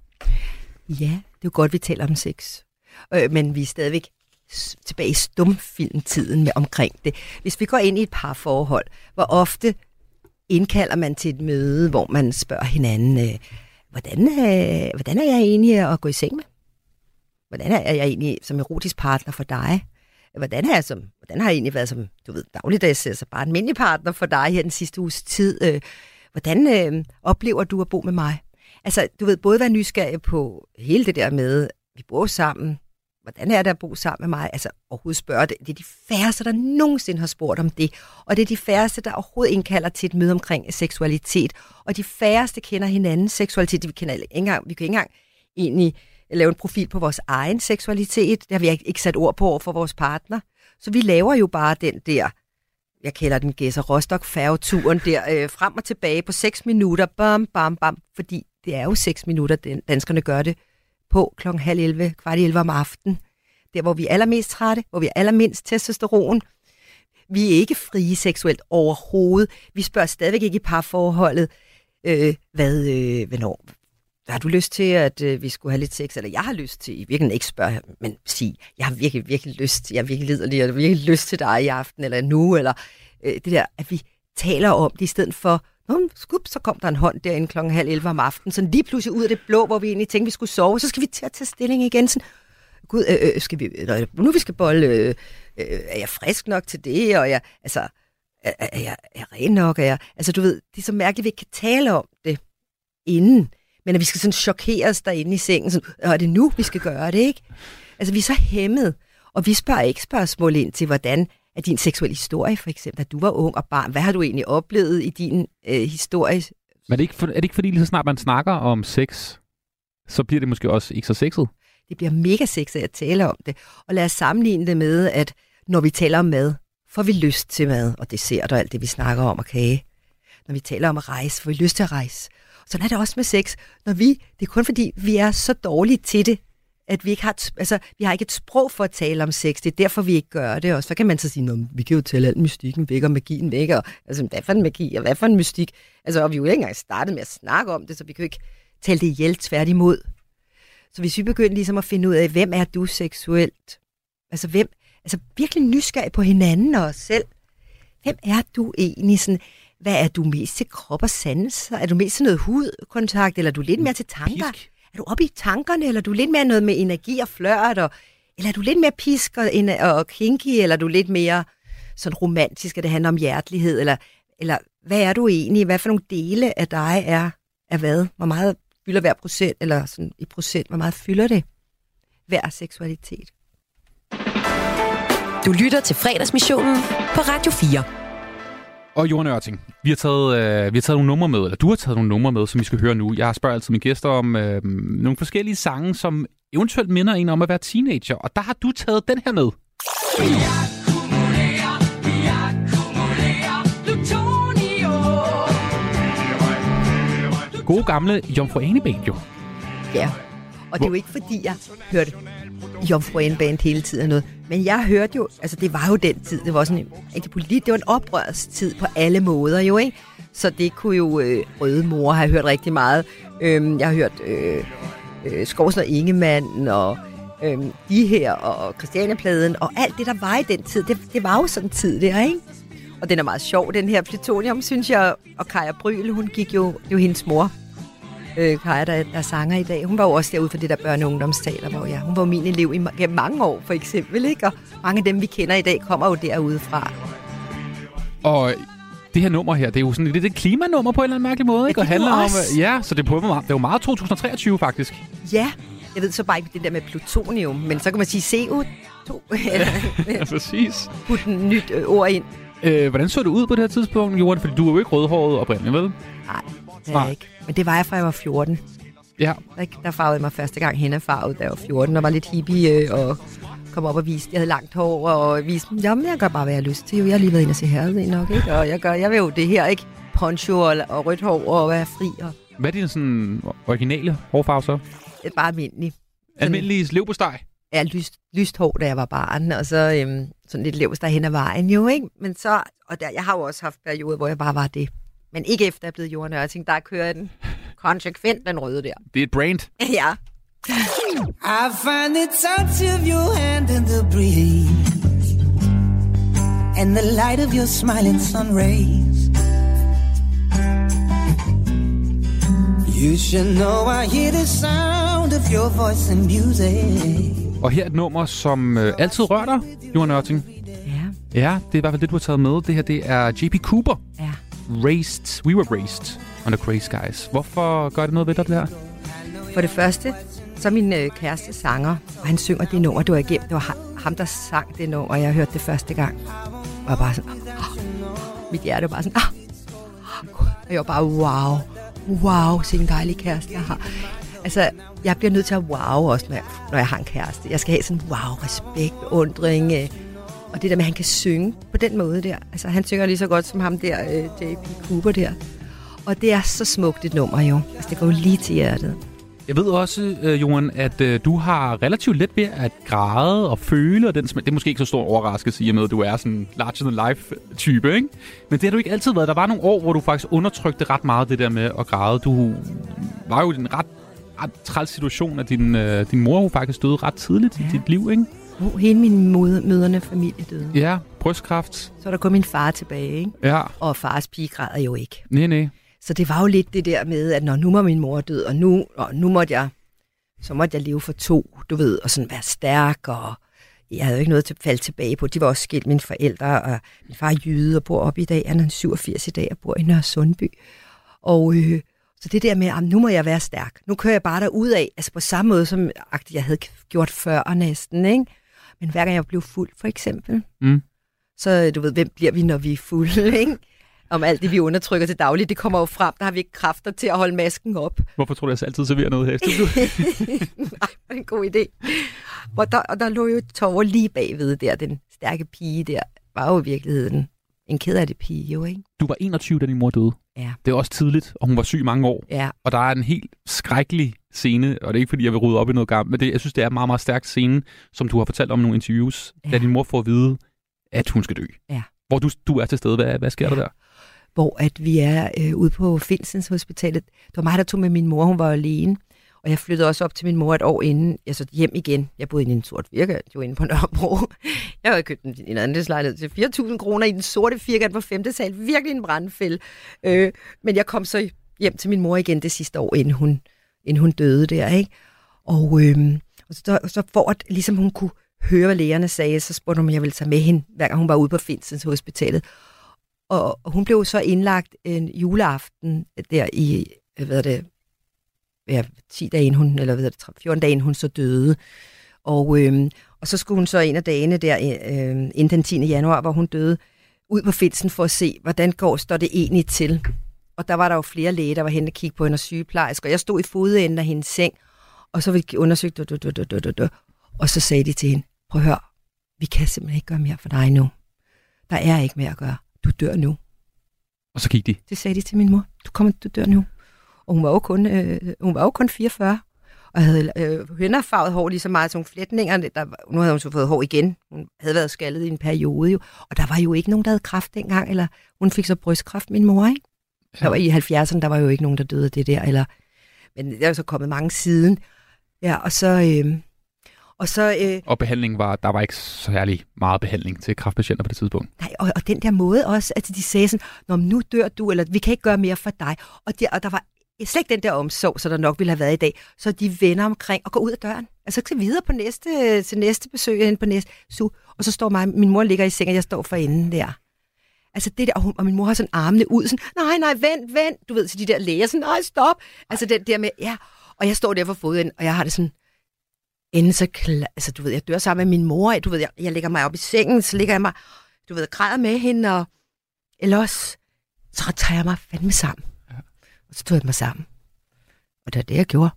Ja, det er jo godt, vi taler om sex. Øh, men vi er stadigvæk tilbage i stumfilmtiden med omkring det. Hvis vi går ind i et par forhold, hvor ofte indkalder man til et møde, hvor man spørger hinanden, øh, hvordan, øh, hvordan er jeg egentlig at gå i seng med? Hvordan er jeg egentlig som erotisk partner for dig? Hvordan er jeg, som, hvordan har jeg egentlig været som, du ved, dagligdags, altså bare en mindre partner for dig her den sidste uges tid? Øh, hvordan øh, oplever du at bo med mig? Altså, du ved, både være nysgerrig på hele det der med, vi bor sammen, hvordan er det at bo sammen med mig? Altså, overhovedet spørge det. Det er de færreste, der nogensinde har spurgt om det. Og det er de færreste, der overhovedet indkalder til et møde omkring seksualitet. Og de færreste kender hinandens seksualitet. Vi, kender ikke engang, vi kan ikke engang egentlig lave en profil på vores egen seksualitet. Det har vi ikke ikke sat ord på over for vores partner. Så vi laver jo bare den der, jeg kalder den Gæsser Rostock færgeturen der, øh, frem og tilbage på 6 minutter, bam, bam, bam, fordi det er jo 6 minutter, den, danskerne gør det på klokken halv 11, kvart 11 om aftenen. Der, hvor vi er allermest trætte, hvor vi er allermindst testosteron. Vi er ikke frie seksuelt overhovedet. Vi spørger stadigvæk ikke i parforholdet, øh, hvad, øh, hvornår, hvad har du lyst til, at øh, vi skulle have lidt sex? Eller jeg har lyst til, i virkeligheden ikke spørge, men sige, jeg har virkelig, virkelig lyst, jeg er virkelig liderlig, jeg har virkelig lyst til dig i aften, eller nu, eller øh, det der, at vi taler om det, i stedet for, um, skup, så kom der en hånd derinde klokken halv 11 om aftenen, sådan lige pludselig ud af det blå, hvor vi egentlig tænkte, vi skulle sove, så skal vi til at tage stilling igen, sådan, gud, øh, øh, skal vi, øh, nu vi skal bolle, øh, øh, er jeg frisk nok til det, og jeg, altså, er, er, jeg, er jeg ren nok, er jeg, altså du ved, det er så mærkeligt, at vi ikke kan tale om det inden, men at vi skal sådan chokeres derinde i sengen, sådan, er det nu, vi skal gøre det, ikke? Altså, vi er så hæmmet, og vi spørger ikke spørgsmål ind til, hvordan er din seksuelle historie, for eksempel, da du var ung og barn, hvad har du egentlig oplevet i din øh, historie?
Men er det, ikke, for, er det ikke fordi, lige så snart man snakker om sex, så bliver det måske også ikke så sexet?
Det bliver mega sexet at tale om det. Og lad os sammenligne det med, at når vi taler om mad, får vi lyst til mad og dessert og alt det, vi snakker om og kage. Når vi taler om at rejse, får vi lyst til at rejse. Sådan er det også med sex. Når vi, det er kun fordi, vi er så dårlige til det, at vi ikke har, et- altså, vi har ikke et sprog for at tale om sex. Det er derfor, vi ikke gør det. Og så kan man så sige, men vi kan jo tale alt mystikken væk og magien væk. Og, altså, hvad for en magi og hvad for en mystik? Altså, og vi er jo ikke engang startet med at snakke om det, så vi kan jo ikke tale det ihjel tværtimod. Så hvis vi begynder ligesom at finde ud af, hvem er du seksuelt? Altså, hvem, altså virkelig nysgerrig på hinanden og os selv. Hvem er du egentlig? Sådan, hvad er du mest til krop og sanser? Er du mest til noget hudkontakt, eller er du lidt mere til tanker? Pisk. Er du oppe i tankerne, eller er du lidt mere noget med energi og flørt? Og, eller er du lidt mere pisk og, en- og kinky, eller er du lidt mere sådan romantisk, at det handler om hjertelighed? Eller, eller hvad er du egentlig? Hvad for nogle dele af dig er, er hvad? Hvor meget fylder hver procent, eller sådan i procent, hvor meget fylder det hver seksualitet?
Du lytter til fredagsmissionen på Radio 4.
Og Johan Ørting, vi har, taget, øh, vi har taget nogle numre med, eller du har taget nogle numre med, som vi skal høre nu. Jeg spørger altid mine gæster om øh, nogle forskellige sange, som eventuelt minder en om at være teenager. Og der har du taget den her med. Gode gamle Jomfru Ane jo.
Ja, og det er jo ikke fordi, jeg hørte Jomfru Band hele tiden og noget. Men jeg hørte jo, altså det var jo den tid, det var sådan en, rigtig polit, det var en oprørstid på alle måder jo, ikke? Så det kunne jo øh, Røde Mor have hørt rigtig meget. Øhm, jeg har hørt øh, øh, Skovsen og Ingemann og øhm, de her og Christianepladen og alt det, der var i den tid. Det, det var jo sådan en tid der, ikke? Og den er meget sjov, den her Plutonium, synes jeg. Og Kaja Bryl, hun gik jo, det jo hendes mor. Øh, Kaja, der, der er sanger i dag. Hun var jo også derude for det der børne- og ungdomsteater, hvor jeg, hun var min elev i gennem mange år, for eksempel. Ikke? Og mange af dem, vi kender i dag, kommer jo derude fra.
Og det her nummer her, det er jo sådan lidt et klimanummer på en eller anden mærkelig måde, ikke?
Ja,
Og
det er
handler om, ja, så det er, på, det er jo meget 2023 faktisk.
Ja, jeg ved så bare ikke det der med plutonium, men så kan man sige CO2. Eller,
Ja, præcis.
putte et nyt øh, ord ind.
Øh, hvordan så det ud på det her tidspunkt, Johan? Fordi du er jo ikke rødhåret oprindeligt, vel?
Nej, det er jeg ikke. Men det var jeg fra jeg var 14.
Ja.
Ikke? Der farvede jeg mig første gang hen af farvet, da jeg var 14, og var lidt hippie øh, og kom op og viste, jeg havde langt hår, og viste, jamen jeg gør bare, hvad jeg har lyst til. jo. Jeg har lige været inde og se herred nok, ikke? Og jeg, gør, jeg vil jo det her, ikke? Poncho og, og rødt hår og være fri, og
Hvad er din sådan originale hårfarve så?
det er bare almindelig.
Almindelig leverpostej?
Ja, lyst, lyst hår, da jeg var barn, og så øhm, sådan lidt levs der hen ad vejen jo, ikke? Men så, og der, jeg har jo også haft perioder, hvor jeg bare var det. Men ikke efter jeg er blevet jordnør. Jeg tænkte, der kører den konsekvent, den røde der.
Det er et brand.
ja.
I find the touch of your hand in the breeze and the light of your smiling sun rays. You should know I hear the sound of your voice and music.
Og her er et nummer, som øh, altid rører dig, Johan Ørting.
Ja.
Ja, det er i hvert fald det, du har taget med. Det her, det er J.P. Cooper.
Ja.
Raised. We were raised under crazy Guys. Hvorfor gør det noget ved dig, det her?
For det første, så er min øh, kæreste sanger, og han synger det nummer, du har igennem. Det var ham, der sang det nummer, og jeg hørte det første gang. Og jeg bare sådan, oh, mit hjerte var bare sådan, ah, oh, og jeg var bare, wow, wow, sikke en dejlig kæreste, jeg har. Altså, jeg bliver nødt til at wow også, når jeg, når jeg har en kæreste. Jeg skal have sådan, wow, respekt, undring, øh, og det der med, at han kan synge på den måde der. Altså, han synger lige så godt som ham der, øh, J.P. Cooper der. Og det er så smukt et nummer jo. Altså, det går jo lige til hjertet.
Jeg ved også, øh, Johan, at øh, du har relativt let ved at græde og føle, og den, det er måske ikke så stor overraskelse i og med, at du er sådan en larger-than-life-type, ikke? Men det har du ikke altid været. Der var nogle år, hvor du faktisk undertrykte ret meget det der med at græde. Du var jo i en ret, ret træls situation, at din, øh, din mor jo faktisk døde ret tidligt ja. i dit liv, ikke?
Hele min møderne familie døde.
Ja, brystkræft.
Så er der kun min far tilbage, ikke?
Ja.
Og fars pige græder jo ikke.
Nej, nej.
Så det var jo lidt det der med, at når nu var min mor død, og nu, og nu måtte jeg, så måtte jeg leve for to, du ved, og sådan være stærk, og jeg havde jo ikke noget til at falde tilbage på. De var også skilt mine forældre, og min far er jyde og bor oppe i dag. Han er 87 i dag og bor i Nørre Sundby. Og øh, så det der med, at nu må jeg være stærk. Nu kører jeg bare derud af, altså på samme måde, som jeg havde gjort før næsten, ikke? Men hver gang jeg blev fuld, for eksempel,
Mm.
så du ved, hvem bliver vi, når vi er fulde, ikke? Om alt det, vi undertrykker til dagligt, det kommer jo frem. Der har vi ikke kræfter til at holde masken op.
Hvorfor tror du, jeg altid serverer noget her i studiet?
Nej, det en god idé. Og der, og der lå jo Tove lige bagved der, den stærke pige der, var jo i virkeligheden en ked af det pige, jo, ikke?
Du var 21, da din mor døde.
Ja.
Det er også tidligt, og hun var syg mange år.
Ja.
Og der er en helt skrækkelig scene, og det er ikke fordi, jeg vil rydde op i noget gammelt, men det, jeg synes, det er en meget, meget stærk scene, som du har fortalt om i nogle interviews, ja. da din mor får at vide, at hun skal dø.
Ja.
Hvor du, du er til stede. Hvad, hvad sker ja. der der?
Hvor at vi er øh, ude på Finsens Hospitalet. Det var mig, der tog med min mor, hun var alene. Og jeg flyttede også op til min mor et år inden, jeg så hjem igen. Jeg boede i en sort firkant, jo inde på Nørrebro. Jeg havde købt en, en andelslejlighed til 4.000 kroner i den sorte firkant på 5. sal. Virkelig en brandfælde. Øh, men jeg kom så hjem til min mor igen det sidste år, inden hun, inden hun døde der, ikke? Og, øh, og så, så for at ligesom hun kunne høre, hvad lægerne sagde, så spurgte hun, om jeg ville tage med hende, hver gang hun var ude på Finsens Hospitalet. Og, og hun blev så indlagt en juleaften der i, hvad det, ja, 10 dage inden hun, eller hvad det, 14 dage inden hun så døde. Og, øhm, og så skulle hun så en af dagene der, øh, inden den 10. januar, hvor hun døde, ud på Finsen for at se, hvordan går, står det egentlig til. Og der var der jo flere læger, der var hen og kigge på hende og sygeplejersker. Og jeg stod i fodenden af hendes seng, og så vi undersøgte, du, du, du, du, du, du, og så sagde de til hende, prøv at høre, vi kan simpelthen ikke gøre mere for dig nu. Der er ikke mere at gøre. Du dør nu.
Og så gik de.
Det sagde de til min mor. Du kommer, du dør nu. Og hun var jo kun, øh, hun var jo kun 44, og havde øh, hænderfarvet hår lige så meget som flætninger. Der, nu havde hun så fået hår igen. Hun havde været skaldet i en periode jo. Og der var jo ikke nogen, der havde kræft dengang. Eller hun fik så brystkræft, min mor, ikke? Der var i 70'erne, der var jo ikke nogen, der døde af det der. Eller, men der er jo så kommet mange siden. Ja, og så... Øh, og så øh,
Og behandlingen var, der var ikke særlig meget behandling til kræftpatienter på det tidspunkt.
Nej, og, og den der måde også, at de sagde sådan, Nå, nu dør du, eller vi kan ikke gøre mere for dig. Og der, og der var slet ikke den der omsorg, så der nok ville have været i dag. Så de vender omkring og går ud af døren. Altså til videre på næste, til næste besøg, hen på næste su. Og så står mig, min mor ligger i sengen, og jeg står for enden der. Altså det der, og, hun, og min mor har sådan armene ud, sådan, nej, nej, vent, vent. Du ved, til de der læger, sådan, nej, stop. Altså den der med, ja. Og jeg står der for foden, og jeg har det sådan, inden så kla- altså du ved, jeg dør sammen med min mor, du ved, jeg, jeg lægger mig op i sengen, så ligger jeg mig, du ved, græder med hende, og ellers, så tager jeg mig fandme sammen. Og så tog jeg mig sammen. Og det er det, jeg gjorde.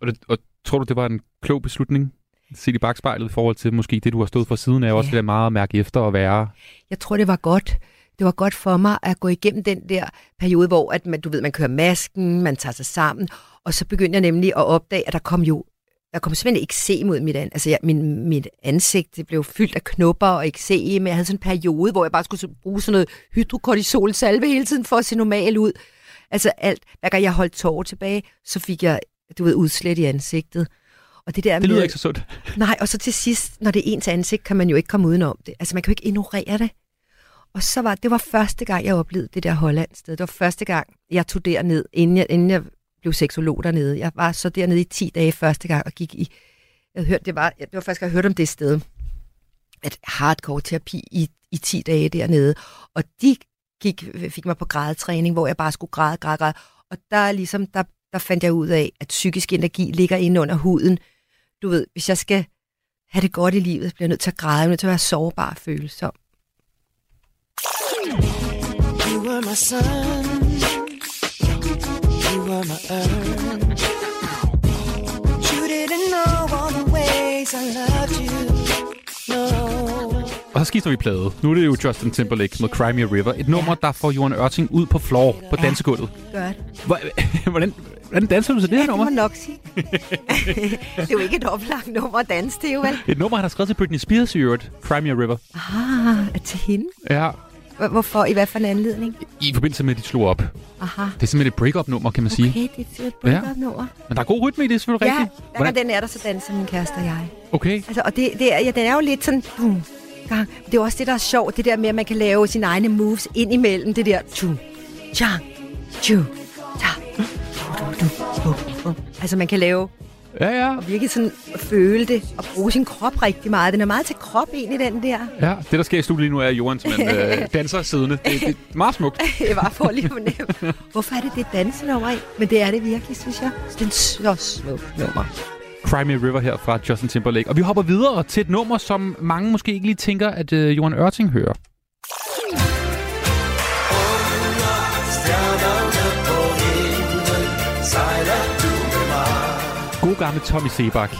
Og, det, og tror du, det var en klog beslutning? Set i bagspejlet i forhold til måske det, du har stået for siden af, ja. også det der meget at mærke efter og være.
Jeg tror, det var godt. Det var godt for mig at gå igennem den der periode, hvor at man, du ved, man kører masken, man tager sig sammen, og så begyndte jeg nemlig at opdage, at der kom jo der kom simpelthen ikke se mod mit, an, altså jeg, min, mit ansigt det blev fyldt af knopper og ikke se, men jeg havde sådan en periode, hvor jeg bare skulle bruge sådan noget hydrokortisol salve hele tiden for at se normal ud. Altså alt, hver gang jeg holdt tårer tilbage, så fik jeg, du ved, udslæt i ansigtet. Og det, der
det lyder
med,
ikke så sundt.
Nej, og så til sidst, når det er ens ansigt, kan man jo ikke komme udenom det. Altså man kan jo ikke ignorere det. Og så var det var første gang, jeg oplevede det der Holland-sted. Det var første gang, jeg tog derned, inden jeg, inden jeg blev seksolog dernede. Jeg var så dernede i 10 dage første gang og gik i... Jeg havde hørt, det var, det var faktisk, jeg hørte om det sted, at hardcore terapi i, i 10 dage dernede. Og de gik, fik mig på grædetræning, hvor jeg bare skulle græde, græde, græde. Og der, ligesom, der, der fandt jeg ud af, at psykisk energi ligger inde under huden. Du ved, hvis jeg skal have det godt i livet, så bliver jeg nødt til at græde, jeg er nødt til at være sårbar og følsom.
You were my sun. You were my earth. You didn't know all the ways I loved you. No.
Og så skifter vi plade. Nu er det jo Justin Timberlake med Cry Me a River. Et nummer, der får Johan Ørting ud på floor på dansegulvet.
Godt.
Hvordan, hvordan danser du til det her
Ja, det
nummer?
må nok sige. det er jo ikke et oplagt nummer at danse til, jo vel?
Et nummer, han har skrevet til Britney Spears i øvrigt. Cry Me a River.
Ah, til hende?
Ja,
Hvorfor? I hvad for en anledning?
i forbindelse med, at de slog op.
Aha.
Det er simpelthen et break-up-nummer, kan man sige.
Okay, det er et break-up-nummer.
Men der er god rytme i det, selvfølgelig
Ja,
rigtigt.
gang den er der, så danser min kæreste og jeg.
Okay.
Altså, og det, det er, ja, den er jo lidt sådan... Boom, gang. Det er også det, der er sjovt, det der med, at man kan lave sine egne moves ind imellem det der... Tju, chang, tju, ta, du, du, du, bum. Altså, man kan lave...
Ja, ja.
Og virkelig sådan føle det, og bruge sin krop rigtig meget. Den er meget til krop egentlig, den der.
Ja, det der sker i studiet lige nu er, at Johan simpelthen øh, danser siddende. Det, det er meget smukt.
Jeg var for lige fornemme. Hvorfor er det det dansenummer i? Men det er det virkelig, synes jeg. Det er en så nummer.
Cry Me River her fra Justin Timberlake. Og vi hopper videre til et nummer, som mange måske ikke lige tænker, at øh, Johan Ørting hører. God gamle Tommy Sebak.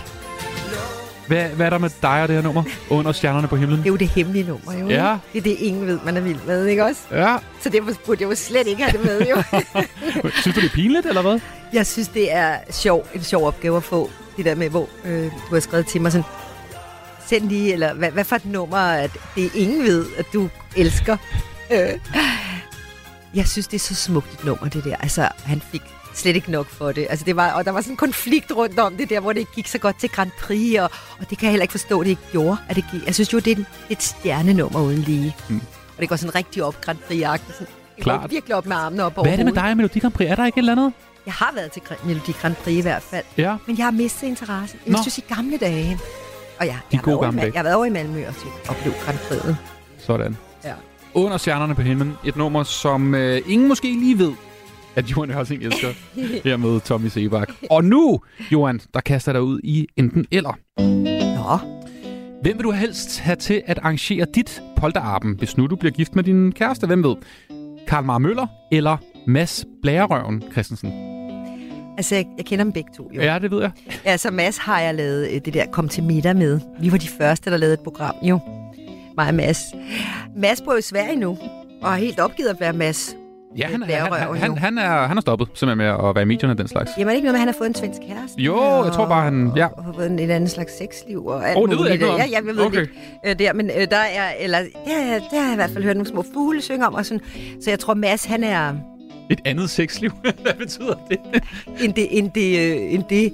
Hvad, hvad er der med dig og det her nummer? Under stjernerne på himlen?
Det er jo det hemmelige nummer, jo.
Ja.
Det er det, ingen ved, man er vild med, ikke også?
Ja.
Så det burde jeg jo slet ikke have det med, jo.
Synes du, det er pinligt, eller hvad?
jeg synes, det er sjov, en sjov opgave at få. Det der med, hvor øh, du har skrevet til mig sådan, send lige, eller hvad, hvad for et nummer, at det er ingen ved, at du elsker. Øh. Jeg synes, det er så smukt et nummer, det der. Altså, han fik slet ikke nok for det. Altså, det var, og der var sådan en konflikt rundt om det der, hvor det ikke gik så godt til Grand Prix, og, og det kan jeg heller ikke forstå, det ikke gjorde. At det gik. Jeg synes jo, det er et, et stjernenummer uden lige.
Mm.
Og det går sådan rigtig op Grand Prix-agtigt. Sådan,
Klart.
virkelig op med armene op over
Hvad er det med dig og Melodi Grand Prix? Er der ikke et eller andet?
Jeg har været til Melodi Grand Prix i hvert fald.
Ja.
Men jeg har mistet interessen. Jeg
Nå.
synes i gamle dage. Og ja,
De
jeg,
gode gamle dage.
jeg har været over i Malmø og set- opleve Grand Prix'et.
Sådan.
Ja.
Under stjernerne på himlen. Et nummer, som øh, ingen måske lige ved, at Johan Ørting elsker. her med Tommy Sebak. Og nu, Johan, der kaster dig ud i enten eller.
Nå.
Hvem vil du helst have til at arrangere dit polterarben, hvis nu du bliver gift med din kæreste? Hvem ved? Karl Mar Møller eller Mads Blærerøven Christensen?
Altså, jeg, jeg kender dem begge to, jo.
Ja, det ved jeg.
Ja, så Mads har jeg lavet øh, det der Kom til middag med. Vi var de første, der lavede et program, jo. Mig og Mads. Mads bor i Sverige nu, og har helt opgivet at være Mads.
Ja, han, han, han, han, er, han er stoppet simpelthen med at være i medierne og den slags.
Jamen er det ikke noget med, at han har fået en svensk kæreste?
Jo, jeg tror bare, han... Ja.
Og har fået en, et andet slags sexliv og alt
Åh, det ved jeg ikke.
Ja, ja, jeg ved
Okay.
ikke. Øh, der, men øh, der er, eller, jeg, det har jeg i hvert fald hørt nogle små fugle synge om. Og sådan. Så jeg tror, Mads, han er
Et andet sexliv. Hvad betyder det?
end det, end det, øh, end det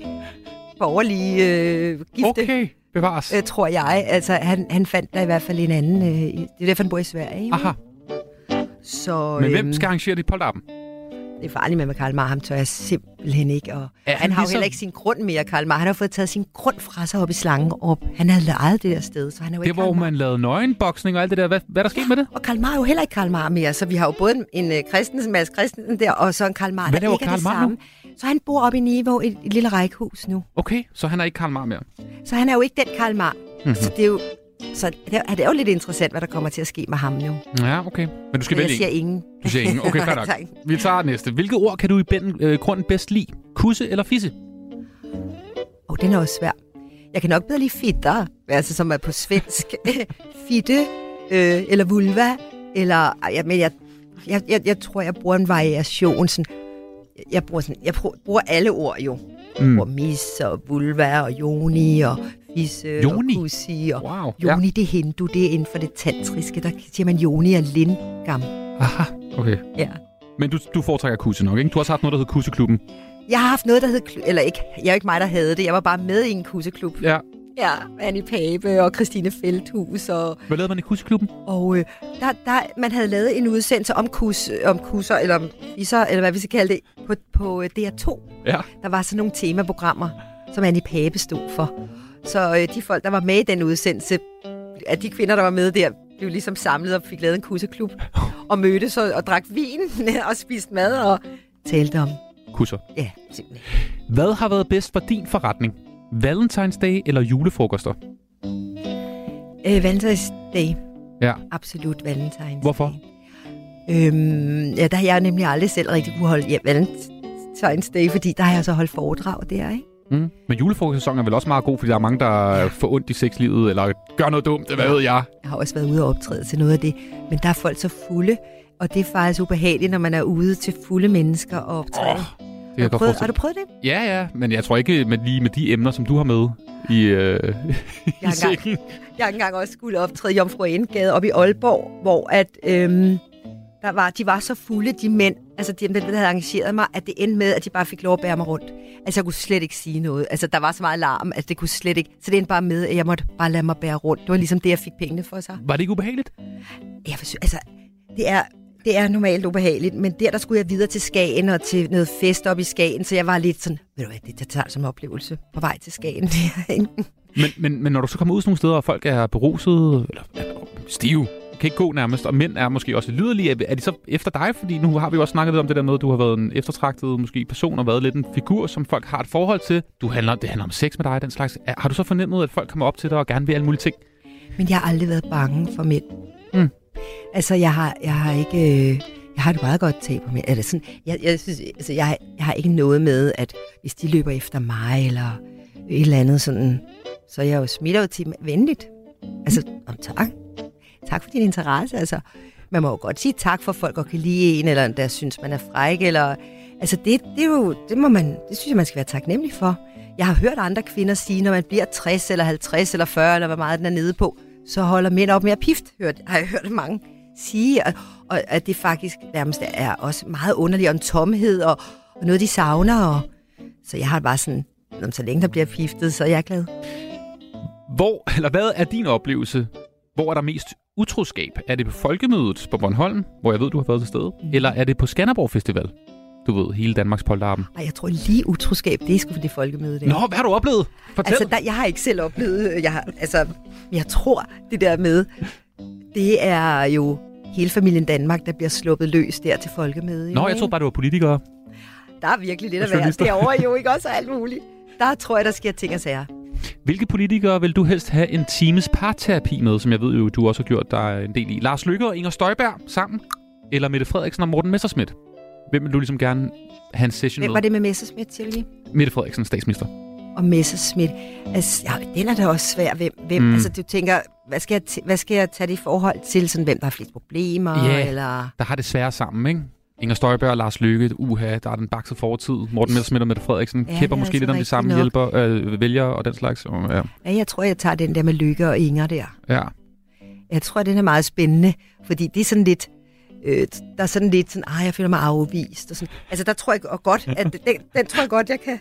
borgerlige øh, gifte.
Okay, bevares.
Øh, tror jeg. Altså, han, han fandt der i hvert fald en anden. Øh, det er derfor, han bor i Sverige.
Aha.
Så,
Men hvem
øhm,
skal arrangere dit polterarben?
det er farligt med med Karl Marr, ham tør jeg simpelthen ikke. Og
Er
han,
han
har jo
ligesom-
heller ikke sin grund mere, Karl Marr. Han har fået taget sin grund fra sig op i slangen, og han havde lejet det der sted, så han er jo
Det
ikke
hvor man lavede nøgenboksning og alt det der. Hvad, hvad er der sket med det?
Og Karl Marr er jo heller ikke Karl Marr mere, så vi har jo både en, en uh, Christensen, Mads Christensen der, og så en Karl Marr, der ikke er
Karl
det
Marr nu?
samme. Så han bor oppe i Niveau i et, et lille rækkehus nu.
Okay, så han er ikke Karl Marr mere.
Så han er jo ikke den Karl Marr.
Mhm.
Så det er jo så det er, det er jo lidt interessant, hvad der kommer til at ske med ham nu.
Ja, okay. Men du skal
Men jeg
vælge
siger
en.
ingen.
Du siger ingen. Okay, fair nok. Vi tager næste. Hvilket ord kan du i bænden, øh, grunden bedst lide? Kusse eller fisse?
Åh, oh, den er også svær. Jeg kan nok bedre lide fitter, altså som er på svensk. Fitte, øh, eller vulva, eller... Jeg, men jeg, jeg, jeg, jeg tror, jeg bruger en variation. Sådan, jeg bruger, sådan, jeg bruger, alle ord jo. Jeg
Mm.
bruger mis og vulva og joni og fisse
Joni?
og kussi. Og
wow,
joni, ja. det er hindu, det er inden for det tantriske. Der siger man joni og lingam.
Aha, okay.
Ja.
Men du, du foretrækker kusse nok, ikke? Du har også haft noget, der hedder Kusseklubben.
Jeg har haft noget, der hed... Eller ikke, jeg er ikke mig, der havde det. Jeg var bare med i en kusseklub.
Ja.
Ja, Annie Pape og Christine Feldhus og...
Hvad lavede man i Kusseklubben?
Og øh, der, der, man havde lavet en udsendelse om, kus, om kusser, eller om fisser, eller hvad vi skal kalde det, på, på øh, DR2.
Ja.
Der var sådan nogle temaprogrammer, som Annie Pape stod for. Så øh, de folk, der var med i den udsendelse, at de kvinder, der var med der, blev ligesom samlet og fik lavet en kusseklub. Og mødtes og, og drak vin og spiste mad og talte om...
Kusser.
Ja, simpelthen.
Hvad har været bedst for din forretning? Valentine's Day eller julefrokoster?
Øh, Valentine's Day.
Ja.
Absolut Valentine's
Hvorfor?
Øhm, ja, der har jeg nemlig aldrig selv rigtig kunne holde ja, Valentine's Day, fordi der har jeg så holdt foredrag der, ikke?
Mm. Men julefrokostsæsonen er vel også meget god, fordi der er mange, der ja. får ondt i sexlivet, eller gør noget dumt, hvad ved jeg.
Jeg har også været ude og optræde til noget af det, men der er folk så fulde, og det er faktisk ubehageligt, når man er ude til fulde mennesker og optræde. Oh,
Det jeg godt
prøvet, har du prøvet det?
Ja, ja, men jeg tror ikke med, lige med de emner, som du har med i, øh, i
Jeg har,
sækken.
engang, jeg har engang også skulle optræde i Jomfru Endegade op i Aalborg, hvor at, øhm, der var, de var så fulde, de mænd, altså de, der havde arrangeret mig, at det endte med, at de bare fik lov at bære mig rundt. Altså jeg kunne slet ikke sige noget. Altså der var så meget larm, at det kunne slet ikke. Så det endte bare med, at jeg måtte bare lade mig bære rundt. Det var ligesom det, jeg fik pengene for sig.
Var det ikke ubehageligt?
Jeg forsøger, altså, det er, det er normalt ubehageligt, men der, der skulle jeg videre til Skagen og til noget fest op i Skagen, så jeg var lidt sådan, ved du hvad, det, det tager som oplevelse på vej til Skagen.
Men, men, men når du så kommer ud sådan nogle steder, og folk er beruset, eller er stive, kan ikke gå nærmest, og mænd er måske også lyderlige, er, de så efter dig? Fordi nu har vi jo også snakket lidt om det der med, at du har været en eftertragtet måske person, og været lidt en figur, som folk har et forhold til. Du handler, det handler om sex med dig, den slags. Har du så fornemmet, at folk kommer op til dig og gerne vil alle mulige ting?
Men jeg har aldrig været bange for mænd.
Mm.
Altså, jeg har, jeg har ikke... Øh, jeg har det meget godt tag på mænd. Eller sådan, jeg, jeg, synes, altså, jeg, jeg har ikke noget med, at hvis de løber efter mig, eller et eller andet sådan, så er jeg jo smitter jo til dem venligt. Altså, om tak. Tak for din interesse. Altså, man må jo godt sige tak for, at folk godt kan lide en, eller der synes, man er fræk, eller... Altså, det, det, er jo, det, må man, det synes jeg, man skal være taknemmelig for. Jeg har hørt andre kvinder sige, når man bliver 60 eller 50 eller 40, eller hvor meget den er nede på, så holder mænd op med at pift, hørt, har jeg hørt mange sige. Og, og at det faktisk nærmest er også meget underligt, og en tomhed, og, og noget, de savner. Og, så jeg har bare sådan, "Nå, så længe der bliver piftet, så er jeg glad.
Hvor, eller hvad er din oplevelse? Hvor er der mest utroskab? Er det på Folkemødet på Bornholm, hvor jeg ved, du har været til stede? Eller er det på Skanderborg Festival? Du ved, hele Danmarks polterappen.
Og jeg tror lige utroskab, det er sgu for det folkemøde. Der.
Nå, hvad har du oplevet? Fortæl.
Altså, der, jeg har ikke selv oplevet, jeg har, altså, jeg tror, det der med, det er jo hele familien Danmark, der bliver sluppet løs der til folkemødet.
Nå, jeg tror bare, det var politikere.
Der er virkelig lidt at være derovre jo, ikke også og alt muligt. Der tror jeg, der sker ting og sager.
Hvilke politikere vil du helst have en times parterapi med, som jeg ved jo, du også har gjort dig en del i? Lars Lykke og Inger Støjberg sammen? Eller Mette Frederiksen og Morten Messerschmidt? Hvem vil du ligesom gerne have en session
Hvem
med?
var det med Messerschmidt, Silvi?
Mette Frederiksen, statsminister.
Og Messerschmidt. Altså, ja, den er da også svær. Hvem, hvem
Mm.
altså, du tænker, hvad skal, jeg t- hvad skal jeg tage det i forhold til, sådan, hvem der har flest problemer?
Ja,
Eller...
der har det svære sammen, ikke? Inger Støjberg og Lars Lykke, uha, der er den bakset fortid. Morten Messerschmidt og Mette Frederiksen
Ja,
kæpper
er
måske
altså
lidt om de samme
nok.
hjælper, øh, vælgere og den slags. Ja.
Ja, jeg tror, jeg tager den der med Lykke og Inger der.
ja.
Jeg tror, den er meget spændende, fordi det er sådan lidt... Øh, der er sådan lidt sådan, ah, jeg føler mig afvist. Og sådan. Altså, der tror jeg godt, at den, den tror jeg godt, jeg kan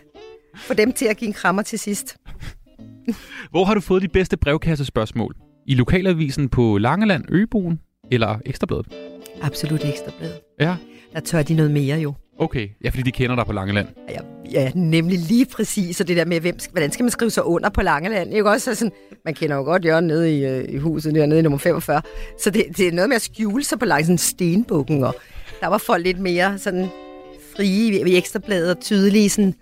få dem til at give en krammer til sidst.
Hvor har du fået de bedste brevkassespørgsmål? I lokalavisen på Langeland, Øboen eller Ekstrabladet?
Absolut ekstrabladet.
Ja.
Der tør de noget mere jo.
Okay, ja, fordi de kender dig på Langeland.
Ja, ja, nemlig lige præcis. Og det der med, hvem, hvordan skal man skrive sig under på Langeland? Ikke også? Så sådan, man kender jo godt Jørgen nede i, øh, i huset dernede i nummer 45. Så det, det er noget med at skjule sig på langs sådan stenbukken. Og der var folk lidt mere sådan frie ved ekstrabladet og tydelige. Sådan,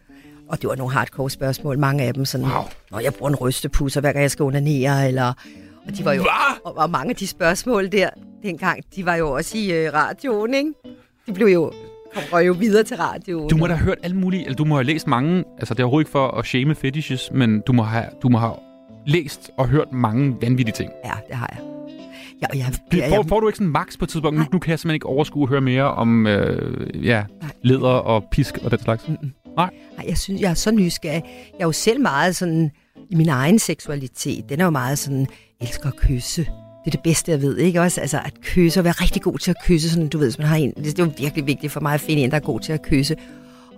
og det var nogle hardcore spørgsmål, mange af dem. Sådan, wow. Når jeg bruger en rystepusser, hver gang jeg skal onanere, eller... Og, de var jo, og, og, mange af de spørgsmål der, dengang, de var jo også i øh, radioen, ikke? De blev jo, røg jo videre til radioen.
Du må da have hørt alle mulige, eller du må have læst mange, altså det er overhovedet ikke for at shame fetishes, men du må have, du må have læst og hørt mange vanvittige ting.
Ja, det har jeg. Ja, og jeg,
Ja, får, får du ikke sådan max på et tidspunkt? Nu, nu kan jeg simpelthen ikke overskue at høre mere om øh, ja, leder og pisk og den slags. Mm-mm. Nej.
Nej, jeg synes, jeg er så nysgerrig. Jeg er jo selv meget sådan, i min egen seksualitet, den er jo meget sådan, elsker at kysse. Det er det bedste, jeg ved, ikke også? Altså at kysse, og være rigtig god til at kysse, sådan du ved, hvis man har en, det er jo virkelig vigtigt for mig at finde en, der er god til at kysse.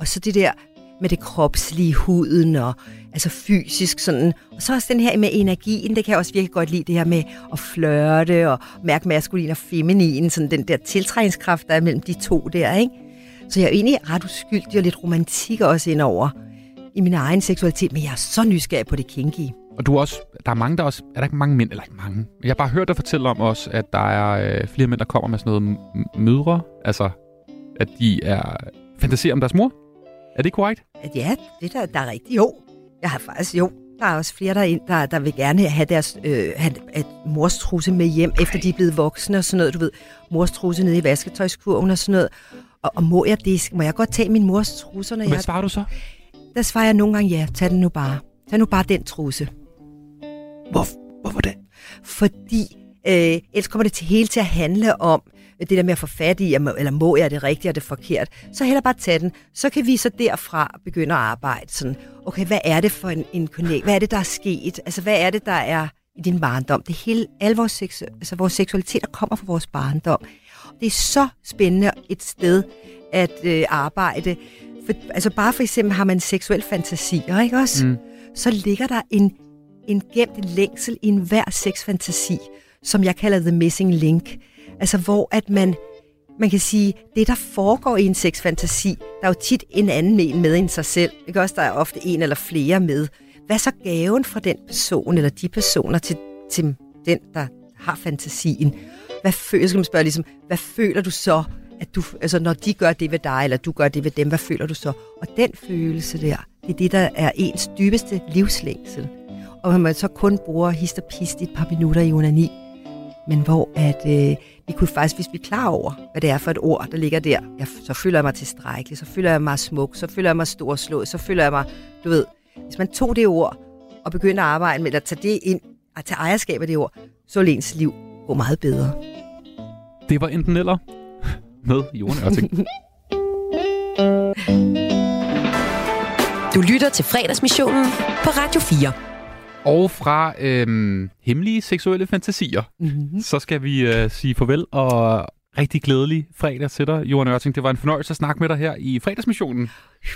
Og så det der med det kropslige, huden og altså fysisk sådan. Og så også den her med energien, det kan jeg også virkelig godt lide, det her med at flørte og mærke maskulin og feminin, sådan den der tiltrækningskraft, der er mellem de to der, ikke? Så jeg er egentlig ret uskyldig og lidt romantik også indover i min egen seksualitet, men jeg er så nysgerrig på det kinky.
Og du er også, der er mange, der også, er der ikke mange mænd, eller ikke mange, jeg har bare hørt dig fortælle om også, at der er øh, flere mænd, der kommer med sådan noget mødre, altså at de er fantaserer om deres mor. Er det korrekt?
At ja, det der, der er rigtigt. Jo, jeg har faktisk, jo, der er også flere, der, er ind, der, der vil gerne have deres øh, have, at mors trusse med hjem, okay. efter de er blevet voksne og sådan noget. Du ved, mors trusse nede i vasketøjskurven og sådan noget. Og, og må jeg det? Må jeg godt tage min mors trusser, når
Hvad
jeg...
svarer du så?
Der svarer jeg nogle gange ja. Tag den nu bare. Tag nu bare den trusse.
Hvor, hvorfor det?
Fordi øh, ellers kommer det til hele til at handle om det der med at få fat i, eller må jeg det rigtigt og det forkert. Så heller bare tage den. Så kan vi så derfra begynde at arbejde sådan, okay, hvad er det for en, en connect? Hvad er det, der er sket? Altså, hvad er det, der er i din barndom? Det hele, alle vores, sex, altså, vores seksualitet, der kommer fra vores barndom. Det er så spændende et sted at øh, arbejde. For, altså bare for eksempel har man seksuel fantasier, ikke også?
Mm.
Så ligger der en, en gemt længsel i enhver sexfantasi, som jeg kalder the missing link. Altså hvor at man, man kan sige, det der foregår i en sexfantasi, der er jo tit en anden en med end sig selv. Ikke også? Der er ofte en eller flere med. Hvad så gaven fra den person eller de personer til, til den, der har fantasien? Hvad føler, skal man spørge ligesom, hvad føler du så, at du, altså når de gør det ved dig, eller du gør det ved dem, hvad føler du så? Og den følelse der, det er det, der er ens dybeste livslængsel. Og man så kun bruger hist og pist i et par minutter i onani, men hvor at øh, vi kunne faktisk, hvis vi er klar over, hvad det er for et ord, der ligger der, ja, så føler jeg mig tilstrækkelig, så føler jeg mig smuk, så føler jeg mig storslået, så føler jeg mig, du ved, hvis man tog det ord og begyndte at arbejde med at tage det ind, at tage ejerskab af det ord, så ville ens liv gå meget bedre.
Det var enten eller med Johan Ørting.
Du lytter til fredagsmissionen på Radio 4.
Og fra øhm, hemmelige seksuelle fantasier,
mm-hmm.
så skal vi øh, sige farvel og rigtig glædelig fredag til dig, Johan Ørting. Det var en fornøjelse at snakke med dig her i fredagsmissionen.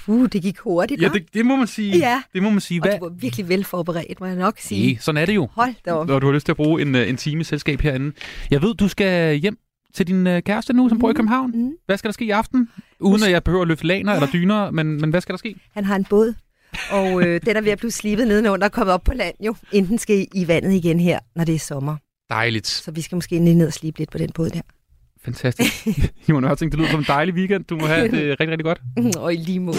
Uh, det gik hurtigt,
Ja, det, det må man sige.
Ja.
Det må man sige.
Og
Hvad?
du var virkelig velforberedt, må jeg nok sige.
Nej, sådan er det jo.
Hold da op.
Når du har lyst til at bruge en, øh, en time selskab herinde. Jeg ved, du skal hjem til din øh, kæreste nu, som bor i København.
Mm.
Hvad skal der ske i aften? Uden at jeg behøver at løfte laner ja. eller dyner, men, men hvad skal der ske?
Han har en båd, og øh, den er ved at blive slibet nedenunder og kommet op på land jo. Enten skal I vandet igen her, når det er sommer.
Dejligt.
Så vi skal måske lige ned og slibe lidt på den båd der.
Fantastisk. Johan Ørting, det lyder som en dejlig weekend. Du må have det rigtig, rigtig godt.
og i lige måde.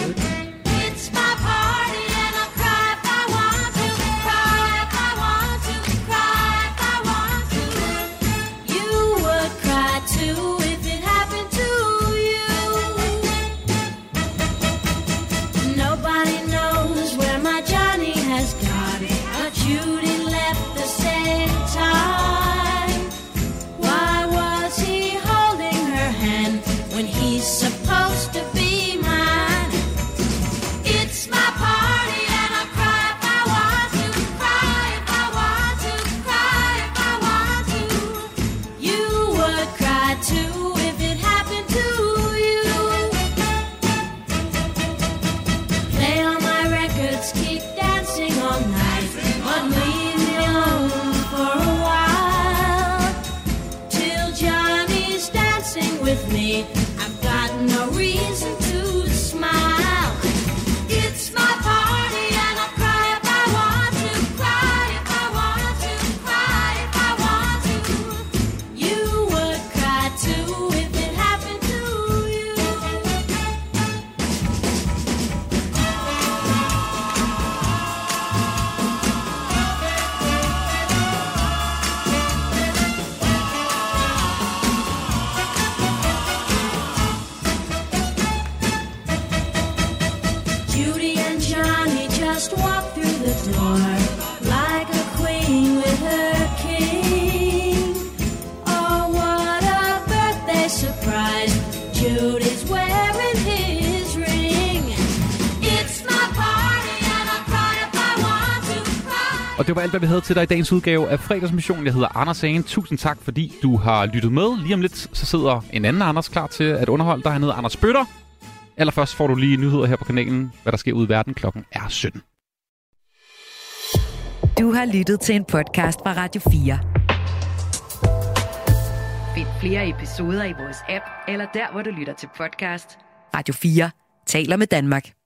Og det var alt, hvad vi havde til dig i dagens udgave af Fredagsmission. Jeg hedder Anders Hagen. Tusind tak, fordi du har lyttet med. Lige om lidt, så sidder en anden Anders klar til at underholde dig. Han hedder Anders Bøtter. Allerførst får du lige nyheder her på kanalen, hvad der sker ude i verden. Klokken er 17.
Du har lyttet til en podcast fra Radio 4. Find flere episoder i vores app, eller der, hvor du lytter til podcast. Radio 4 taler med Danmark.